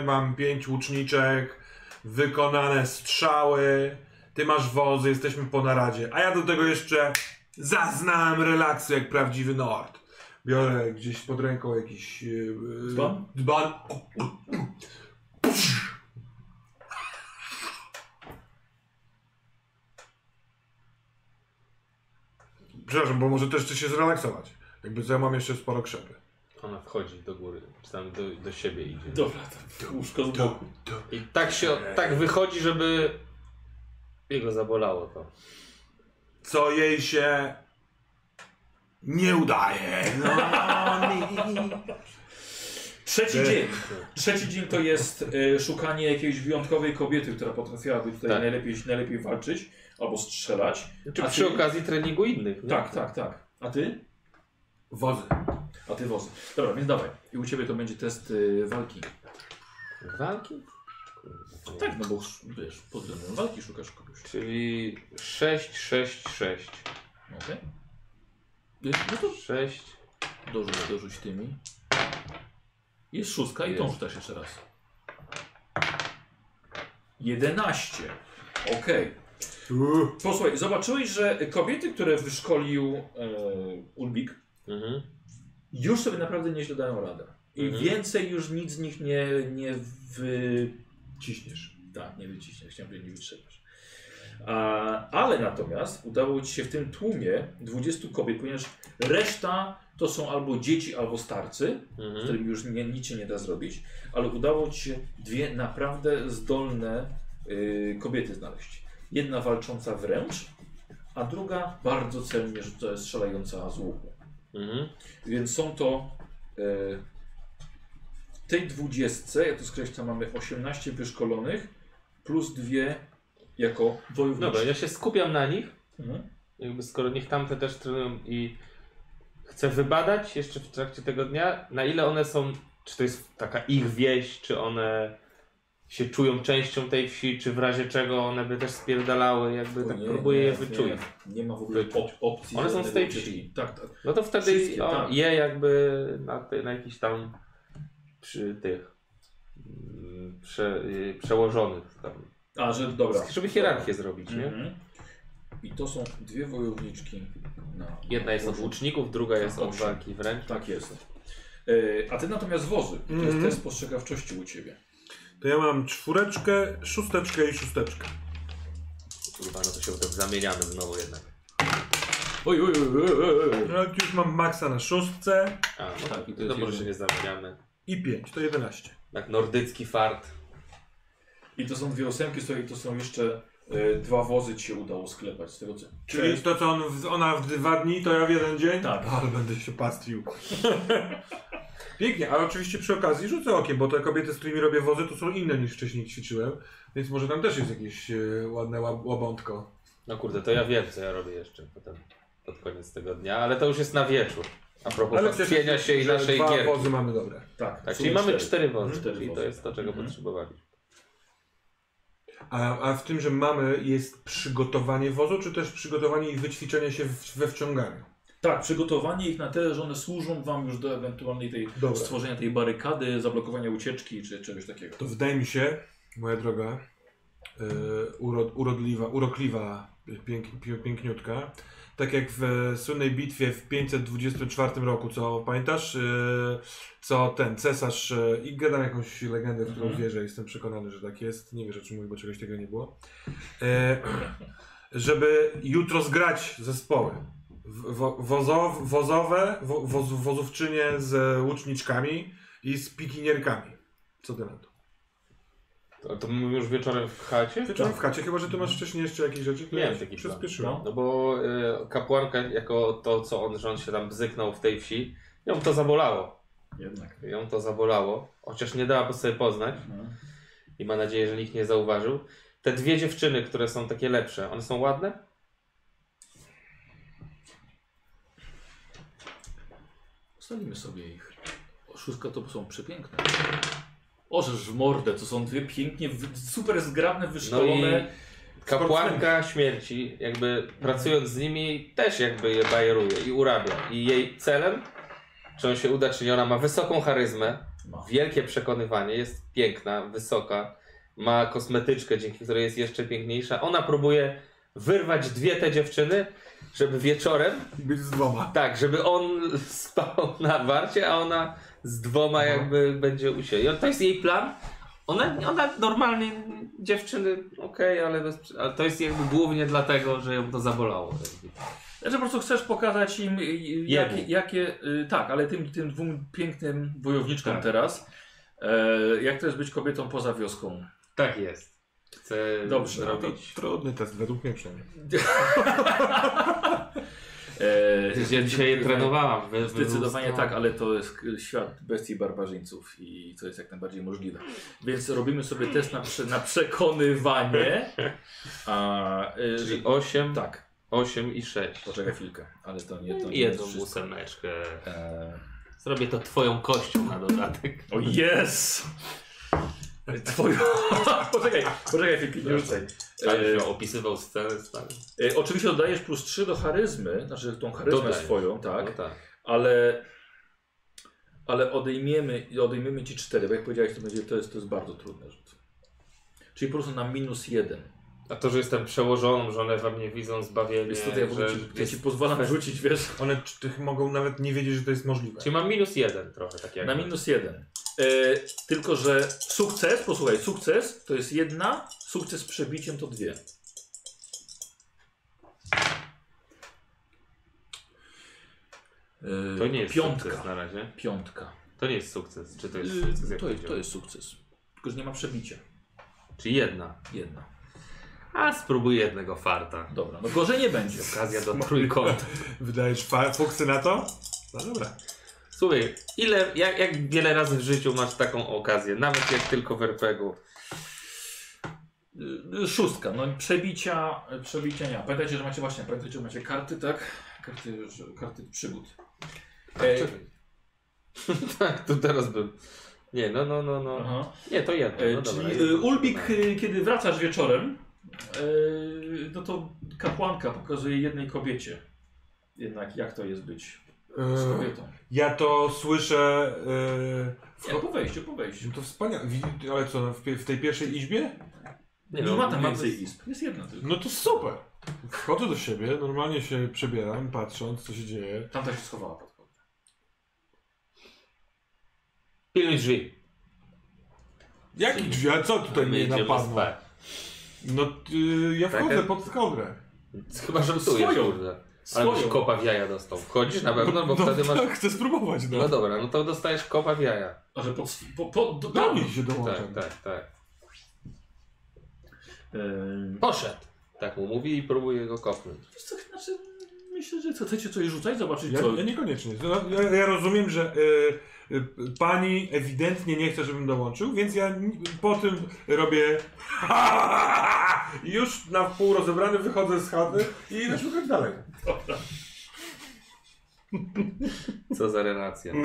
mam pięć łuczniczek, wykonane strzały, ty masz wozy, jesteśmy po naradzie, a ja do tego jeszcze zaznałem relaksu jak prawdziwy Nord. Biorę gdzieś pod ręką jakiś yy, Dzban? dzban. Przepraszam, bo może też chcę się zrelaksować. Jakby co ja mam jeszcze sporo krzepy. Ona wchodzi do góry, czy tam do, do siebie idzie. Dobra, to łóżko z boku. I tak się, tak wychodzi, żeby jego zabolało to. Co jej się nie udaje. No, Trzeci Ech. dzień. Trzeci dzień to jest y, szukanie jakiejś wyjątkowej kobiety, która potrafiłaby tutaj Tak. najlepiej, najlepiej walczyć albo strzelać. Czy A przy ty? okazji treningu innych. nie? Tak, tak, tak. A ty? Wozy. A ty wozy. Dobra, więc dawaj. I u ciebie to będzie test y, walki. Walki? Tak, no bo wiesz, pod względem walki szukasz kogoś. Czyli 6, 6, 6. Okej. Y, No to 6. dorzuć, dorzuć tymi. Jest szóstka i tą Jest. rzucasz jeszcze raz. 11. Okej. Posłuchaj, zobaczyłeś, że kobiety, które wyszkolił e, Ulbik, Mhm. już sobie naprawdę nieźle dają radę. I Mhm. więcej już nic z nich nie, nie wy... Ciśniesz. Tak, nie wyciśniesz, chciałem powiedzieć nie wytrzymasz. A, ale natomiast udało Ci się w tym tłumie 20 kobiet, ponieważ reszta to są albo dzieci, albo starcy, z Mhm. którymi już nie, nic się nie da zrobić, ale udało Ci się dwie naprawdę zdolne y, kobiety znaleźć. Jedna walcząca wręcz, a druga bardzo celnie strzelająca z łuku. Mhm. Więc są to y, w tej dwudziestce, ja tu skreślam, mamy 18 wyszkolonych plus dwie jako wojownicze. Dobra, ja się skupiam na nich. Mhm. Jakby skoro niech tamte też trenują i chcę wybadać jeszcze w trakcie tego dnia, na ile one są, czy to jest taka ich wieś, czy one się czują częścią tej wsi, czy w razie czego one by też spierdalały, jakby O tak nie, próbuję nie, je wyczuć. Nie, nie ma w ogóle op opcji. One są z tej wsi. Tak, tak. No to wtedy tak. je jakby na, ty, na jakichś tam przy tych mm, prze, y, przełożonych tam. A, że dobra. Żeby hierarchię zrobić, nie? Mhm. I to są dwie wojowniczki. Na, Jedna jest od łuczników, druga jest od Owszem. walki wręcz. Tak jest. E, a ty natomiast wozy. To jest Mhm. test spostrzegawczości u ciebie. To ja mam czwóreczkę, szósteczkę i szósteczkę. Kurwa, no to się tak zamieniamy znowu jednak. Oj, oj, oj, oj, oj, oj. No, już mam maksa na szóstce A, no Tak, tak, i to to może się nie zamieniamy. i pięć, to 11. Tak, nordycki fart. I to są dwie ósemki, słuchaj, to są jeszcze e, dwa wozy ci się udało sklepać z tego co. Czyli to co on, w- ona w dwa dni, to ja w jeden dzień? Tak. Ale będę się pastwił. <laughs> Pięknie, ale oczywiście przy okazji rzucę okiem, bo te kobiety, z którymi robię wozy, to są inne niż wcześniej ćwiczyłem, więc może tam też jest jakieś e, ładne łab łabątko. No kurde, to ja wiem, co ja robię jeszcze potem, pod koniec tego dnia, ale to już jest na wieczór. A propos pastwienia się i że naszej dwa gierki. wozy mamy dobre. Tak, Tak, w czyli sumie mamy cztery wozy, Mhm, cztery czyli to wozy. jest to, czego Mhm. potrzebowaliśmy. A, a w tym, że mamy, jest przygotowanie wozu, czy też przygotowanie i wyćwiczenie się w, we wciąganiu? Tak, przygotowanie ich na tyle, że one służą wam już do ewentualnej tej Dobra. stworzenia tej barykady, zablokowania ucieczki czy czegoś takiego. To wydaje mi się, moja droga, yy, urod, urodliwa, urokliwa, pięk, pi- piękniutka, tak jak w słynnej bitwie w 524 roku, co pamiętasz, yy, co ten cesarz, yy, i gadam jakąś legendę, w którą Mhm. wierzę, jestem przekonany, że tak jest, nie wierzę, czy mówię, bo czegoś takiego nie było, yy, <clears throat> żeby jutro zgrać zespoły. Wo, wozow, wozowe, wo, woz, wozówczynie z łuczniczkami i z pikinierkami. Co ty na to? To, to mówimy już wieczorem w chacie? Wieczorem w chacie, chyba że ty masz wcześniej jeszcze jakieś rzeczy, które Miałem taki przyspieszyłem. No bo y, kapłanka, jako to, co on, że on się tam bzyknął w tej wsi, ją to zabolało. Jednak. Ją to zabolało, chociaż nie dała sobie poznać Mhm. i ma nadzieję, że nikt nie zauważył. Te dwie dziewczyny, które są takie lepsze, one są ładne? Ustalimy sobie ich. O, Szóstka to są przepiękne. Orzesz w mordę, to są dwie pięknie, super zgrabne, No wyszkolone. i kapłanka śmierci, jakby pracując z nimi, też jakby je bajeruje i urabia. I jej celem, czy on się uda, czy nie, ona ma wysoką charyzmę, Ma. wielkie przekonywanie, jest piękna, wysoka, ma kosmetyczkę, dzięki której jest jeszcze piękniejsza. Ona próbuje wyrwać dwie te dziewczyny, żeby wieczorem, Być z dwoma. tak, żeby on <laughs> spał na warcie, a ona z dwoma jakby będzie u siebie. I to jest jej plan. Ona, ona normalnie, dziewczyny, okej, ale, bez, ale to jest jakby głównie dlatego, że ją to zabolało. Znaczy po prostu chcesz pokazać im, y, y, jakie, jakie y, tak, ale tym, tym dwóm pięknym wojowniczkom Tak. teraz, e, jak to jest być kobietą poza wioską. Tak jest. Chcę Dobrze, no zrobić. Trudny test, według mnie przynajmniej. <laughs> E, Ja dzisiaj je trenowałam. Wy, Zdecydowanie tak, ale to jest świat bestii barbarzyńców i to jest jak najbardziej możliwe. Więc robimy sobie test na, prze, na przekonywanie. A, y, Czyli 8, tak, 8 i 6. poczekaj chwilkę, ale to nie to nie Jedną ósemeczkę. E, Zrobię to twoją kością na dodatek. o jest! Twoją... <laughs> poczekaj, poczekaj chwilkę, nie rzucaj. E, się opisywał scenę stary. e, oczywiście dodajesz plus 3 do charyzmy, znaczy tą charyzmę Dodaję. swoją, tak, No tak. ale ale odejmiemy, odejmiemy ci 4, bo jak powiedziałeś, to, będzie, to, jest, to jest bardzo trudny rzut. Czyli po prostu na minus 1. A to, że jestem przełożoną, że one we mnie widzą zbawienie, Jest to, ja, w ogóle że ci, ja jest... ci pozwalam rzucić, wiesz, One czy- mogą nawet nie wiedzieć, że to jest możliwe. Czyli mam minus jeden trochę, tak jak na minus 1. E, tylko, że sukces, posłuchaj, sukces to jest jedna, sukces z przebiciem to dwie. E, To nie jest piątka. sukces na razie. Piątka. To nie jest sukces. Czy to jest Y, sukces? Jak to, jest, to powiedziałem? jest sukces. Tylko, że nie ma przebicia. Czyli jedna. Jedna. A spróbuj jednego farta. Dobra, no gorzej nie będzie. Okazja do trójkąta. <laughs> Wydajesz fa- fuksy na to? No dobra. Słuchaj, ile, jak, jak wiele razy w życiu masz taką okazję, nawet jak tylko w RPG-u. Szóstka, no przebicia, przebicia nie. ma. Pamiętajcie, że macie właśnie, pamiętajcie, że macie karty, tak? Karty, że- karty przygód. E, <laughs> tak, to teraz bym. Nie, no, no, no, no. aha. Nie, to jedno. E, No dobra, czyli jedno. Ulbik, y, kiedy wracasz wieczorem, y, no to kapłanka pokazuje jednej kobiecie. Jednak jak to jest być z E, kobietą. ja to słyszę. E, Nie, w... po wejściu, po wejściu. No to wspaniale. Widzi- Ale co, w, pie- w tej pierwszej izbie? Nie, no, ma tam więcej izb. Jest jedna tylko. No to super. Wchodzę do siebie, normalnie się przebieram, patrząc, co się dzieje. Tamta się schowała pod kołdrę. Pilnuj drzwi. Jaki drzwi? A co tutaj mnie idziemy napadło? spać. No y, ja wchodzę Tak? pod kołdrę. Chyba żartujesz, Swoją. kurde. Ale byś Swoją. kopa w jaja dostał. Wchodzisz na pewno, bo no, wtedy masz... tak, chcę spróbować, no. No dobra, no to dostajesz kopa w jaja. A że pod, po, po, do, Do nich się dołączam. Tak, tak, tak. Ehm, Poszedł. Tak mu mówi i próbuje go kopnąć. Wiesz co, znaczy, myślę, że co, chcecie coś rzucać, zobaczyć Ja, co. ja niekoniecznie. Ja, ja rozumiem, że y, y, pani ewidentnie nie chce, żebym dołączył, więc ja po tym robię <laughs> już na wpół rozebrany wychodzę z chaty i idę szukać dalej. Co za relacja. E,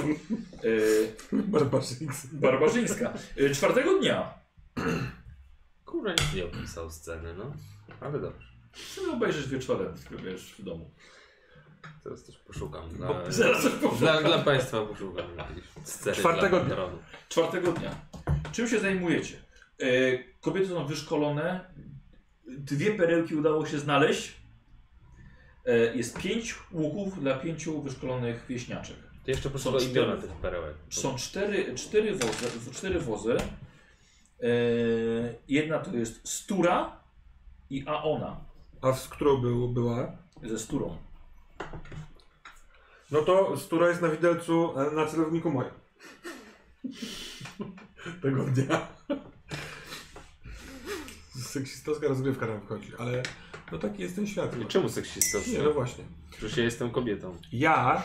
Barbarzyńcy. barbarzyńska. E, czwartego dnia. Kurwa, nie opisał sceny, no. Ale dobrze. Sobie obejrzysz wieczorem, wiesz, w domu. Teraz też poszukam. Dla, Zaraz coś powiem. <laughs> dla, dla Państwa poszukam Czwartego dnia. Czwartego dnia. Czym się zajmujecie? E, kobiety są wyszkolone. Dwie perełki udało się znaleźć. E, jest pięć łuków dla pięciu wyszkolonych wieśniaczek. To jeszcze proszę Są o cztery. imiona tych perełek. Są cztery, cztery wozy. Cztery wozy. E, jedna to jest Stura i Aona A z którą był, była? ze Sturą. No to Stura jest na widelcu e, na celowniku moim. <laughs> Tego dnia. Seksistowska rozgrywka nam wchodzi, ale no taki jest ten świat. I czemu seksistowski? Nie, no właśnie. Przecież ja jestem kobietą. Ja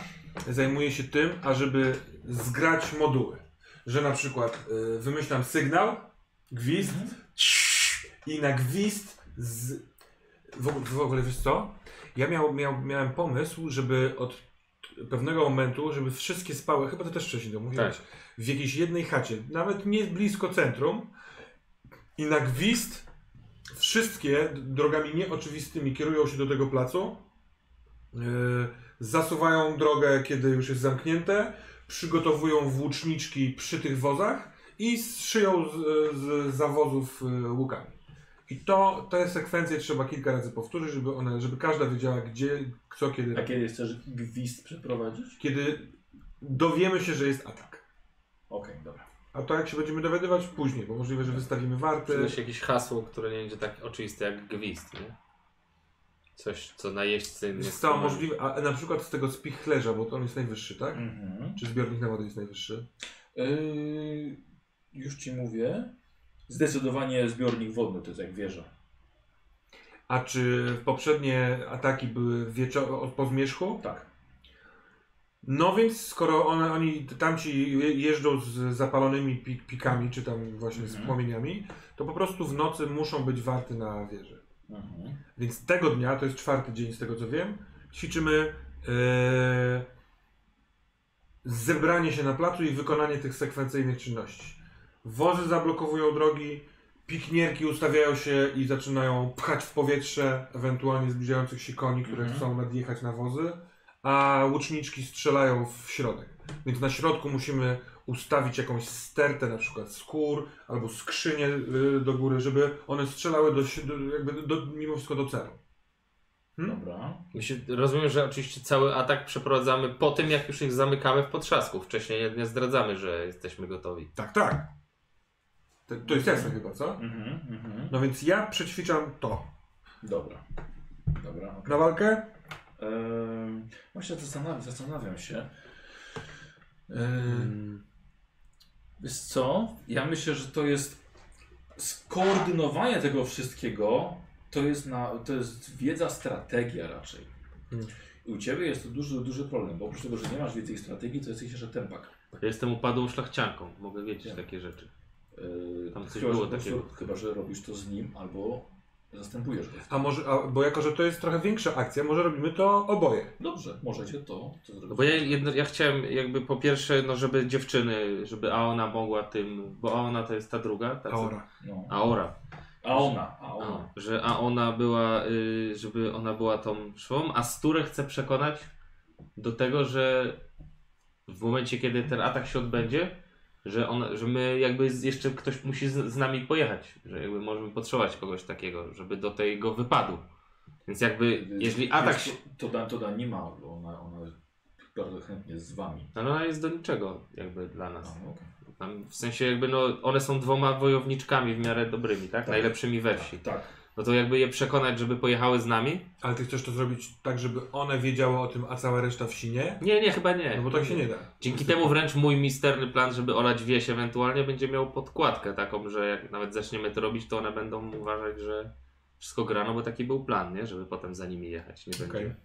zajmuję się tym, ażeby zgrać moduły. Że na przykład y, wymyślam sygnał, gwizd i na gwizd z... W, ogóle- w ogóle wiesz co? Ja miał, miał, miałem pomysł, żeby od pewnego momentu, żeby wszystkie spały, chyba to też wcześniej to mówiłeś, Tak. w jakiejś jednej chacie, nawet nie blisko centrum i na gwizd wszystkie drogami nieoczywistymi kierują się do tego placu, yy, zasuwają drogę, kiedy już jest zamknięte, przygotowują włóczniczki przy tych wozach i szyją z, z zawozów yy, łukami. I to, tę sekwencję trzeba kilka razy powtórzyć, żeby, one, żeby każda wiedziała, gdzie, co, kiedy. A kiedy chcesz gwizd przeprowadzić? Kiedy dowiemy się, że jest atak. Okej, dobra. A to jak się będziemy dowiadywać później, bo możliwe, że wystawimy warty. Przyda się jakieś hasło, które nie będzie tak oczywiste jak gwizd, nie? Coś, co najeźdźcy nie Jest spróbują. możliwe, a na przykład z tego spichlerza, bo to on jest najwyższy, tak? Mhm. Czy zbiornik na wodę jest najwyższy? Yy, już ci mówię. Zdecydowanie zbiornik wodny to jest jak wieża. A czy poprzednie ataki były wieczor- po zmierzchu? Tak. No więc skoro one, oni tamci je- jeżdżą z zapalonymi pik, pikami, czy tam właśnie z Mhm. płomieniami, to po prostu w nocy muszą być warty na wieży. Mhm. Więc tego dnia, to jest czwarty dzień z tego co wiem, ćwiczymy e, zebranie się na placu i wykonanie tych sekwencyjnych czynności. Wozy zablokowują drogi, piknierki ustawiają się i zaczynają pchać w powietrze ewentualnie zbliżających się koni, które Mhm. chcą nadjechać na wozy, a łuczniczki strzelają w środek. Więc na środku musimy ustawić jakąś stertę, na przykład skór albo skrzynię y, do góry, żeby one strzelały do, jakby do, mimo wszystko do celu. Hmm? Dobra. My się, rozumiem, że oczywiście cały atak przeprowadzamy po tym, jak już ich zamykamy w potrzasku. Wcześniej nie, nie zdradzamy, że jesteśmy gotowi. Tak, tak. To, to jest jasne chyba, co? Mhm. Mhm. No więc ja przećwiczam to. Dobra. Dobra. okej. Na walkę? Ehm, właśnie zastanawiam, zastanawiam się. Ehm, Mm. wiesz co? Ja myślę, że to jest skoordynowanie tego wszystkiego. To jest, na, to jest wiedza, strategia raczej. Hmm. I u Ciebie jest to duży, duży problem, bo oprócz tego, że nie masz wiedzy i strategii, to jesteś jeszcze tempak. Ja jestem upadłą szlachcianką, mogę wiedzieć Ja. takie rzeczy. Yy, Tam coś chyba, było że po prostu- takiego. Chyba, że robisz to z nim albo zastępujesz go. A może, a, bo jako, że to jest trochę większa akcja, może robimy to oboje. Dobrze, możecie to, to zrobić. No bo ja, jedno, ja chciałem jakby po pierwsze, no żeby dziewczyny, żeby Aona mogła tym, bo Aona to jest ta druga, ta Aura. No. Aora. A ona, a ona. A, że a ona była, y, żeby ona była tą szwą, a Sturę chce przekonać do tego, że w momencie, kiedy ten atak się odbędzie, że, on, że my jakby jeszcze ktoś musi z, z nami pojechać, że jakby możemy potrzebować kogoś takiego, żeby do tego wypadu. Więc jakby, jeżeli atak się... To, to, da, to da nie ma, bo ona, ona bardzo chętnie z wami. No ona jest do niczego jakby dla nas. no, okej. Tam, w sensie jakby no, one są dwoma wojowniczkami w miarę dobrymi, tak? Tak. Najlepszymi we wsi. Tak. No to jakby je przekonać, żeby pojechały z nami? Ale ty chcesz to zrobić tak, żeby one wiedziały o tym, a cała reszta wsi nie? Nie, nie, chyba nie. No bo tak się nie da. Dzięki temu wręcz mój misterny plan, żeby olać wieś ewentualnie będzie miał podkładkę taką, że jak nawet zaczniemy to robić, to one będą uważać, że wszystko grano, bo taki był plan, nie? Żeby potem za nimi jechać. Nie będzie.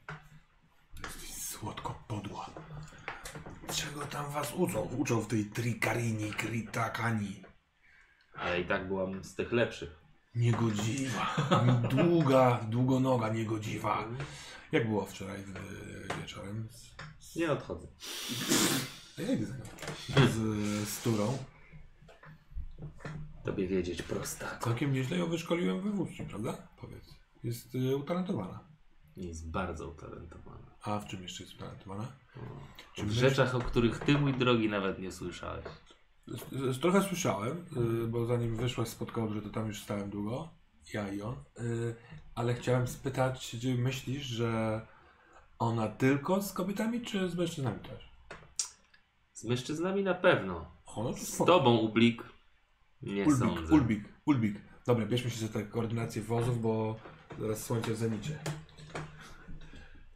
Słodko podła. Czego tam was uczą? Uczą w tej trikarini, kritakani. Ale i tak byłam z tych lepszych. Niegodziwa. <laughs> Długa, długonoga niegodziwa. Jak było wczoraj w, wieczorem? Z, z, Nie odchodzę. ja idę za nią. Z, z Turą. Tobie wiedzieć prosta. Całkiem nieźle ją wyszkoliłem we włóczni, prawda? Powiedz. Jest y, utalentowana. Jest bardzo utalentowana. A w czym jeszcze jest utalentowana? Czy W rzeczach, o których ty, mój drogi, nawet nie słyszałeś. Trochę słyszałem, y, bo zanim wyszłaś z podkołu, że to tam już stałem długo, ja i on, y, ale chciałem spytać, czy myślisz, że ona tylko z kobietami, czy z mężczyznami też? Z mężczyznami na pewno. O, no Z tobą, Ublik, nie Ulbik, sądzę. Ulbik, Ulbik. Dobra, bierzmy się za tę koordynację wozów, bo zaraz słońce w zenicie.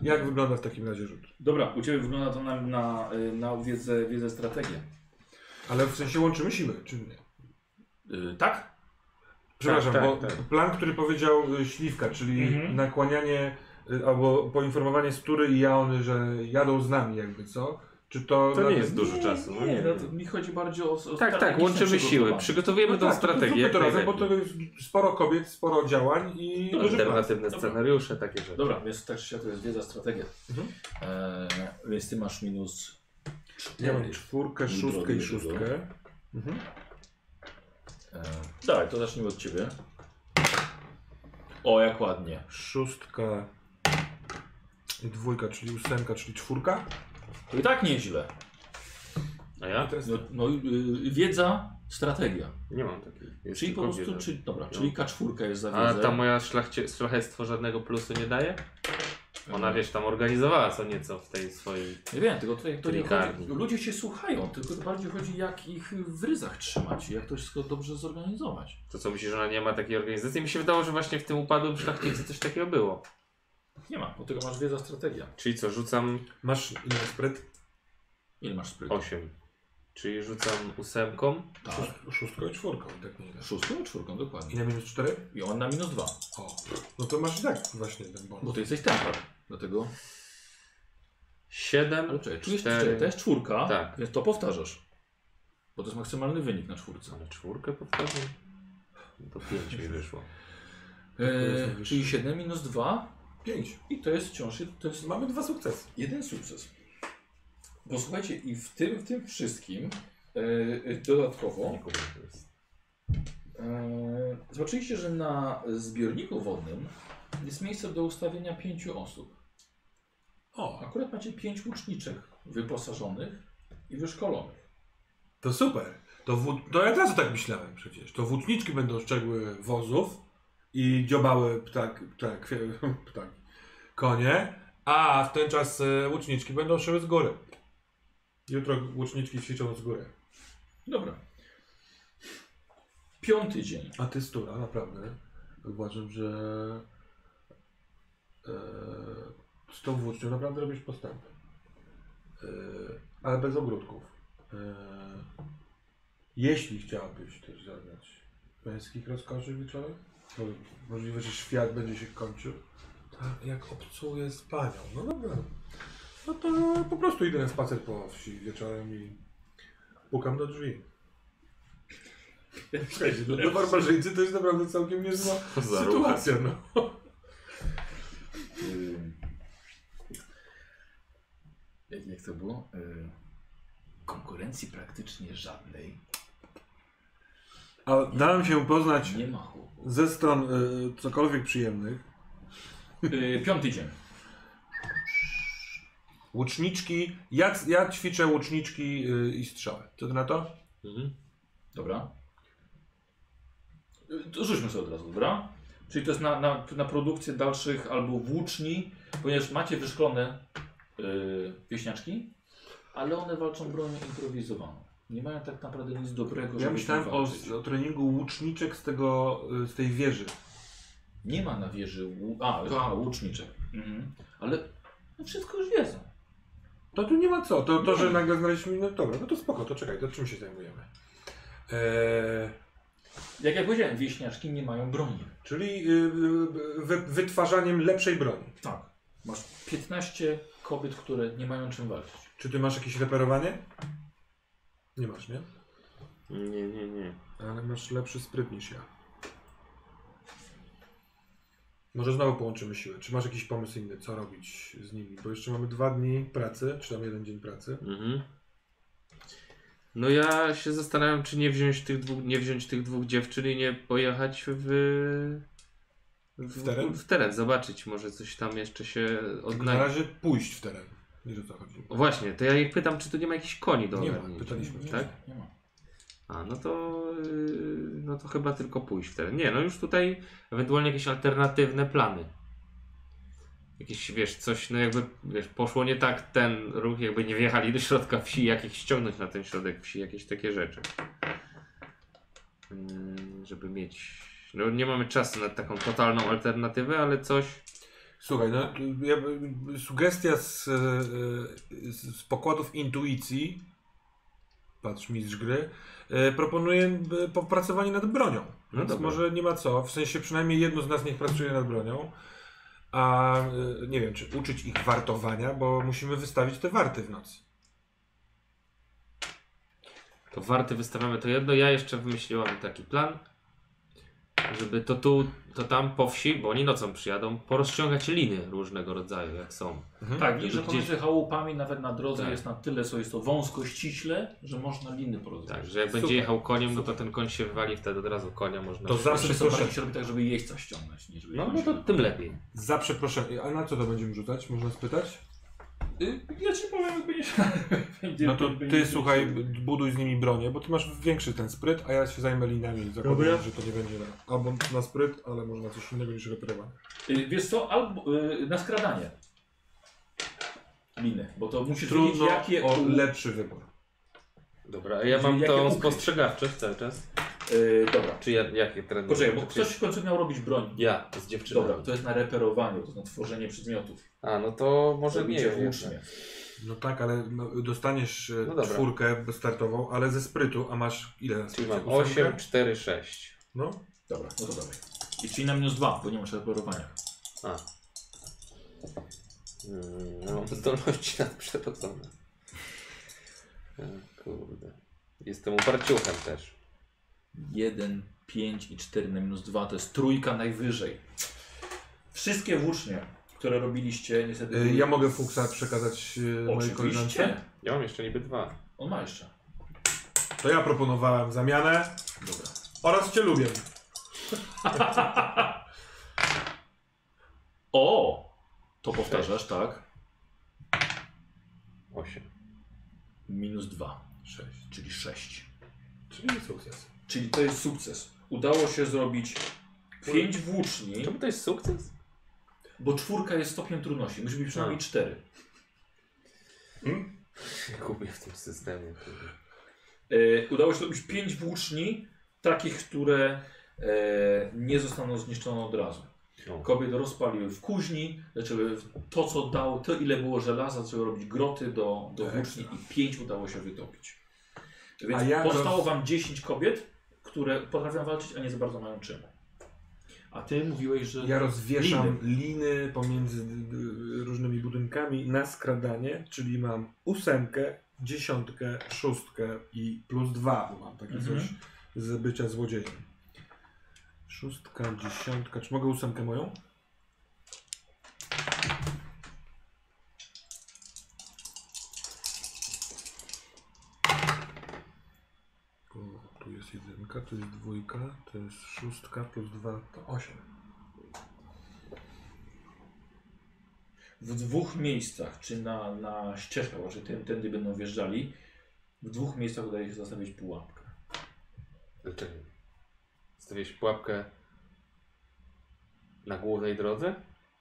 Jak wygląda w takim razie rzut? Dobra, u Ciebie wygląda to na, na, y, na wiedzę, wiedzę strategię. Ale w sensie łączymy siły, czy nie? Yy, tak? Przepraszam, tak, bo tak. plan, który powiedział y, Śliwka, czyli Mhm. nakłanianie y, albo poinformowanie Stury i Jaony, że jadą z nami jakby, co? Czy to... To nie jest dużo czasu. no Nie, no, to mi chodzi bardziej o, o Tak, tak, strategiczne łączymy siły. przygotowanie. Przygotowujemy No tą tak, strategię. jak to razem, bo najlepiej. to jest sporo kobiet, sporo działań i No, duży plan. Alternatywne Dobra. scenariusze, takie rzeczy. Dobra, więc tak czy siak to jest wiedza, strategia. Mhm. Eee, więc Ty masz minus Ja mam 4. czwórkę, szóstkę i szóstkę. Mhm. Eee, dawaj, to zacznijmy od Ciebie. O, jak ładnie. Szóstka i dwójka, czyli ósemka, czyli czwórka. To i tak nieźle. A ja? To jest No, no y, wiedza, strategia. Nie mam takiej. Jest Czyli po prostu, wiedza. czyli, dobra, No. czyli K4 jest za A wiedzę. ta moja szlachcie, szlachectwo żadnego plusu nie daje? Ona wiesz, tam organizowała co nieco w tej swojej. Nie wiem, tylko tutaj to nie chodzi. Ludzie się słuchają, tylko bardziej chodzi jak ich w ryzach trzymać i jak to wszystko dobrze zorganizować. To co myślisz, że ona nie ma takiej organizacji? Mi się wydało, że właśnie w tym upadłym szlachcicy coś takiego było. Nie ma, bo tylko masz wiedza strategia. Czyli co, rzucam Masz ile spryt? Ile masz sprytu? 8. Czyli rzucam ósemką. Tak. Szóst- Szóstką i czwórką i tak nie. Szóstką i czwórką, dokładnie. Ile minus cztery? I on na minus dwa. O, no to masz i tak właśnie ten bonus. Bo ty jesteś templar. Dlatego. 7. Ale czekaj, czujesz, Cztery. czekaj, to jest czwórka, Tak. więc to powtarzasz. Bo to jest maksymalny wynik na czwórce. Ale czwórkę powtarzam? No To 5 mi wyszło. Eee, czyli 7 minus 2 Pięć. i to jest wciąż to jest Mamy dwa sukcesy. jeden sukces. Bo słuchajcie, i w tym, w tym wszystkim e, dodatkowo e, zobaczyliście, że na zbiorniku wodnym jest miejsce do ustawienia pięciu osób. O, Akurat macie pięć łuczniczek wyposażonych i wyszkolonych. to super. To, włó- to ja teraz tak myślałem przecież. To włóczniczki będą szczegły wozów i dziobały ptak, ptak, <laughs> ptak, konie, a w ten czas łuczniczki będą szyły z góry. Jutro łuczniczki ćwiczą z góry. Dobra. Piąty dzień. A ty stura, naprawdę. Uważam, że e, z tą włócznią naprawdę robisz postępy. E, ale bez ogródków. E, jeśli chciałabyś też zaznać męskich rozkoszy wieczorem, to możliwe, że świat będzie się kończył. Tak, jak obcuję z panią. No dobra. No to po prostu idę na spacer po wsi wieczorem i pukam do drzwi. Słuchajcie, no do barbarzyńcy to jest naprawdę całkiem niezła <laughs> sytuacja, no. Ym, Jak, jak to było? Ym, konkurencji praktycznie żadnej. A dałem się poznać Nie ma ze stron y, cokolwiek przyjemnych. Yy, piąty dzień. Łuczniczki, ja, ja ćwiczę łuczniczki y, i strzały. Co ty na to? Mhm. Dobra. Yy, To rzućmy sobie od razu, dobra? Czyli to jest na, na, na produkcję dalszych albo włóczni, ponieważ macie wyszkolone yy, wieśniaczki, ale one walczą bronią improwizowaną. Nie mają tak naprawdę nic dobrego, Ja żeby myślałem o, walczyć. o treningu łuczniczek z tego, y, z tej wieży. Nie ma na wieży łu... A, a łuczniczek. Mhm. Ale no wszystko już wiedzą. To tu nie ma co. To, to że nagle znaleźliśmy, no dobra, no to spoko, to czekaj, to czym się zajmujemy? Eee, Jak ja powiedziałem, wieśniaczki nie mają broni. czyli y, y, wy, wytwarzaniem lepszej broni. Tak. Masz 15 kobiet, które nie mają czym walczyć. Czy ty masz jakieś reperowanie? Nie masz, nie? Nie, nie, nie. Ale masz lepszy spryt niż ja. Może znowu połączymy siły. Czy masz jakiś pomysł inny, co robić z nimi? Bo jeszcze mamy dwa dni pracy, czy tam jeden dzień pracy. Mhm. No ja się zastanawiam, czy nie wziąć tych dwóch, nie wziąć tych dwóch dziewczyn i nie pojechać w, W teren? W teren, zobaczyć, może coś tam jeszcze się Na odnajdzie. razie pójść w teren. Wiesz o co chodzi. Właśnie, to ja ich pytam, czy tu nie ma jakichś koni do Nie ma, ogarnięcia. pytaliśmy. Nie Tak? nie ma. A, no to, yy, no to chyba tylko pójść w teren. Nie, no już tutaj ewentualnie jakieś alternatywne plany. Jakieś, wiesz, coś, no jakby, wiesz, poszło nie tak ten ruch, jakby nie wjechali do środka wsi, jak ich ściągnąć na ten środek wsi, jakieś takie rzeczy. Yy, żeby mieć, no nie mamy czasu na taką totalną alternatywę, ale coś, Słuchaj, no, ja, sugestia z, z, z pokładów intuicji, patrz mistrz gry, e, proponuje e, popracowanie nad bronią. No Więc dobra. może nie ma co, w sensie przynajmniej jedno z nas niech pracuje nad bronią, a e, nie wiem, czy uczyć ich wartowania, bo musimy wystawić te warty w nocy. To warty wystawiamy to jedno. Ja jeszcze wymyśliłam taki plan, żeby to tu, to tam po wsi, bo oni nocą przyjadą, porozciągać liny różnego rodzaju, jak są. Tak, i Żeby że gdzieś- pomiędzy chałupami nawet na drodze Tak. jest na tyle, co jest to wąsko ściśle, że można liny porozmawiać. Tak, że jak będzie Super. jechał koniem, no to ten koń się wywali wtedy od razu konia można. To zawsze Zawsze proszę, bardziej się robi tak, żeby jeźdźca ściągnąć, niż żeby No, no to tym lepiej. za przeproszeniem, a na co to będziemy rzucać, można spytać? Y, Ja ci powiem, jak będzie <laughs> będzie- No to będzie- ty słuchaj, buduj z nimi bronię, bo ty masz większy ten spryt, a ja się zajmę linami. Zakładam, że to nie będzie na, albo na spryt, ale może na coś innego niż reperowanie. Y, Wiesz co, albo y, na skradanie liny, bo to musisz Trudno wiedzieć, jakie... o lepszy wybór. Dobra, a ja mam Jakie tą ukryć? spostrzegawczość cały czas. Yy, dobra. Czy ja, jakie trenuję? Poczekaj, bo ktoś w końcu miał robić broń. Ja, z dziewczyną. Dobra, to jest na reperowanie, to jest na tworzenie przedmiotów. A, no to może nie włócznie. No tak, ale no, dostaniesz e, No dobra. czwórkę startową, ale ze sprytu, a masz ile? Czyli mam Ósemkę? 8, 4, 6. No. Dobra, no to dawaj. I czyli na minus dwa, bo nie masz reperowania. A. Mm, no, mam zdolności nadprzyrodzone. O, Kurde. Jestem uparciuchem też. 1, 5 i 4 na minus 2 to jest trójka najwyżej. Wszystkie włócznie, które robiliście, niestety. Były- Ja mogę Fuksa przekazać e, mojej koleżance? Oczywiście. Ja mam jeszcze niby dwa. On ma jeszcze. To ja proponowałem zamianę Dobra. oraz Cię lubię. <laughs> O! To powtarzasz, tak? 8. Minus 2, 6. czyli 6. Czyli sukces. Czyli to jest sukces. Udało się zrobić 5 włóczni, Czemu to jest sukces? bo czwórka jest stopniem trudności. Musi być przynajmniej 4. Gubię w tym systemie. E, udało się zrobić 5 włóczni, takich, które e, nie zostaną zniszczone od razu. Kobiety rozpaliły w kuźni, zaczęły to, co dało, to ile było żelaza, zaczęły robić groty do, do włóczni i 5 udało się wytopić. Więc ja powstało roz- wam 10 kobiet, które potrafią walczyć, a nie za bardzo mają czym. A ty mówiłeś, że. Ja rozwieszam liny, pomiędzy d- d- różnymi budynkami na skradanie, czyli mam ósemkę, dziesiątkę, szóstkę i plus dwa, bo mam takie Mhm. coś z bycia złodziejem. Szóstka, dziesiątka. Czy mogę ósemkę moją? O, tu tu jest dwójka, to jest szóstka plus dwa, to osiem. w dwóch miejscach, czy na, na ścieżkach, czy tym, tędy będą wjeżdżali, w dwóch miejscach udaje się zastawić pułapkę. Dlaczego? Stawiłeś pułapkę na głównej drodze?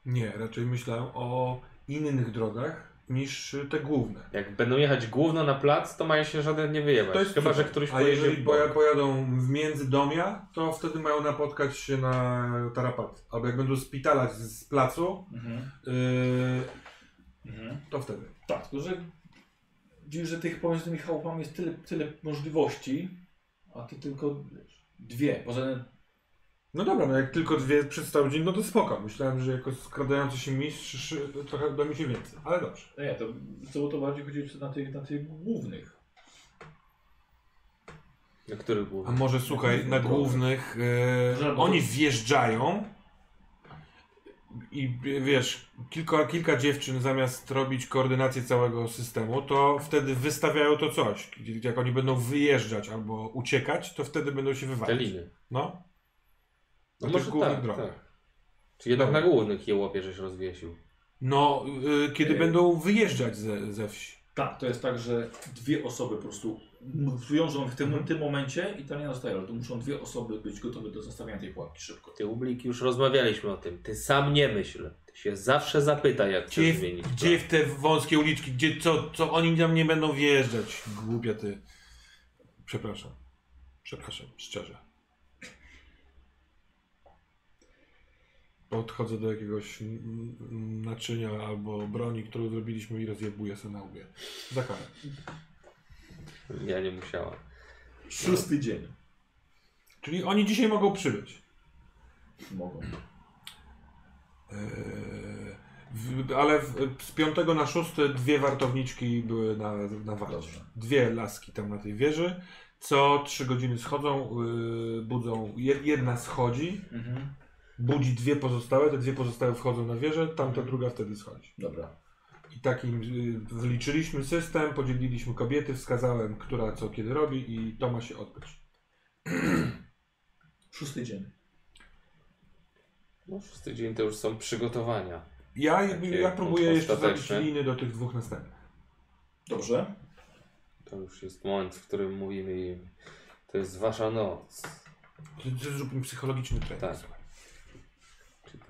Nie, raczej myślałem o innych drogach niż te główne. Jak będą jechać główno na plac, to mają się żaden nie wyjebać. To jest Chyba, że super. któryś A jeżeli w pojadą w międzydomia, to wtedy mają napotkać się na tarapat. Albo jak będą spitalać z placu, Mhm. yy, Mhm. to wtedy. Tak, tylko że widzisz, że tych pomiędzy tymi chałupami jest tyle, tyle możliwości, a ty tylko dwie. Poza tym No dobra, no jak tylko dwie przedstawić, no to spoko. Myślałem, że jako skradający się mistrz trochę da mi się więcej, ale dobrze. no nie, to, to, to bardziej chodzi na tych, na tych głównych. Na których A głównych? może słuchaj, na głównych Że- oni wjeżdżają i wiesz, kilka, kilka dziewczyn zamiast robić koordynację całego systemu, to wtedy wystawiają to coś. Jak oni będą wyjeżdżać albo uciekać, to wtedy będą się Te wywalać. liny. No. No Na może tych głównych tak, drogach. tak. Czy jednak Dobra. na głównych je łopie, żeś rozwiesił? No, y, kiedy Ej. będą wyjeżdżać ze, ze wsi. Tak, to jest tak, że dwie osoby po prostu wiążą w tym, tym momencie i ta linia zostaje, ale to muszą dwie osoby być gotowe do zastawiania tej pułapki szybko. Ty, Ublik, już rozmawialiśmy o tym. Ty sam nie myśl. Ty się zawsze zapytaj, jak Gdzie, chcesz zmienić. w, gdzie w te wąskie uliczki, gdzie co, co oni tam nie będą wjeżdżać? Głupia ty. Przepraszam. Przepraszam, szczerze. Podchodzę do jakiegoś naczynia albo broni, którą zrobiliśmy i rozjebuję sobie na łbie. Za karę. Ja nie musiała. Szósty dzień. Czyli oni dzisiaj mogą przybyć. Mogą. Eee, w, ale w, z piątego na szósty dwie wartowniczki były na, na warcie. Dwie laski tam na tej wieży. Co trzy godziny schodzą, yy, budzą. jed- Jedna schodzi, Mhm. Budzi dwie pozostałe, te dwie pozostałe wchodzą na wieżę, tamta druga wtedy schodzi. Dobra. I takim yy, wyliczyliśmy system, podzieliliśmy kobiety, wskazałem, która co kiedy robi i to ma się odbyć. <clears throat> Szósty dzień. No, szósty dzień to już są przygotowania. Ja, Takie ja próbuję jeszcze zrobić ostateczne. liny do tych dwóch następnych. Dobrze. To już jest moment, w którym mówimy im, to jest wasza noc. Zróbmy psychologiczny trening. Tak. słuchaj.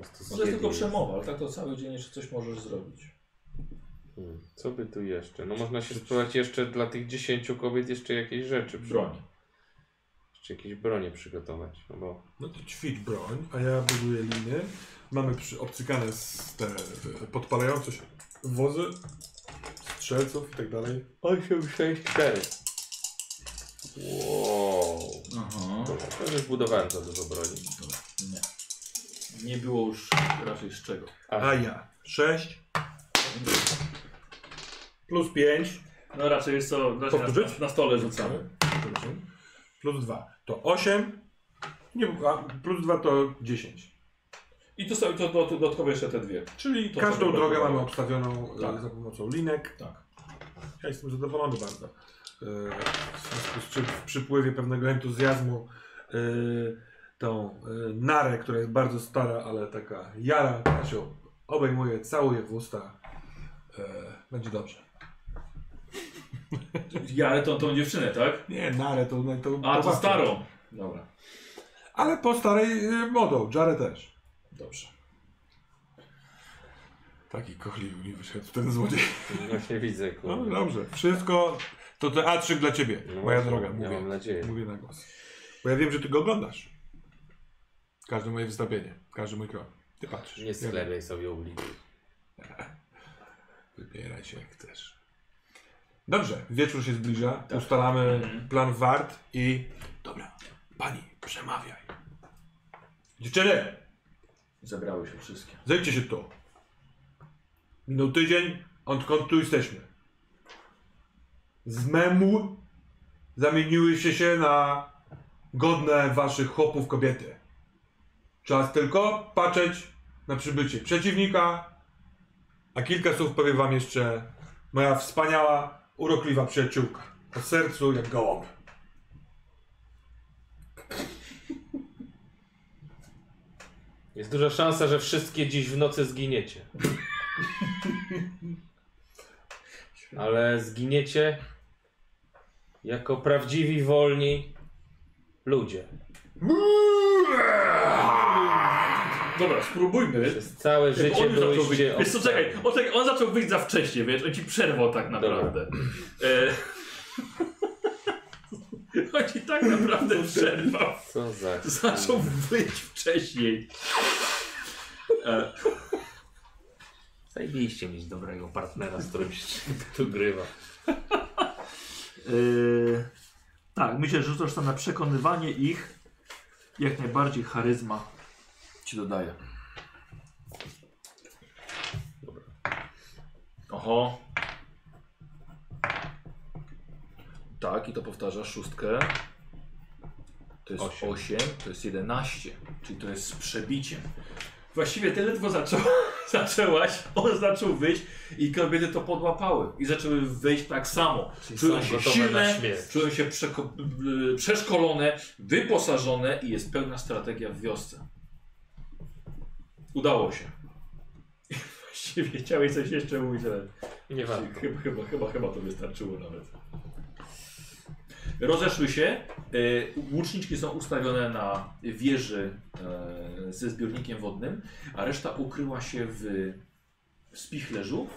Prostu No to jest tylko przemowa, ale tak to cały dzień jeszcze coś możesz zrobić. Hmm, Co by tu jeszcze? No można się spróbować jeszcze dla tych dziesięciu kobiet jeszcze jakieś rzeczy. Broń. Czy jakieś bronie przygotować, no bo No to ćwicz broń, a ja buduję liny. Mamy przy, obcykane z te e, podpalające się wozy, strzelców i tak dalej. 8, 6, 4. Wow. Aha. To już budowałem za dużo broni. Dobra, nie. Nie było już raczej z czego. A ja 6 plus 5 No raczej jest to raczej na, Powtórzyć? na stole rzucamy. plus 2 to 8. Nie, a plus 2 to 10. I tu sobie to, to, to dodatkowo jeszcze te dwie. Czyli To każdą drogę mamy obstawioną e, Tak. za pomocą linek. Tak. Ja jestem zadowolony bardzo. E, W związku z czym w przypływie pewnego entuzjazmu e, tą e, narę, która jest bardzo stara, ale taka jara, ja się obejmuję, całuję w usta. E, Będzie dobrze. <laughs> Ja, ale tą, tą dziewczynę, tak? Nie, narę to... to A, to babcia. starą. Dobra, Ale po starej e, modą, Jarę też. dobrze. Taki kochliwy mi wyszedł ten złodziej. <laughs> Właśnie widzę, No kurde. dobrze, wszystko to te A3 dla ciebie, No moja droga, Ja mówię. mam nadzieję. Mówię na głos. Bo ja wiem, że ty go oglądasz. Każde moje wystąpienie, każdy mój krok. Ty patrzysz. Nie Ja sklepiaj sobie ulicy. <laughs> Wybieraj się jak chcesz. Dobrze, wieczór się zbliża. Ustalamy Mhm. plan wart i... Dobra, pani, przemawiaj. Dziewczyny, Zebrały się wszystkie. zejdźcie się tu. Minął tydzień, odkąd tu jesteśmy. Z memu zamieniły się na godne waszych chłopów kobiety. Czas tylko patrzeć na przybycie przeciwnika, a kilka słów powie wam jeszcze moja wspaniała, urokliwa przyjaciółka. O sercu jak gołąb. Jest duża szansa, że wszystkie dziś w nocy zginiecie. Ale zginiecie jako prawdziwi, wolni ludzie. Dobra, spróbujmy. Przez całe życie on zaczął wyjść. byłyście Wiesz co, czekaj, on, czekaj, on zaczął wyjść za wcześnie, wiesz, on ci przerwał tak naprawdę. E... <laughs> on ci tak naprawdę przerwał. Co za... Zaczął wyjść wcześniej. E... Zajebiście mieć dobrego partnera, z którym się tu grywa. Yy, tak, myślę, że rzucasz to na przekonywanie ich. Jak najbardziej charyzma ci dodaje. Oho. Tak, i to powtarza szóstkę. To jest Osiem. 8, to jest 11, czyli to jest z przebiciem. Właściwie ty ledwo zaczą, <laughs> zaczęłaś, on zaczął wyjść i kobiety to podłapały i zaczęły wyjść tak samo. Czyli Czują się silne, czują się y, przeszkolone, wyposażone i jest pełna strategia w wiosce. Udało się. <laughs> Właściwie chciałeś coś jeszcze mówić, ale Nie warto. chyba, chyba, chyba, chyba to wystarczyło nawet. Rozeszły się. y, Łuczniczki są ustawione na wieży e, ze zbiornikiem wodnym, a reszta ukryła się w spichlerzu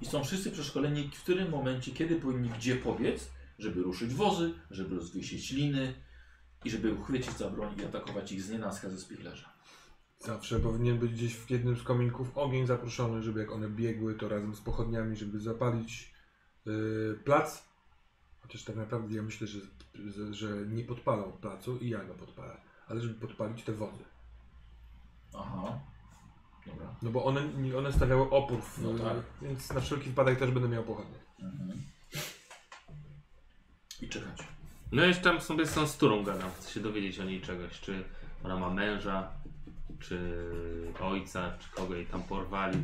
i są wszyscy przeszkoleni, w którym momencie, kiedy powinni gdzie pobiec, żeby ruszyć wozy, żeby rozwiesić liny i żeby uchwycić za broń i atakować ich z nienacka ze spichlerza. Zawsze powinien być gdzieś w jednym z kominków ogień zaproszony, żeby jak one biegły, to razem z pochodniami, żeby zapalić yy, plac. Chociaż tak naprawdę ja myślę, że, że, nie podpalą placu i ja go podpalę, ale żeby podpalić te wozy. Aha. Dobra. No bo one, one stawiały opór, w, No tak. więc na wszelki wypadek też będę miał pochodnie. Mhm. I czekać. No jeszcze tam sobie z tą Sturą gadam. Chcę się dowiedzieć o niej czegoś. Czy ona ma męża, czy ojca, czy kogo jej tam porwali.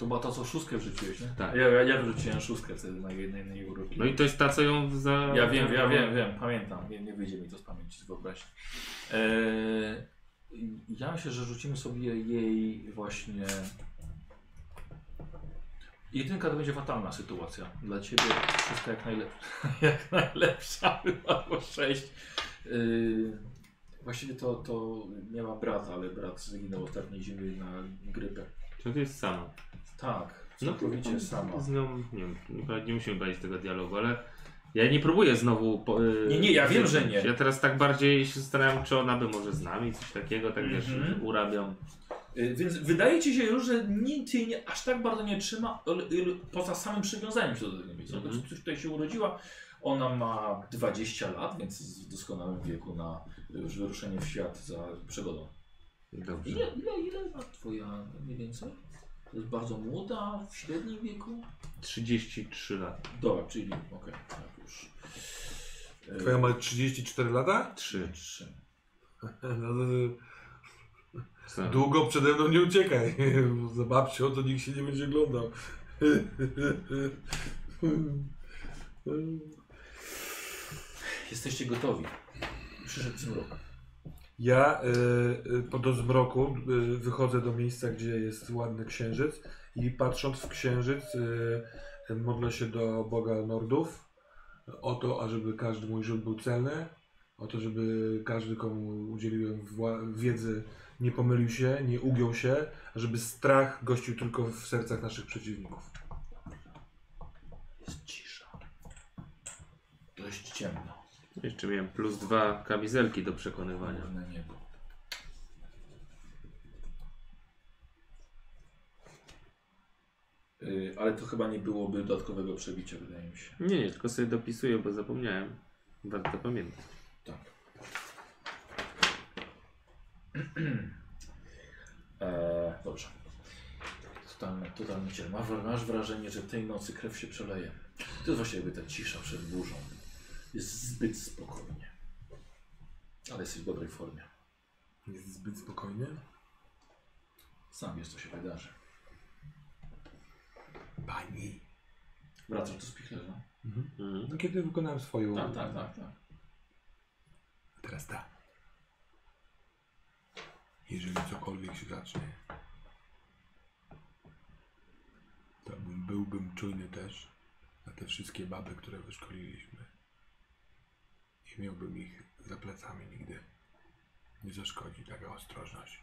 To była ta, co szóstkę wrzuciłeś, nie? Tak. Ja, ja, ja wrzuciłem szóstkę wtedy na jednej, jednej uroki. No i to jest ta, co ją za... Ja wiem, ja wiem, wiem, pamiętam. Nie, nie wyjdzie mi to z pamięci, z wyobraźni. Eee, ja myślę, że rzucimy sobie jej właśnie... Jedynka to będzie fatalna sytuacja. Dla ciebie wszystko jak najlepsza. <laughs> jak najlepsza <laughs> wypadło sześć. Yy, właściwie to, to miała brata, ale brat zginął ostatniej zimy na grypę. To jest sama? Tak, No, całkowicie sama. Z nią, nie wiem, nie, nie musimy brać tego dialogu, ale Ja nie próbuję znowu. Po, y, Nie, nie, ja wiem, że nie. Ja teraz tak bardziej się zastanawiam, czy ona by może z nami coś takiego, tak wiesz, Mhm. urabiam. Y, Więc wydaje ci się już, że nikt jej nie, aż tak bardzo nie trzyma, ale poza samym przywiązaniem się do tego miejsca. Mm Coś tutaj się urodziła. Ona ma 20 lat, więc jest w doskonałym wieku na już wyruszenie w świat za przygodą. Dobrze. Ile, ile, ile ma twoja mniej więcej? To jest bardzo młoda, w średnim wieku? 33 lat. Dobra, czyli okej, tak już. Y, Twoja ma 34 lata? 3. trzy. <laughs> No to, Co? długo przede mną nie uciekaj. <laughs> Za babcią to nikt się nie będzie oglądał. <laughs> Jesteście gotowi. Przyszedł zmrok. Ja y, po do zmroku y, wychodzę do miejsca, gdzie jest ładny księżyc i patrząc w księżyc y, modlę się do Boga Nordów o to, ażeby każdy mój rzut był celny, o to, żeby każdy, komu udzieliłem wiedzy, nie pomylił się, nie ugiął się, żeby strach gościł tylko w sercach naszych przeciwników. Jest cisza. Dość ciemno. Jeszcze miałem plus dwa kamizelki do przekonywania. Na niebo. Yy, ale to chyba nie byłoby dodatkowego przebicia, wydaje mi się. Nie, nie, tylko sobie dopisuję, bo zapomniałem. Warto pamiętać. Tak. eee, <clears throat> dobrze. Totalny, totalny ciel. Masz, masz wrażenie, że tej nocy krew się przeleje. To jest właśnie jakby ta cisza przed burzą. Jest zbyt spokojnie. Ale jesteś w dobrej formie. Jest zbyt spokojnie? Sam wiesz, co się wydarzy. Pani. Wracasz do spichlerza? Mhm. No kiedy wykonałem swoją... Tak, tak, tak, tak. Teraz tak. Jeżeli cokolwiek się zacznie, to bym, byłbym czujny też na te wszystkie baby, które wyszkoliliśmy. I miałbym ich za plecami nigdy. Nie zaszkodzi taka ostrożność.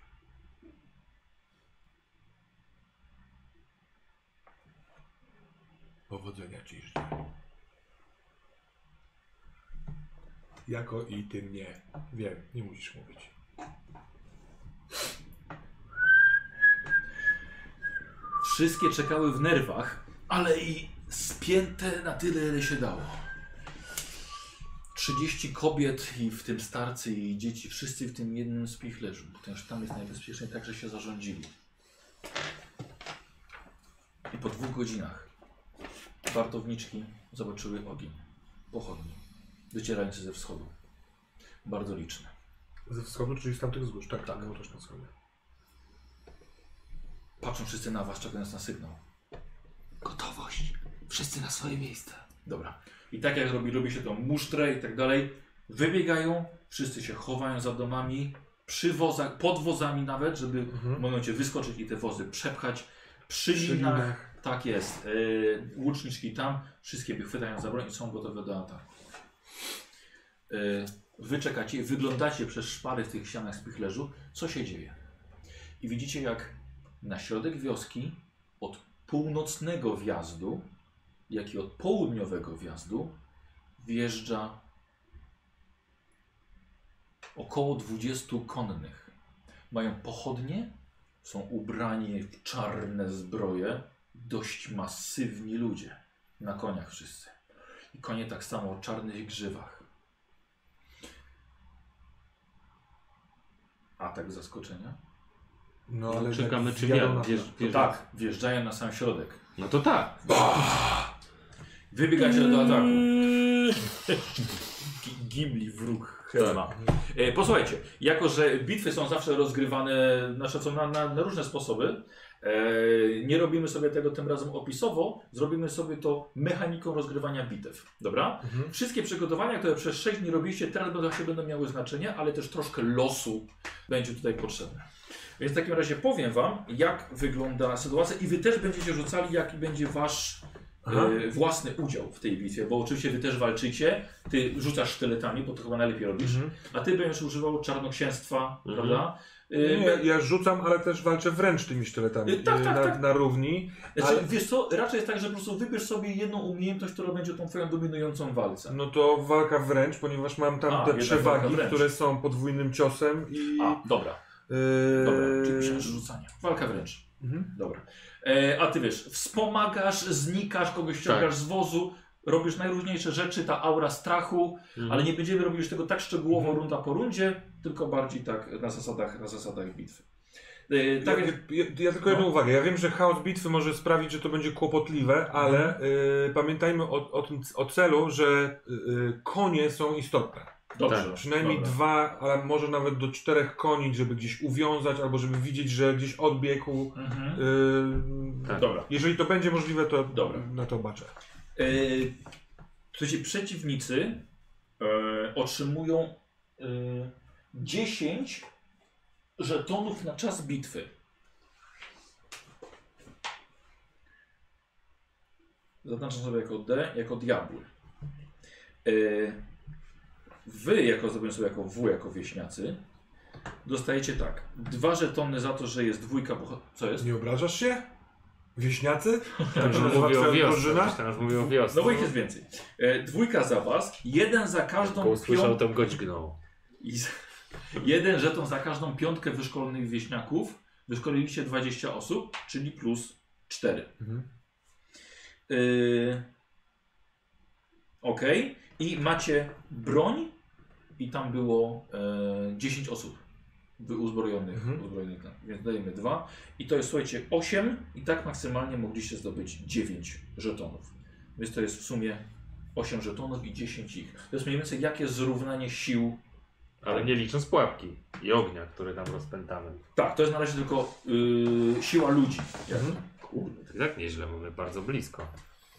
Powodzenia ci życzę. Jako i ty mnie. Wiem, nie musisz mówić. Wszystkie czekały w nerwach, ale i spięte na tyle, ile się dało. 30 kobiet i w tym starcy i dzieci, wszyscy w tym jednym spichlerzu, ponieważ tam jest najbezpieczniej, także się zarządzili. I po dwóch godzinach wartowniczki zobaczyły ogień pochodni, docierający ze wschodu. Bardzo liczny. Ze wschodu, czyli z tamtych wzgórz. Tak, Tak. tak. Było też na wschodzie. Patrzą wszyscy na was, czekając na sygnał. Gotowość. Wszyscy na swoje miejsca. Dobra. I tak jak robi, robi się tą musztrę i tak dalej, wybiegają, wszyscy się chowają za domami, przy wozach, pod wozami nawet, żeby w momencie wyskoczyć i te wozy przepchać. Przy, linach. tak jest, yy, łuczniczki tam, wszystkie wychwytają za broń i są gotowe do ataku. Yy, wy czekacie, wyglądacie przez szpary w tych ścianach spichlerzu, co się dzieje. I widzicie jak na środek wioski od północnego wjazdu jak i od południowego wjazdu wjeżdża około 20 konnych. Mają pochodnie, są ubrani w czarne zbroje, dość masywni ludzie. Na koniach wszyscy. I konie tak samo o czarnych grzywach. Atak zaskoczenia? No ale Czekamy, czy wjadą wjadą. na- Wjeżdż, To wjeżdż... tak, wjeżdżają na sam środek. No to tak. Wybiegacie do ataku. Gi- Gimli, wróg Helma. E, posłuchajcie, jako że bitwy są zawsze rozgrywane znaczy są na, na, na różne sposoby, e, nie robimy sobie tego tym razem opisowo, zrobimy sobie to mechaniką rozgrywania bitew. Dobra? Mhm. Wszystkie przygotowania, które przez 6 dni robiliście, teraz będą, się będą miały znaczenie, ale też troszkę losu będzie tutaj potrzebne. Więc w takim razie powiem Wam, jak wygląda sytuacja i Wy też będziecie rzucali, jaki będzie Wasz Aha. e, własny udział w tej bitwie, bo oczywiście Wy też walczycie, Ty rzucasz sztyletami, bo to chyba najlepiej robisz, Mhm. a Ty będziesz używał czarnoksięstwa, Mhm. prawda? Y, Nie, ja, rzucam, ale też walczę wręcz tymi sztyletami. Y, tak, y, tak, na, tak. na równi. Znaczy, ale- wiesz co, raczej jest tak, że po prostu wybierz sobie jedną umiejętność, która będzie tą twoją dominującą walce. No to walka wręcz, ponieważ mam tam A, te przewagi, które są podwójnym ciosem i... A, dobra, y, dobra, czyli rzucanie. Walka wręcz. Mhm. Dobra. E, a ty wiesz, wspomagasz, znikasz, kogoś ściągasz z wozu, robisz najróżniejsze rzeczy, ta aura strachu, Mhm. ale nie będziemy robić już tego tak szczegółowo Mhm. runda po rundzie, tylko bardziej tak na zasadach, na zasadach bitwy. E, tak ja, ja, ja tylko jedną No. uwagę. Ja wiem, że chaos bitwy może sprawić, że to będzie kłopotliwe, ale Mhm. y, pamiętajmy o, o, tym, o celu, że y, konie są istotne. Dobrze. Tak, Przynajmniej dobra. dwa, ale może nawet do czterech koni, żeby gdzieś uwiązać, albo żeby widzieć, że gdzieś odbiegł. Mhm. Y, Tak. Dobra. Jeżeli to będzie możliwe, to Dobra. na to baczę. Słuchajcie, przeciwnicy e, otrzymują e, 10 żetonów na czas bitwy. Zaznaczam sobie jako D, jako diabły. E, wy, jako zrobię sobie jako W, jako wieśniacy, dostajecie tak. Dwa żetony za to, że jest dwójka boha- Co jest? Nie obrażasz się? Wieśniacy? Tak, że mówię o wiosce. Myślałem, że o wiosce. No bo ich jest więcej. E, dwójka za was, jeden za Tylko każdą usłyszał, piątkę. to go dźgnął. I z... <laughs> jeden żeton za każdą piątkę wyszkolonych wieśniaków. Wyszkoliliście 20 osób, czyli plus 4. Mhm. Yy... Ok. I macie broń i tam było e, 10 osób wy- uzbrojonych, Mhm. uzbrojonych więc dajemy 2. I to jest, słuchajcie, 8 i tak maksymalnie mogliście zdobyć 9 żetonów. Więc to jest w sumie 8 żetonów i 10 ich. To jest mniej więcej jakie zrównanie sił Ale nie licząc pułapki i ognia, które tam rozpętamy. Tak, to jest na razie tylko yy, siła ludzi. Mhm. Kurde, tak nieźle, mamy bardzo blisko.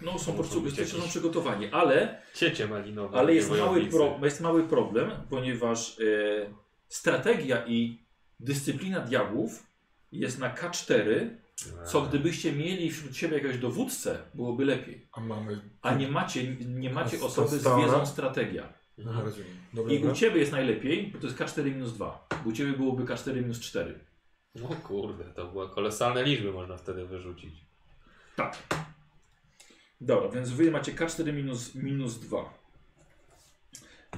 No są po prostu jesteście jakieś- przygotowani, ale, Ciecie malinowe. ale jest, mały wojownicy. pro, jest mały problem, ponieważ yy, strategia i dyscyplina diabłów jest na K4, co gdybyście mieli wśród siebie jakiegoś dowódcę, byłoby lepiej. A mamy... A nie macie, nie macie A osoby z stara? wiedzą strategia. Aha, rozumiem. Dobra, I u dobra. Ciebie jest najlepiej, bo to jest K4 minus 2. Bo u Ciebie byłoby K4 minus 4. No kurde, to były kolosalne liczby można wtedy wyrzucić. Tak. Dobra, więc wy macie K4 minus, minus 2.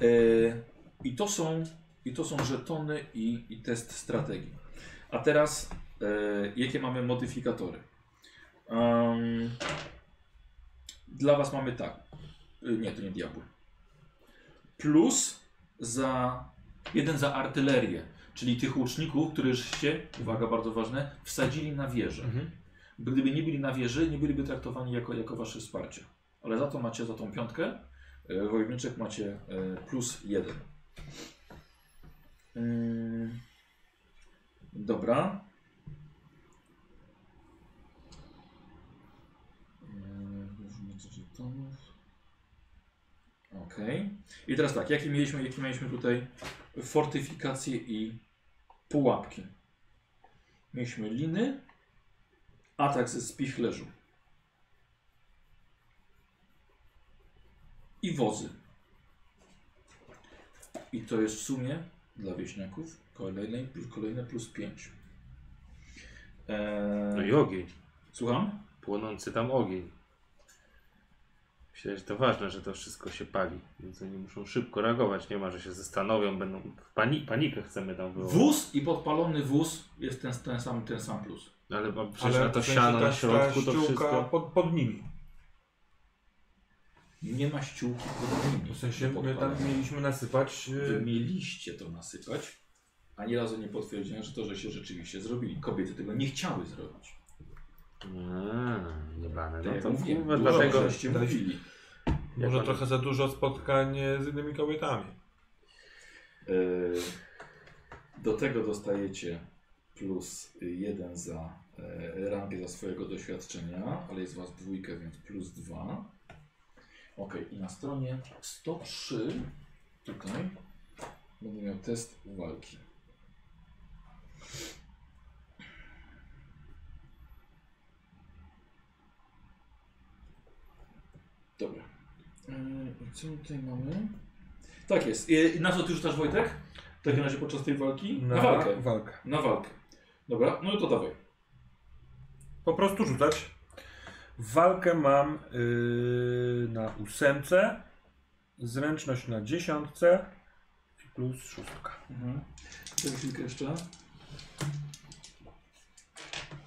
Yy, I to są i to są żetony i, i test strategii. A teraz yy, jakie mamy modyfikatory? Ym, dla was mamy tak. Yy, nie, to nie diabły. Plus za jeden za artylerię, czyli tych łuczników, któryżście, uwaga bardzo ważne, wsadzili na wieżę. Mhm. Gdyby nie byli na wieży, nie byliby traktowani jako, jako wasze wsparcie. Ale za to macie za tą piątkę. E, Wojowniczek macie e, plus jeden. Ym, dobra. Okej. I teraz tak, jakie mieliśmy, jakie mieliśmy tutaj fortyfikacje i pułapki? Mieliśmy liny, atak ze spichlerzu. I wozy. I to jest w sumie dla wieśniaków kolejne plus, kolejne plus 5. No Eee, i ogień. słucham? Płonący tam ogień. Myślę, że to ważne, że to wszystko się pali. Więc oni muszą szybko reagować. Nie ma, że się zastanowią, będą w pani panikę chcemy tam wywołać. Wóz i podpalony wóz jest ten, ten, sam, ten sam plus. Ale bo przecież Ale na to w sensie siano ta- na środku to ściółka wszystko. Pod, pod nimi. Nie ma ściółki pod nimi. W sensie my tam mieliśmy nasypać... Wy y, mieliście to nasypać. Ani razu nie potwierdziłem, że to, że się rzeczywiście zrobili. Kobiety tego nie chciały zrobić. Eee. Tak No jak to mówiłem, kurwa, dużo dlatego żeście mówili. Może Jak trochę za dużo spotkań e, z innymi kobietami. Yy, Do tego dostajecie plus jeden za e, rangę za swojego doświadczenia, ale jest was dwójkę, więc plus dwa. Ok, i na stronie 103 tutaj będę miał test walki. Dobra. Yy, i co tutaj mamy? Tak jest. Yy, na co ty rzucasz Wojtek? W takim razie podczas tej walki? Na, Na walkę. walkę. Na walkę. Dobra, no to dawaj. Po prostu rzucać. Walkę mam yy, na ósemce, zręczność na dziesiątce i plus szóstka. Mhm. Czekaj chwilkę jeszcze.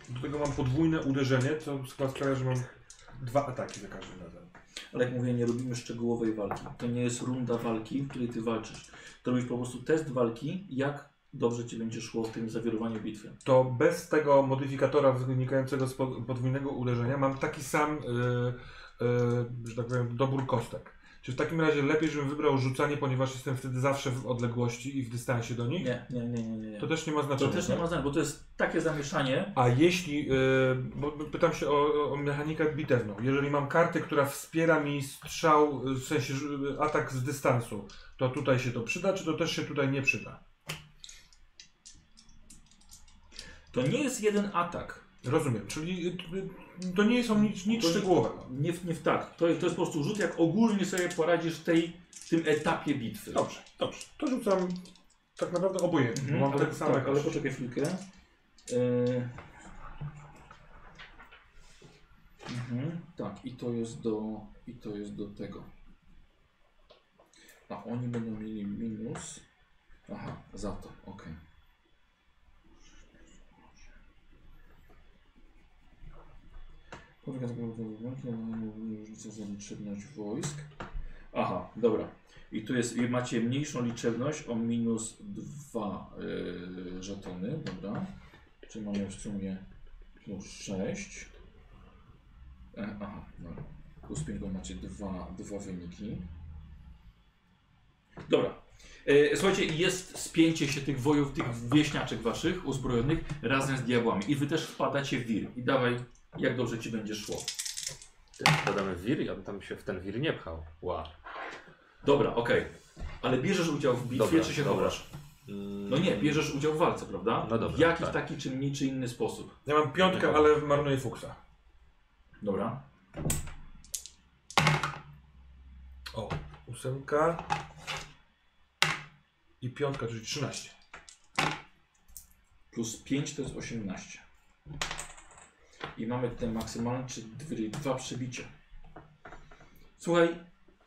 Do tego mam podwójne uderzenie, co sprawia, że mam dwa ataki za każdym razem. Ale jak mówię, nie robimy szczegółowej walki. To nie jest runda walki, w której ty walczysz. To robisz po prostu test walki, jak dobrze ci będzie szło w tym zawirowaniu bitwy. To bez tego modyfikatora wynikającego z po- podwójnego uderzenia mam taki sam, yy, yy, że tak powiem, dobór kostek. Czy w takim razie lepiej, żebym wybrał rzucanie, ponieważ jestem wtedy zawsze w odległości i w dystansie do nich? Nie, nie, nie, nie. nie. To też nie ma To znaczenia. też nie tak? ma znaczenia, bo to jest takie zamieszanie. A jeśli, yy, bo pytam się o, o mechanikę bitewną, jeżeli mam kartę, która wspiera mi strzał, y, w sensie atak z dystansu, to tutaj się to przyda, czy to też się tutaj nie przyda? To nie jest jeden atak. Rozumiem, czyli y, y, to nie są nic, nic To- szczegółowego. Nie, w- nie tak. To, to jest po prostu rzut, jak ogólnie sobie poradzisz w, tej, w tym etapie bitwy. Dobrze, dobrze. To rzucam tak naprawdę obojętnie, Mhm, mam ale, tak samo tak, ale poczekaj chwilkę. Yy... Mhm, tak, i to jest do i to jest do tego. A oni będą mieli minus. Aha, za to, ok. Powieka różnica za liczebność wojsk. Aha, dobra. I tu jest, i macie mniejszą liczebność o minus 2 yy, żetony, dobra. Czyli mamy w sumie plus 6. E, aha, dobra. Plus 5, bo macie dwa, dwa wyniki. Dobra. E, słuchajcie, jest spięcie się tych wojów, tych wieśniaczek waszych uzbrojonych razem z diabłami. I wy też wpadacie w wir. I dawaj, jak dobrze ci będzie szło. Dodamy wir i on tam się w ten wir nie pchał. Ła. Dobra, okej. Ale bierzesz udział w bitwie, Dobra, czy się dobra. chowasz? Mm, No nie, bierzesz udział w walce, prawda? No dobra, W jakiś tak. taki czy mniej, czy inny sposób. Ja mam piątkę, ale marnuję fuksa. Dobra. O, ósemka i piątka, czyli 13. Plus 5 to jest 18. I mamy tutaj maksymalne, czy dwa przebicia. Słuchaj,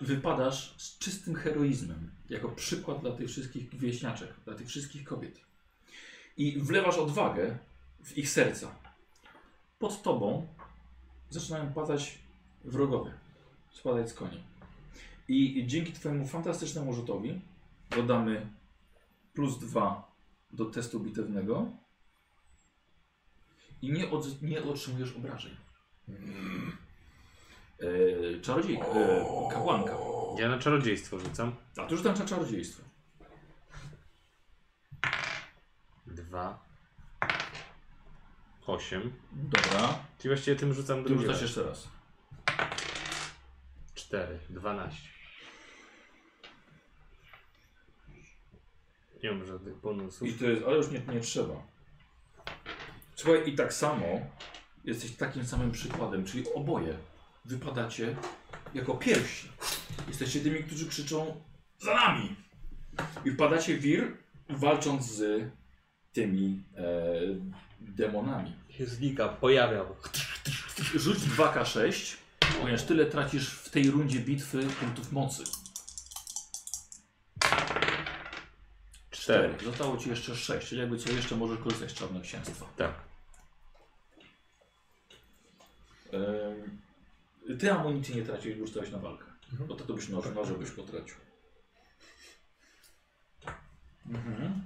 wypadasz z czystym heroizmem, jako przykład dla tych wszystkich wieśniaczek, dla tych wszystkich kobiet. I wlewasz odwagę w ich serca. Pod tobą zaczynają padać wrogowie, spadać z koni. I dzięki twojemu fantastycznemu rzutowi dodamy plus 2 do testu bitewnego i nie, od, nie otrzymujesz obrażeń. E, czarodziej, e, kapłanka. Ja na czarodziejstwo rzucam. A to rzucam na czarodziejstwo. Dwa. Osiem. Dobra. Czyli właściwie tym rzucam Ty drugi rzucasz raz. jeszcze raz. Cztery. Dwanaście. Nie mam żadnych bonusów. I to jest, ale już nie, nie trzeba. Słuchaj, i tak samo jesteś takim samym przykładem, czyli oboje wypadacie jako pierwsi. Jesteście tymi, którzy krzyczą za nami. I wpadacie w wir, walcząc z tymi e, demonami. się znika, pojawiał. Rzuć 2K6, ponieważ tyle tracisz w tej rundzie bitwy punktów mocy. Cztery. Zostało ci jeszcze 6, czyli jakby co jeszcze możesz korzystać z czarnoksięstwa. Tak. Ehm, Ty amunicji nie traciłeś, bo rzucałeś na walkę. Bo to, to byś noż, noże byś potracił. Mhm.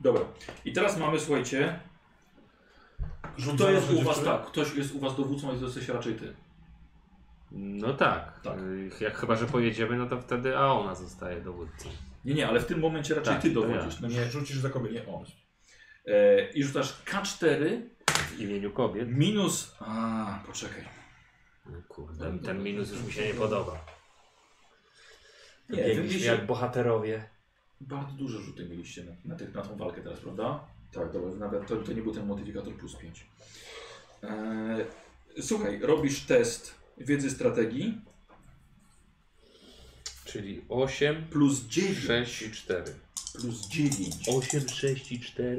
Dobra. I teraz mamy, słuchajcie, kto jest u was, tak, ktoś jest u was dowódcą, a jesteś raczej ty. No tak. Tak. Y, Jak chyba, że pojedziemy, no to wtedy a ona zostaje dowódcą. Nie, nie, ale w tym momencie raczej Tak, ty dowodzisz. No nie, Rzucisz za kobietę. nie on. E, I rzucasz K4 W imieniu kobiet. minus... A, poczekaj. No Kurde, ten minus już mi się nie podoba. Nie, wy Biegliśmy mieliście jak bohaterowie. bardzo duże rzuty mieliście na, na, tych, na tą walkę teraz, prawda? Tak, dobra, nawet to, to nie był ten modyfikator plus 5. Eee, słuchaj, robisz test wiedzy strategii Czyli 8, plus 9. 6 i 4. plus 9. 8, 6 i 4.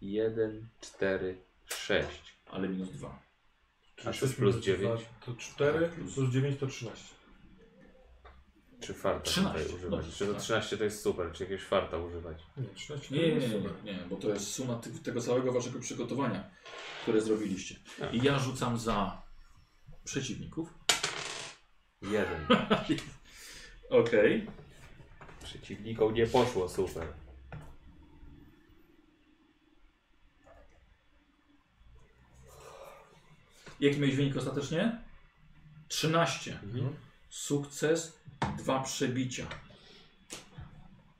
1, 4, 6. Ale minus 2. A co jest plus 9? To 4 Plus- plus 9 to 13. Czy farta 13, tutaj używać? dobrze, Czy to tak. 13 to jest super, czy jakiegoś farta używać? Nie, 13 Nie, to nie, nie, nie, super. nie, bo to jest suma ty- tego całego waszego przygotowania, które zrobiliście. Tak. I ja rzucam za przeciwników. 1. <laughs> Okej. Przeciwnikom nie poszło super. Jaki miałeś wynik ostatecznie? 13. Mhm. Sukces, dwa przebicia.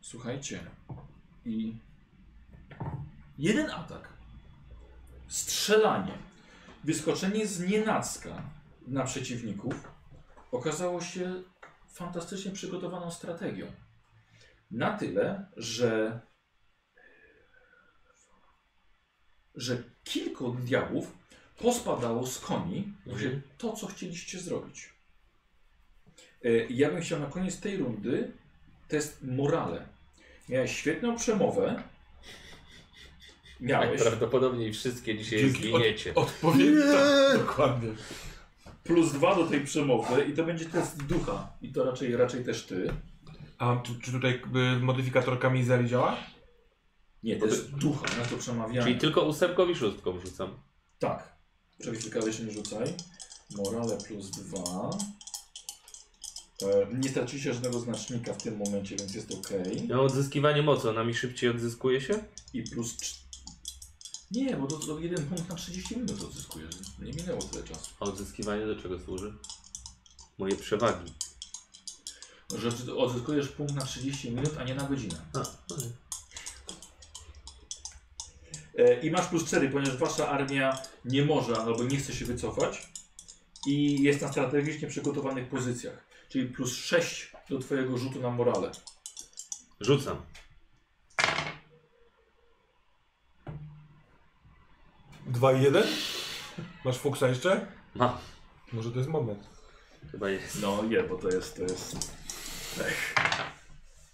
Słuchajcie. I jeden atak. Strzelanie. Wyskoczenie z nienacka na przeciwników okazało się fantastycznie przygotowaną strategią. Na tyle, że że kilku diabłów pospadało z koni Mhm. to, co chcieliście zrobić. E, Ja bym chciał na koniec tej rundy test morale. Miałeś świetną przemowę. Miałeś. Najprawdopodobniej wszystkie dzisiaj zginiecie. Odpowiednio. Dokładnie. Plus dwa do tej przemowy i to będzie test ducha. I to raczej, raczej też ty. A czy, czy tutaj y, modyfikator kamizeli działa? Nie, to jest ducha, na to przemawianie. Czyli tylko ósemką i szóstką rzucam. Tak. Czekaj jeszcze nie rzucaj. Morale plus dwa. E, Nie stracicie żadnego znacznika w tym momencie, więc jest ok. Ja odzyskiwanie mocy, ona mi szybciej odzyskuje się? I plus. Nie, bo to, to jeden punkt na 30 minut odzyskujesz. Nie minęło tyle czasu. A odzyskiwanie do czego służy? Moje przewagi. Że ty odzyskujesz punkt na 30 minut, a nie na godzinę. A, okej. E, I masz plus 4, ponieważ wasza armia nie może albo nie chce się wycofać i jest na strategicznie przygotowanych pozycjach. Czyli plus 6 do twojego rzutu na morale. Rzucam. Dwa i jeden? Masz fuksa jeszcze? Ma. Może to jest moment. Chyba jest. No nie, bo to jest. To jest...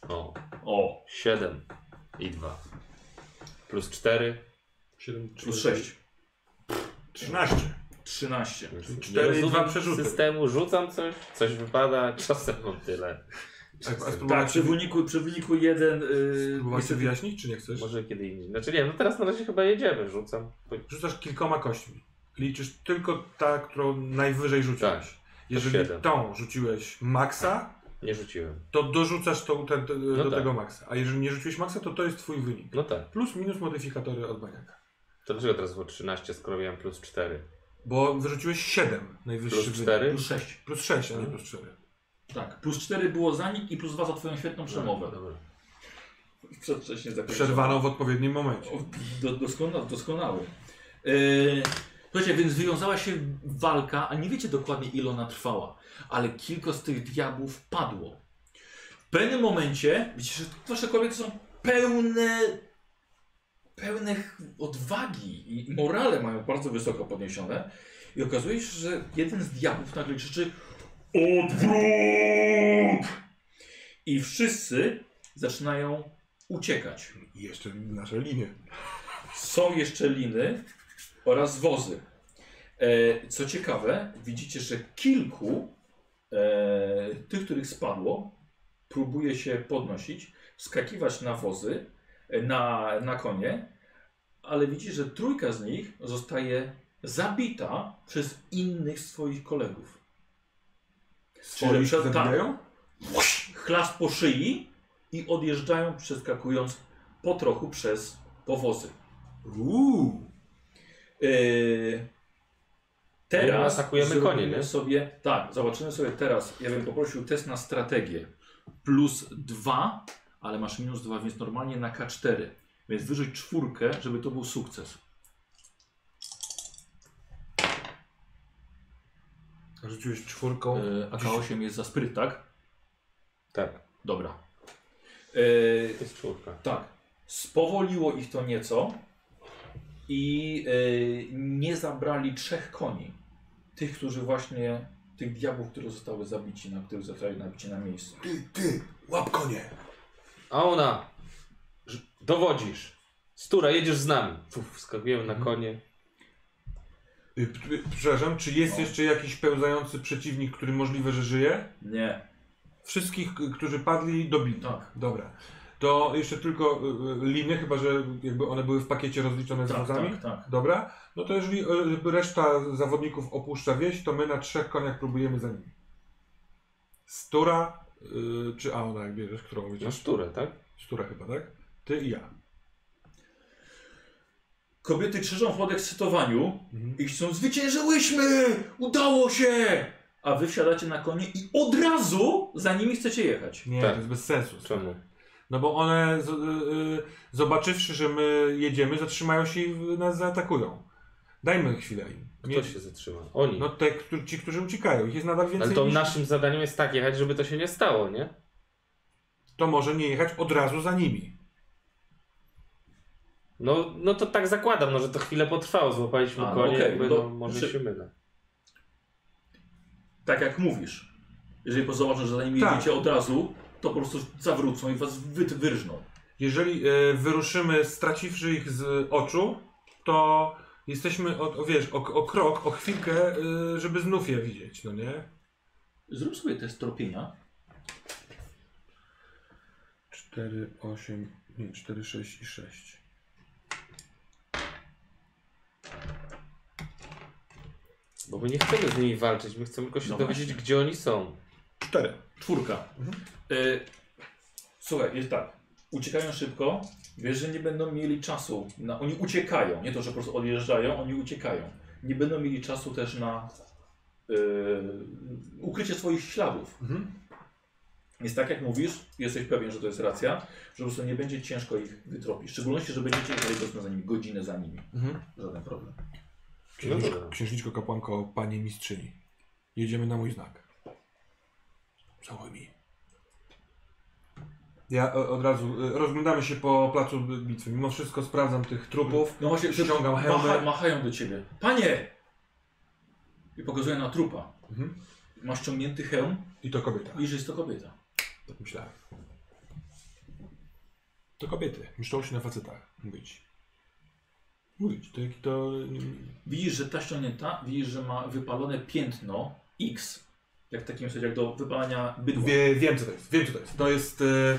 O. O, 7 i 2. Plus 4. 7, plus 6. 13. 13. Nie cztery i rozumiem dwa przerzuty. systemu, rzucam coś, coś wypada, czasem mam tyle. A, a Tak, spróbować, przy wyniku, przy wyniku 1. Yy, spróbować sobie wyjaśnić, czy nie chcesz? Może kiedy indziej. Znaczy nie, no teraz na razie chyba jedziemy, rzucam. Rzucasz kilkoma kośćmi. Liczysz tylko ta, którą najwyżej rzuciłeś. Tak. Jeżeli siedem. tą rzuciłeś maksa, Nie rzuciłem. to dorzucasz tą, ten, ten, do tak. tego maksa. A jeżeli nie rzuciłeś maksa, to to jest twój wynik. No tak. Plus minus modyfikatory od baniaka. To dlaczego teraz było 13, skoro miałem plus 4? Bo wyrzuciłeś 7 najwyższy Plus wynik. 4? Plus 6. Plus 6, a nie plus 4. Tak. Plus 4 było za nim i plus 2 za twoją świetną przemowę. Dobra. Przedwcześnie zakończone. Przerwano w odpowiednim momencie. O, Do, doskona, doskonały. Yy, słuchajcie, więc wywiązała się walka, a nie wiecie dokładnie ile ona trwała, ale kilka z tych diabłów padło. W pewnym momencie widzicie, że wasze kobiety są pełne, pełne ch- odwagi i morale mają bardzo wysoko podniesione i okazuje się, że jeden z diabłów nagle krzyczy odwrót! I wszyscy zaczynają uciekać. I jeszcze nasze linie. Są jeszcze liny oraz wozy. E, co ciekawe, widzicie, że kilku e, tych, których spadło, próbuje się podnosić, skakiwać na wozy, e, na, na konie, ale widzicie, że trójka z nich zostaje zabita przez innych swoich kolegów. Swoich przed- tak. zabijają? Chlast po szyi i odjeżdżają, przeskakując po trochu przez powozy. Uuu. Yy, teraz My atakujemy konie, nie? sobie. Tak, zobaczymy sobie teraz. Ja bym poprosił test na strategię. Plus 2, ale masz minus 2, więc normalnie na K4. Więc wyrzuć czwórkę, żeby to był sukces. Rzuciłeś czwórką. Yy, a K8 jest za spryt, tak? Tak, Dobra. To jest czwórka. Tak. Spowoliło ich to nieco i yy, nie zabrali trzech koni. Tych, którzy właśnie tych diabłów, które zostały zabici, na których zostali nabici na miejscu. Ty, ty, łap konie. A ona, dowodzisz. Stura, jedziesz z nami. Fuf, wskakujemy Mhm. na konie. Y, y, Przepraszam, czy jest No. jeszcze jakiś pełzający przeciwnik, który możliwe, że żyje? Nie. Wszystkich, k- którzy padli, dobili. Tak. Dobra. To jeszcze tylko y, y, liny, chyba że jakby one były w pakiecie rozliczone z Tak, wozami? tak, tak. Dobra. No to jeżeli y, reszta zawodników opuszcza wieś, to my na trzech koniach próbujemy za nimi. Stura, y, czy Aona, jak bierzesz, którą No mówisz? szturę, tak? Stura chyba, tak? Ty i ja. Kobiety krzyżą w podekscytowaniu Mhm. i chcą zwyciężyłyśmy! Udało się! A wy wsiadacie na konie i od razu za nimi chcecie jechać. Nie, Tak. to jest bez sensu. Czemu? No bo one, z, y, y, zobaczywszy, że my jedziemy, zatrzymają się i w- nas zaatakują. Dajmy chwilę im. Kto Nie- się zatrzyma? Oni. No te, którzy- ci, którzy uciekają. Ich jest nadal więcej Ale to niż... naszym zadaniem jest tak jechać, żeby to się nie stało, nie? To może nie jechać od razu za nimi. No, no to tak zakładam, no, że to chwilę potrwało. Złapaliśmy A, no konie, okej, jakby, to- no, może znaczy- się mylę. Tak jak mówisz. Jeżeli zobaczą, że za nimi Tak. jedziecie od razu, to po prostu zawrócą i was wy, wyrżną. Jeżeli e, wyruszymy straciwszy ich z oczu, to jesteśmy, o, o, wiesz, o, o krok, o chwilkę, e, żeby znów je widzieć, no nie? Zrób sobie test tropienia. 4, 8, nie, 4, 6 i 6. Bo my nie chcemy z nimi walczyć, my chcemy tylko się No dowiedzieć, właśnie. gdzie oni są. 4. Czwórka. Y, słuchaj, jest tak. Uciekają szybko. Wiesz, że nie będą mieli czasu. Na, oni uciekają. Nie to, że po prostu odjeżdżają, oni uciekają. Nie będą mieli czasu też na y, ukrycie swoich śladów. Mhm. Jest tak, jak mówisz, jesteś pewien, że to jest racja, że po prostu nie będzie ciężko ich wytropić. W szczególności, że będziecie jechali powiedzmy za nimi godzinę za nimi. Mhm. Żaden problem. Księżniczko, księżniczko, kapłanko, panie mistrzyni. Jedziemy na mój znak. Całuj mi. Ja e, od razu, e, rozglądamy się po placu bitwy. Mimo wszystko sprawdzam tych trupów. No właśnie, Ściągam macha, hełmy. machają do ciebie. Panie! I pokazują na trupa. Mhm. Masz ściągnięty hełm I to kobieta. i że jest to kobieta. Tak myślałem. To kobiety. Myślą się na facetach. Mówić. Mówić. To jaki to... Widzisz, że ta ściągnięta, widzisz, że ma wypalone piętno X. Jak w takim sensie, jak do wypalania bydła. Wie, wiem co to jest. Wiem co to jest. To jest, e,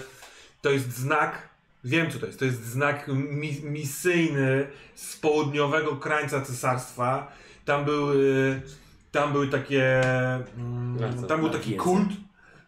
to jest znak... Wiem co to jest. To jest znak mi, misyjny z południowego krańca cesarstwa. Tam były... Tam były takie... Mm, tam był taki kult,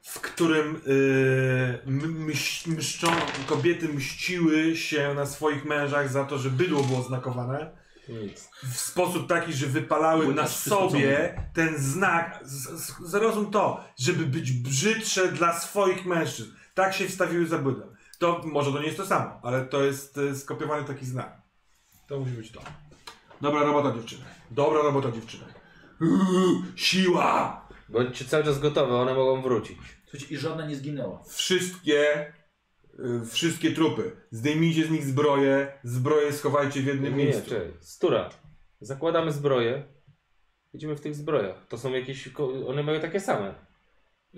w którym y, mś, mszczą, kobiety mściły się na swoich mężach za to, że bydło było znakowane. Nic. w sposób taki, że wypalały na sobie ten znak, z- z- zrozum to, żeby być brzydsze dla swoich mężczyzn. Tak się wstawiły za bydłem. To może to nie jest to samo, ale to jest e, skopiowany taki znak. To musi być to. Dobra robota dziewczyny. Dobra robota dziewczyny. Uuu, siła! Bądźcie cały czas gotowe, one mogą wrócić. Słuchajcie, i żadna nie zginęła. Wszystkie, y, wszystkie trupy. Zdejmijcie z nich zbroje, zbroje schowajcie w Nie, jednym nie, miejscu. czekaj. Stura. Zakładamy zbroje. Idziemy w tych zbrojach. To są jakieś. ko- One mają takie same.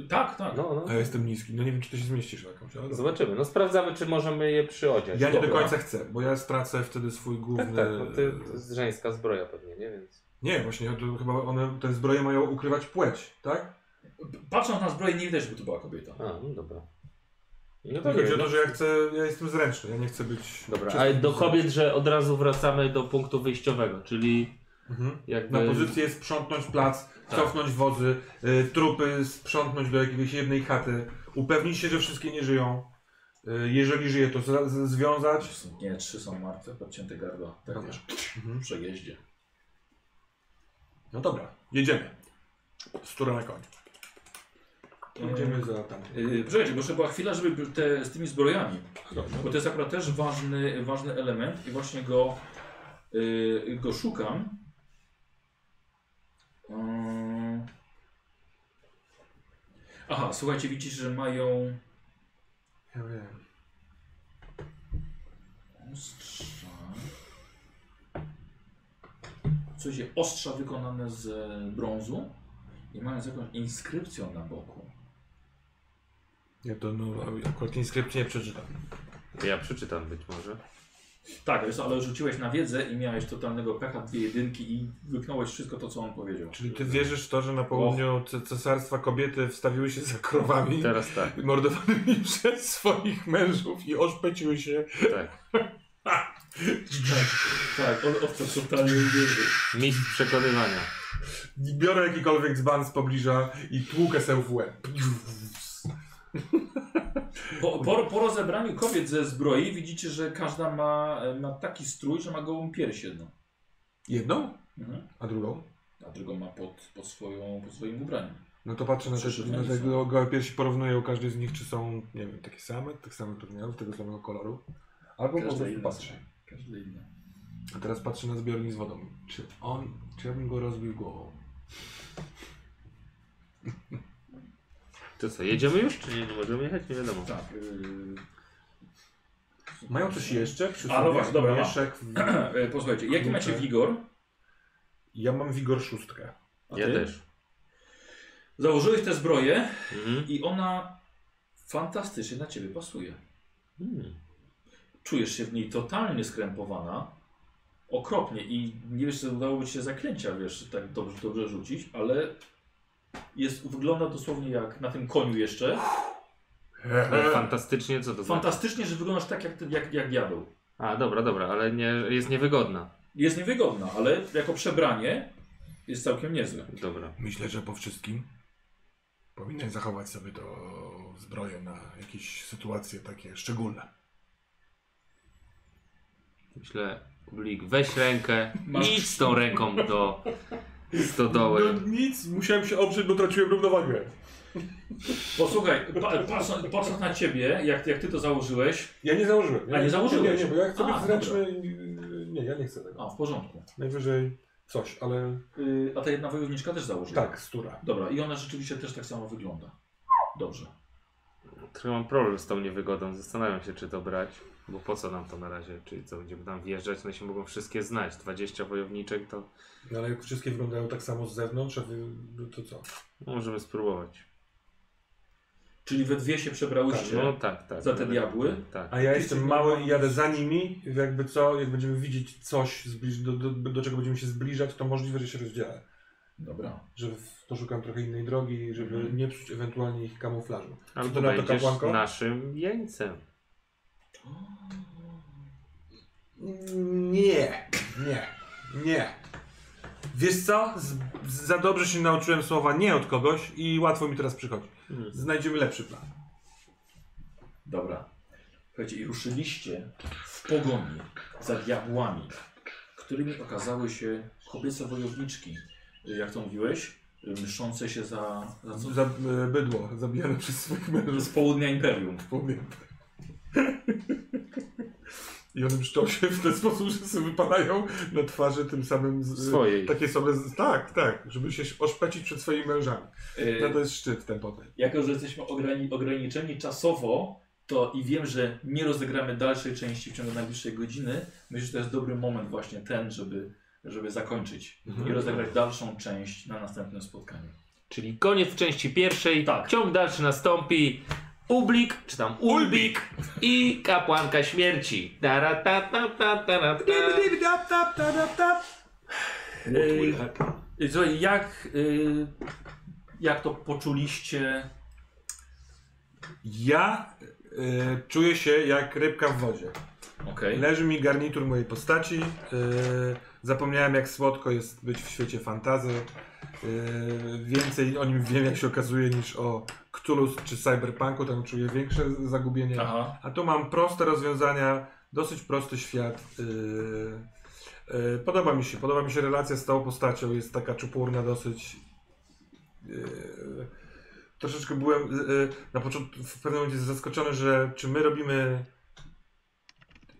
Tak, tak. No, no. A ja jestem niski, no nie wiem czy to się zmieścisz jakąś, ale dobra. Zobaczymy. No sprawdzamy, czy możemy je przyodziać. Ja nie do Dobra. końca chcę, bo ja stracę wtedy swój główny... Tak, tak. No ty, to jest żeńska zbroja pewnie, nie? Więc. Nie, właśnie to chyba one, te zbroje mają ukrywać płeć, tak? Patrząc na zbroję, nie widać, żeby to była kobieta. A, no dobra. No to chodzi o to, że ja chcę, ja jestem zręczny, ja nie chcę być... Dobra, czystym a do kobiet, że od razu wracamy do punktu wyjściowego, czyli Mhm. jakby... Na pozycję sprzątnąć plac, Tak. cofnąć wozy, y, trupy sprzątnąć do jakiejś jednej chaty, upewnić się, że wszystkie nie żyją. Y, jeżeli żyje, to z, z, związać. Nie, trzy są martwe, podcięte gardła. Tak Mhm. w przejeździe. No dobra, jedziemy. Stura na koń. Jedziemy za tam. Yy, Poczekajcie, bo była chwila, żeby te, z tymi zbrojami. Dobrze. Bo to jest akurat też ważny, ważny element i właśnie go, yy, go szukam. Yy. Aha, słuchajcie, widzicie, że mają Ja wiem. ostrza. Coś ostrza wykonane z brązu i mając jakąś inskrypcją na boku. Ja to no, akurat inskrypcji nie przeczytam. Ja przeczytam być może. Tak, wiesz, ale rzuciłeś na wiedzę i miałeś totalnego pecha, dwie jedynki i wyknąłeś wszystko to, co on powiedział. Czyli ty wierzysz w to, że na południu ce- cesarstwa kobiety wstawiły się za krowami Teraz tak, <laughs> mordowanymi przez swoich mężów i oszpeciły się. tak. <laughs> Tak, on, on w to totalnie uwierzył. Mistrz przekonywania. Biorę jakikolwiek dzban z pobliża i tłukę se w łeb. Po, po, po rozebraniu kobiet ze zbroi widzicie, że każda ma, ma taki strój, że ma gołą pierś jedną. Jedną? Mhm. A drugą? A drugą ma pod, pod, swoją, pod swoim ubraniem. No to patrzę na te, na te gołe piersi, porównuję u każdej z nich, czy są, nie wiem, takie same, tych samych rozmiarów, tego samego koloru. Albo po prostu patrzę. Każda inna. A teraz patrzę na zbiornik z wodą. Czy on, czy ja bym go rozbił głową? <laughs> To co, jedziemy już? Czy nie, możemy jechać? Nie wiadomo. Tak. Yy... Mają coś jeszcze przy A, no sobie? właśnie, dobra, Mieszek w... <clears throat> E, Posłuchajcie, jaki macie wigor? Ja mam wigor szóstkę. A Ja ty? też. Założyłeś tę zbroję Mhm. i ona fantastycznie na ciebie pasuje. Hmm. Czujesz się w niej totalnie skrępowana. Okropnie i nie wiesz, czy udałoby ci się zaklęcia, wiesz, tak dobrze, dobrze rzucić, ale jest, wygląda dosłownie jak na tym koniu jeszcze. Ale fantastycznie, co to znaczy? Fantastycznie, że wyglądasz tak jak, jak, jak diabeł. A, dobra, dobra, ale nie, jest niewygodna. Jest niewygodna, ale jako przebranie jest całkiem niezłe. Dobra. Myślę, że po wszystkim powinien zachować sobie to zbroję na jakieś sytuacje takie szczególne. Myślę, Blik, weź rękę <laughs> Masz- i idź z tą ręką do stodoły. No nic, musiałem się oprzeć, bo traciłem równowagę. Posłuchaj, pa, patrząc, patrząc na ciebie, jak, jak ty to założyłeś, Ja nie założyłem. A, nie założyłeś? Nie, nie, bo ja chcę A, być zręczny. i- Nie, ja nie chcę tego. a w porządku. Najwyżej coś, ale Yy, a ta jedna wojowniczka też założyła. tak, stura. Dobra, i ona rzeczywiście też tak samo wygląda. Dobrze. Trochę mam problem z tą niewygodą. Zastanawiam się, czy to brać. Bo po co nam to na razie? Czyli co, będziemy tam wjeżdżać? No się mogą wszystkie znać. 20 wojowniczek to No ale jak wszystkie wyglądają tak samo z zewnątrz, a wy, no to co? możemy spróbować. Czyli we dwie się przebrałyście. No tak, tak. Za te diabły? Tak. A ja Ty jestem mały i jadę za nimi, jakby co, jak będziemy widzieć coś, zbliż, do, do, do czego będziemy się zbliżać, to możliwe, że się rozdzielę. Dobra. Że poszukam trochę innej drogi, żeby Mhm. nie psuć ewentualnie ich kamuflażu. Albo to na to, kapłanko? naszym jeńcem. Nie, nie, nie. Wiesz co? Z, za dobrze się nauczyłem słowa nie od kogoś i łatwo mi teraz przychodzi. Hmm. Znajdziemy lepszy plan. Dobra. Słuchajcie, i ruszyliście w pogoni za diabłami, którymi okazały się kobiece wojowniczki. Jak to mówiłeś? Mszczące się za, za co? Za e, bydło zabijane przez swoich mężów. Z południa Imperium. Powiem. I one mszczą <laughs> się w ten sposób, że sobie wypadają na twarzy tym samym... Z, Swojej. Takie same... Z, tak, tak. Żeby się oszpecić przed swoimi mężami. Yy, No to jest szczyt ten potem. jako, że jesteśmy ograni ograniczeni czasowo, to i wiem, że nie rozegramy dalszej części w ciągu najbliższej godziny, myślę, że to jest dobry moment właśnie ten, żeby, żeby zakończyć Mhm. i rozegrać dalszą część na następnym spotkaniu. Czyli koniec części pierwszej. Tak. Ciąg dalszy nastąpi. Ublik, czy tam Ulbik i kapłanka śmierci. Tara, ta, ta, ta, ta. Yy, yy, Słuchaj, jak, yy, jak to poczuliście? Ja e, czuję się jak rybka w wodzie. Okej. Leży mi garnitur mojej postaci. e, zapomniałem jak słodko jest być w świecie fantazy. E, więcej o nim wiem jak się okazuje niż o Cthulhu czy Cyberpunku. Tam czuję większe zagubienie. Aha. A tu mam proste rozwiązania, dosyć prosty świat. Yy, yy, podoba mi się, podoba mi się relacja z tą postacią, jest taka czupurna dosyć. Yy, troszeczkę byłem yy, na początku w pewnym momencie zaskoczony, że czy my robimy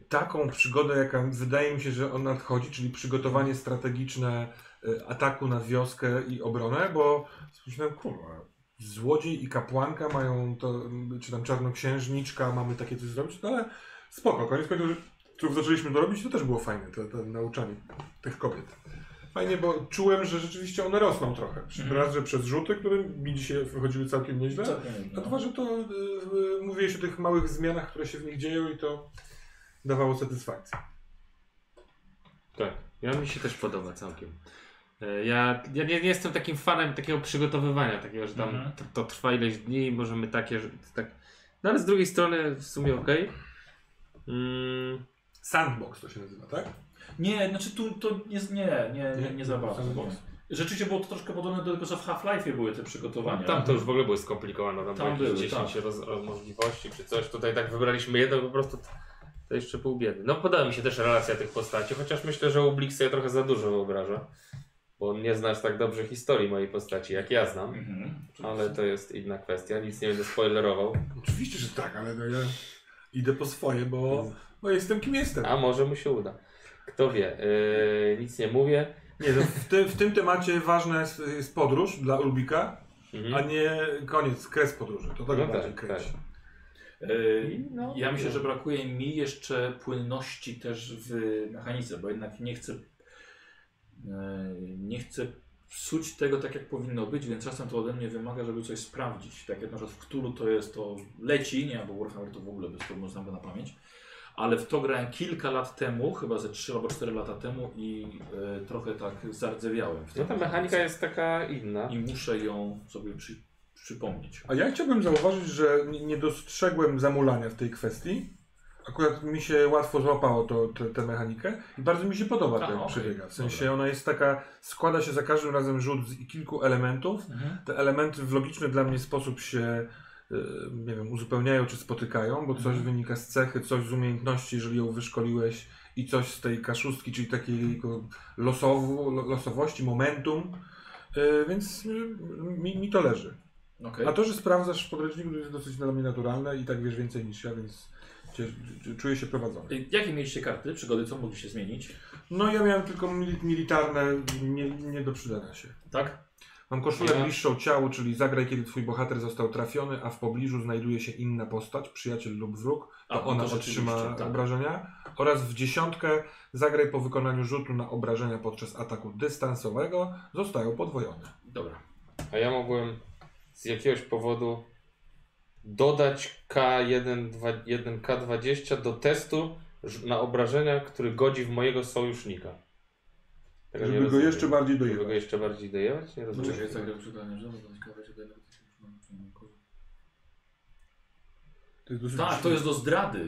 taką przygodę, jaka wydaje mi się, że on nadchodzi, czyli przygotowanie strategiczne yy, ataku na wioskę i obronę, bo myślałem, kurwa, złodziej i kapłanka mają to, czy tam czarnoksiężniczka, mamy takie coś zrobić, no ale spoko, koniec końców, jak zaczęliśmy to robić, to też było fajne, to, to nauczanie tych kobiet. Fajnie, bo czułem, że rzeczywiście one rosną trochę. Mhm. Raz, że przez rzuty, które mi dzisiaj wychodziły całkiem nieźle, a no. dwa, że to y, y, mówiłeś o tych małych zmianach, które się w nich dzieją i to dawało satysfakcję. Tak, ja mi się też podoba całkiem. E, Ja, ja nie, nie jestem takim fanem takiego przygotowywania, takiego, że tam Mhm. to, to trwa ileś dni i możemy takie, że tak. No ale z drugiej strony w sumie okej. Mm, Sandbox to się nazywa, tak? Nie, znaczy tu to nie, nie, nie, nie, nie za bardzo. Sandbox? Rzeczywiście było to troszkę podobne do tego, co w Half-Life były te przygotowania. tam to już w ogóle było skomplikowane, tam, Tam było jakieś były, 10 roz, roz, możliwości czy coś. Tutaj tak wybraliśmy jedno po prostu. To, to jeszcze pół biedy. No podoba mi się też relacja tych postaci, chociaż myślę, że Ublik sobie trochę za dużo wyobraża. Bo nie znasz tak dobrze historii mojej postaci, jak ja znam. Mhm. Ale to jest inna kwestia, nic nie będę spoilerował. Oczywiście, że tak, ale no ja idę po swoje, bo, bo jestem kim jestem. A może mu się uda. Kto wie, yy, nic nie mówię. Nie, no, w, tym, w tym temacie ważna jest, jest podróż dla Ulbika, Mhm. a nie koniec, kres podróży. To tak No bardziej tak, kręci. tak. Yy, No, ja myślę, że brakuje mi jeszcze płynności też w mechanice, bo jednak nie chcę nie chcę psuć tego tak jak powinno być, więc czasem to ode mnie wymaga, żeby coś sprawdzić. Tak jak na przykład w Cthulhu to jest to leci, nie, bo Warhammer to w ogóle bez problemu znam go na pamięć. Ale w to grałem kilka lat temu, chyba ze 3 albo 4 lata temu i e, trochę tak zardzewiałem. No ta mechanika jest taka inna. I muszę ją sobie przy, przypomnieć. A ja chciałbym zauważyć, że nie dostrzegłem zamulania w tej kwestii. Akurat mi się łatwo złapało to, tę mechanikę i bardzo mi się podoba A, ten okej. przebiega. W sensie Dobra. ona jest taka, składa się za każdym razem rzut z kilku elementów. Te elementy w logiczny dla mnie sposób się y, nie wiem, uzupełniają czy spotykają, bo coś Mhm. wynika z cechy, coś z umiejętności, jeżeli ją wyszkoliłeś i coś z tej kaszustki, czyli takiej losowu, lo- losowości, momentum. Y, Więc y, mi, mi to leży. Okej. A to, że sprawdzasz w podręczniku, to jest dosyć dla mnie naturalne i tak wiesz więcej niż ja, więc czuję się prowadzony. Y, Jakie mieliście karty, przygody, co mogliście zmienić? No ja miałem tylko mili militarne, nie, nie do przydania się. Tak? Mam koszulę Ja- bliższą ciału, czyli zagraj, kiedy twój bohater został trafiony, a w pobliżu znajduje się inna postać, przyjaciel lub wróg, to A, no to ona rzeczywiście, otrzyma tak. obrażenia. Oraz w dziesiątkę zagraj po wykonaniu rzutu na obrażenia podczas ataku dystansowego, zostają podwojone. Dobra. A ja mogłem z jakiegoś powodu dodać K1, 1K20 do testu na obrażenia, który godzi w mojego sojusznika. Tego Żeby go jeszcze bardziej Żeby go dojechać. jeszcze bardziej dojechać? Nie rozumiem. Czekaj, zagrał przykładnie, że będę ciekawe, czy będę- To jest Tak, to jest do zdrady.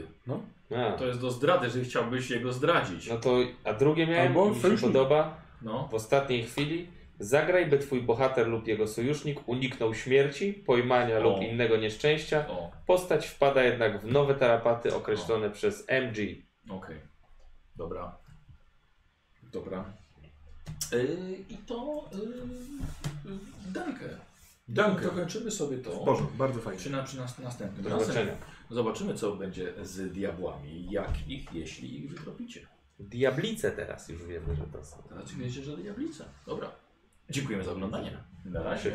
A, To jest do zdrady, jeżeli chciałbyś jego zdradzić. no to, a drugie miałem, Albo mi się sojusznik. podoba, No. w ostatniej chwili zagraj, by twój bohater lub jego sojusznik uniknął śmierci, pojmania O. lub innego nieszczęścia. O, Postać wpada jednak w nowe tarapaty określone przez MG. okej. Dobra. Dobra. Yy, I to yy, yy, Dankę. Dankę. Dokończymy sobie to. Porządku, bardzo fajnie. Przy, na, przy nas, następnym Do zobaczenia. Zobaczymy, co będzie z diabłami, jak ich, jeśli ich wytropicie. Diablice teraz już wiemy, że to są. Teraz wiecie, że diablice. Dobra. Dziękujemy za oglądanie. Na razie.